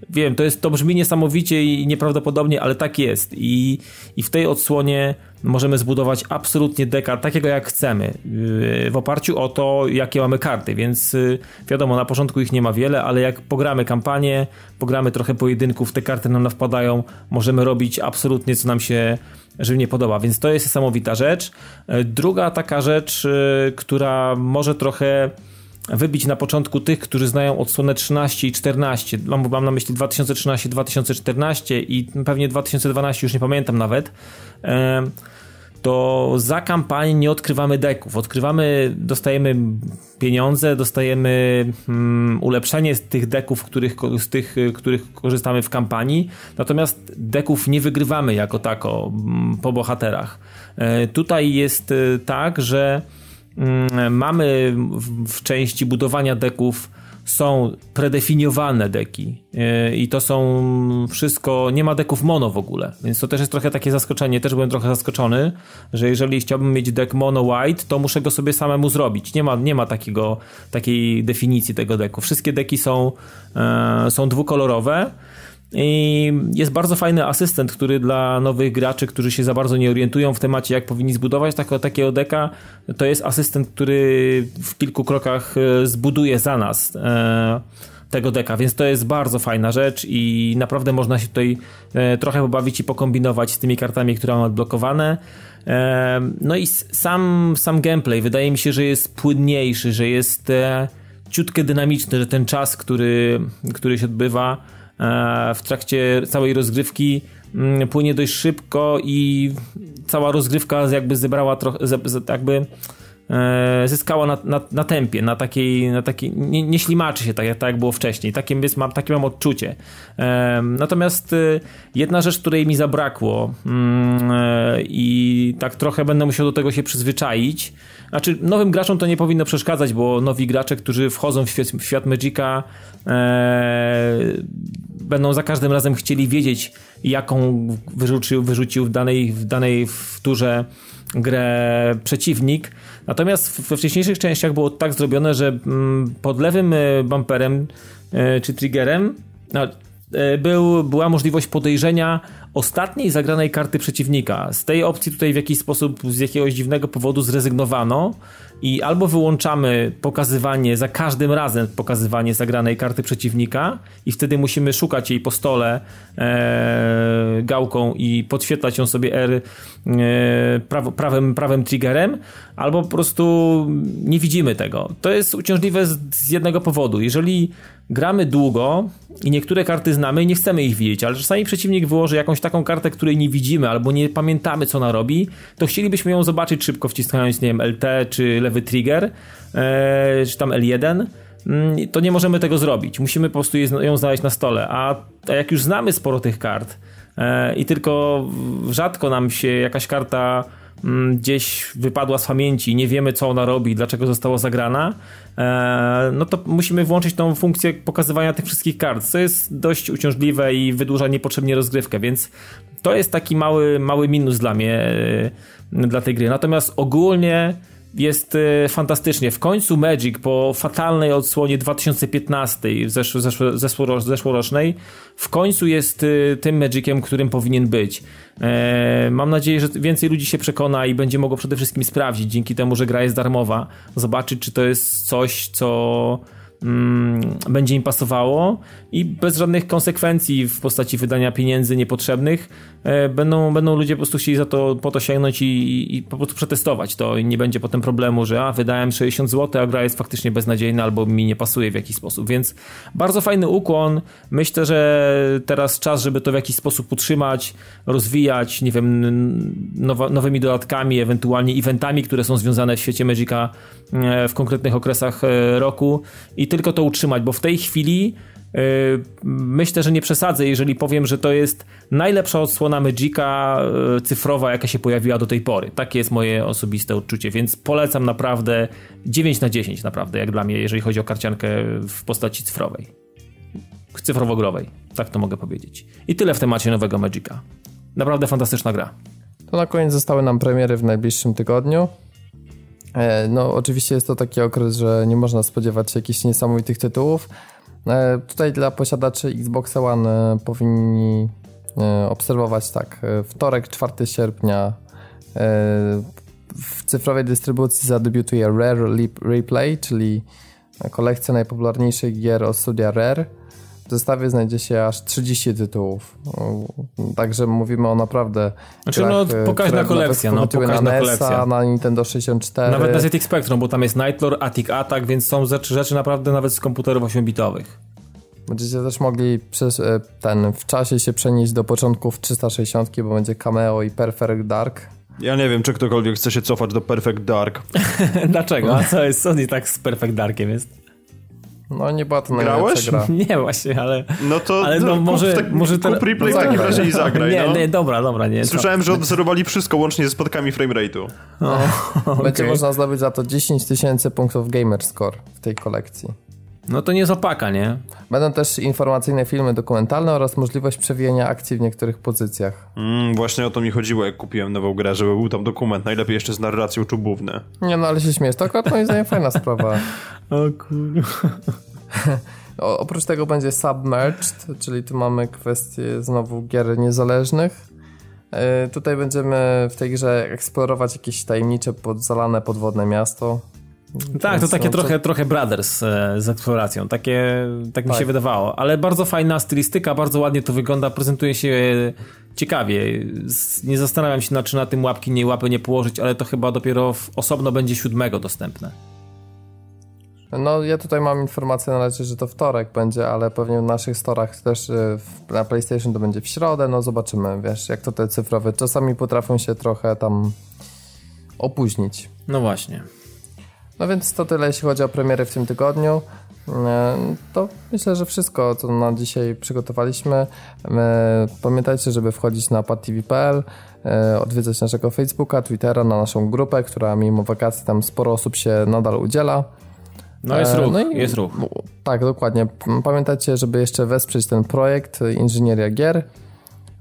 Wiem, to, jest, to brzmi niesamowicie i nieprawdopodobnie, ale tak jest. I, I w tej odsłonie możemy zbudować absolutnie deka takiego jak chcemy, yy, w oparciu o to, jakie mamy karty, więc yy, wiadomo, na początku ich nie ma wiele, ale jak pogramy kampanię, pogramy trochę pojedynków, te karty nam wpadają, możemy robić absolutnie co nam się żywnie podoba, więc to jest niesamowita rzecz. Yy, druga taka rzecz, która może trochę wybić na początku tych, którzy znają odsłonę 13 i 14. Mam, mam na myśli 2013-2014 i pewnie 2012, już nie pamiętam nawet. To za kampanię nie odkrywamy deków. Odkrywamy, dostajemy pieniądze, dostajemy um, ulepszenie z tych deków, których, z tych, których korzystamy w kampanii. Natomiast deków nie wygrywamy jako tako po bohaterach. E, tutaj jest e, tak, że Mm, mamy w części budowania deków są predefiniowane deki e, i to są wszystko, nie ma deków mono w ogóle, więc to też jest trochę takie zaskoczenie, też byłem trochę zaskoczony, że jeżeli chciałbym mieć deck mono white, to muszę go sobie samemu zrobić, nie ma, nie ma takiego, takiej definicji tego deku, wszystkie deki są, e, są dwukolorowe, i jest bardzo fajny asystent, który dla nowych graczy, którzy się za bardzo nie orientują w temacie, jak powinni zbudować takiego, takiego deka, to jest asystent, który w kilku krokach e, zbuduje za nas e, tego deka, więc to jest bardzo fajna rzecz i naprawdę można się tutaj e, trochę pobawić i pokombinować z tymi kartami, które mam odblokowane. No i sam, sam gameplay wydaje mi się, że jest płynniejszy, że jest ciutkę dynamiczny, że ten czas, który, który się odbywa w trakcie całej rozgrywki mm, płynie dość szybko i cała rozgrywka jakby zebrała trochę, jakby e, zyskała na, na, na tempie, na takiej, na takiej nie, nie ślimaczy się tak, tak jak było wcześniej. Takie, mam, takie mam odczucie. E, natomiast jedna rzecz, której mi zabrakło mm, i tak trochę będę musiał do tego się przyzwyczaić, znaczy, nowym graczom to nie powinno przeszkadzać, bo nowi gracze, którzy wchodzą w świat, w świat Magica, e, będą za każdym razem chcieli wiedzieć, jaką wyrzucił, wyrzucił w danej, w danej w turze grę przeciwnik. Natomiast we wcześniejszych częściach było tak zrobione, że mm, pod lewym e, bumperem e, czy triggerem no, e, był, była możliwość podejrzenia ostatniej zagranej karty przeciwnika. Z tej opcji tutaj w jakiś sposób z jakiegoś dziwnego powodu zrezygnowano i albo wyłączamy pokazywanie za każdym razem pokazywanie zagranej karty przeciwnika i wtedy musimy szukać jej po stole e, gałką i podświetlać ją sobie R e, praw, prawym, prawym triggerem, albo po prostu nie widzimy tego. To jest uciążliwe z, z jednego powodu. Jeżeli gramy długo i niektóre karty znamy i nie chcemy ich widzieć, ale czasami przeciwnik wyłoży jakąś taką kartę, której nie widzimy albo nie pamiętamy co ona robi, to chcielibyśmy ją zobaczyć szybko wciskając, nie wiem, LT czy lewy trigger, e, czy tam L1 mm, to nie możemy tego zrobić. Musimy po prostu ją znaleźć na stole. A jak już znamy sporo tych kart e, i tylko rzadko nam się jakaś karta Mm, gdzieś wypadła z pamięci, nie wiemy co ona robi, dlaczego została zagrana, e, no to musimy włączyć tą funkcję pokazywania tych wszystkich kart, co jest dość uciążliwe i wydłuża niepotrzebnie rozgrywkę, więc to jest taki mały, mały minus dla mnie, dla tej gry. Natomiast ogólnie jest e, fantastycznie. W końcu Magic po fatalnej odsłonie 2015, zeszł, zeszł, zeszło, zeszłorocznej, w końcu jest e, tym Magiciem, którym powinien być. E, mam nadzieję, że więcej ludzi się przekona i będzie mogło przede wszystkim sprawdzić, dzięki temu, że gra jest darmowa, zobaczyć, czy to jest coś, co mm, będzie im pasowało i bez żadnych konsekwencji w postaci wydania pieniędzy niepotrzebnych będą, będą ludzie po prostu chcieli za to po to sięgnąć i, i po prostu przetestować to i nie będzie potem problemu, że a wydałem 60 zł, a gra jest faktycznie beznadziejna albo mi nie pasuje w jakiś sposób, więc bardzo fajny ukłon. Myślę, że teraz czas, żeby to w jakiś sposób utrzymać, rozwijać, nie wiem, nowa, nowymi dodatkami, ewentualnie eventami, które są związane w świecie Magica e, w konkretnych okresach e, roku i tylko to utrzymać, bo w tej chwili myślę, że nie przesadzę, jeżeli powiem, że to jest najlepsza odsłona Magica yy, cyfrowa, jaka się pojawiła do tej pory. Takie jest moje osobiste odczucie, więc polecam naprawdę 9 na 10 naprawdę, jak dla mnie, jeżeli chodzi o karciankę w postaci cyfrowej. Cyfrowo-growej, tak to mogę powiedzieć. I tyle w temacie nowego Magica. Naprawdę fantastyczna gra. To na koniec zostały nam premiery w najbliższym tygodniu. E, no, oczywiście jest to taki okres, że nie można spodziewać się jakichś niesamowitych tytułów. E, tutaj dla posiadaczy Xbox One e, powinni obserwować tak. Wtorek, 4 sierpnia w cyfrowej dystrybucji zadebiutuje Rare Replay, czyli kolekcja najpopularniejszych gier od studia Rare. W zestawie znajdzie się aż 30 tytułów. Także mówimy o naprawdę. Znaczy, grach, no, pokaźna kolekcja. No, pokaźna na NES-a, kolekcja. na Nintendo 64. Nawet na ZX Spectrum, bo tam jest Nightlore, Attic Attack, więc są rzeczy, rzeczy naprawdę nawet z komputerów 8-bitowych. Będziecie też mogli przez e, ten w czasie się przenieść do początków 360, bo będzie Cameo i Perfect Dark. Ja nie wiem, czy ktokolwiek chce się cofać do Perfect Dark. (laughs) Dlaczego? A co jest? Co nie tak z Perfect Darkiem jest? No nie była to Grałeś? gra. (laughs) Nie właśnie, ale... No to ale no, kup, może, tak, może ten, replay no, w takim razie i zagraj. Nie, no. nie, dobra, dobra, nie. Słyszałem, że odwzorowali wszystko łącznie ze spadkami framerate'u. No, (laughs) Będzie okay. można zdobyć za to 10 tysięcy punktów gamer score w tej kolekcji. No to nie jest opaka, nie? Będą też informacyjne filmy dokumentalne oraz możliwość przewijania akcji w niektórych pozycjach. Mm, właśnie o to mi chodziło, jak kupiłem nową grę, żeby był tam dokument, najlepiej jeszcze z narracją czubówne. Nie no, ale się śmiesz, to akurat moim zdaniem fajna sprawa. (laughs) O kurwa. (laughs) O, oprócz tego będzie Submerged, czyli tu mamy kwestię znowu gier niezależnych. Yy, tutaj będziemy w tej grze eksplorować jakieś tajemnicze, podzalane podwodne miasto. Tak, to takie trochę, trochę Brothers e, z eksploracją, takie, tak mi tak. się wydawało, ale bardzo fajna stylistyka, bardzo ładnie to wygląda, prezentuje się ciekawie. Nie zastanawiam się, czy na tym łapki nie łapy nie położyć, ale to chyba dopiero osobno będzie siódmego dostępne. No ja tutaj mam informację na razie, że to wtorek będzie, ale pewnie w naszych storach też y, na PlayStation to będzie w środę, no zobaczymy, wiesz, jak to te cyfrowe czasami potrafią się trochę tam opóźnić. No właśnie. No więc to tyle, jeśli chodzi o premiery w tym tygodniu. Y, to myślę, że wszystko, co na dzisiaj przygotowaliśmy. Y, pamiętajcie, żeby wchodzić na padtv.pl, odwiedzać naszego Facebooka, Twittera, na naszą grupę, która mimo wakacji tam sporo osób się nadal udziela. No jest e, ruch, no i, jest ruch. Tak, dokładnie. Pamiętajcie, żeby jeszcze wesprzeć ten projekt Inżynieria Gier.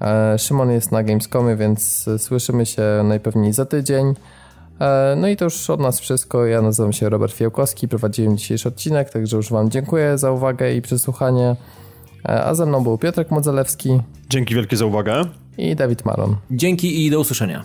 E, Szymon jest na Gamescomie, więc słyszymy się najpewniej za tydzień. E, no i to już od nas wszystko. Ja nazywam się Robert Fiałkowski, prowadziłem dzisiejszy odcinek, także już Wam dziękuję za uwagę i przesłuchanie. A ze mną był Piotrek Modzelewski. Dzięki wielkie za uwagę. I Dawid Maron. Dzięki i do usłyszenia.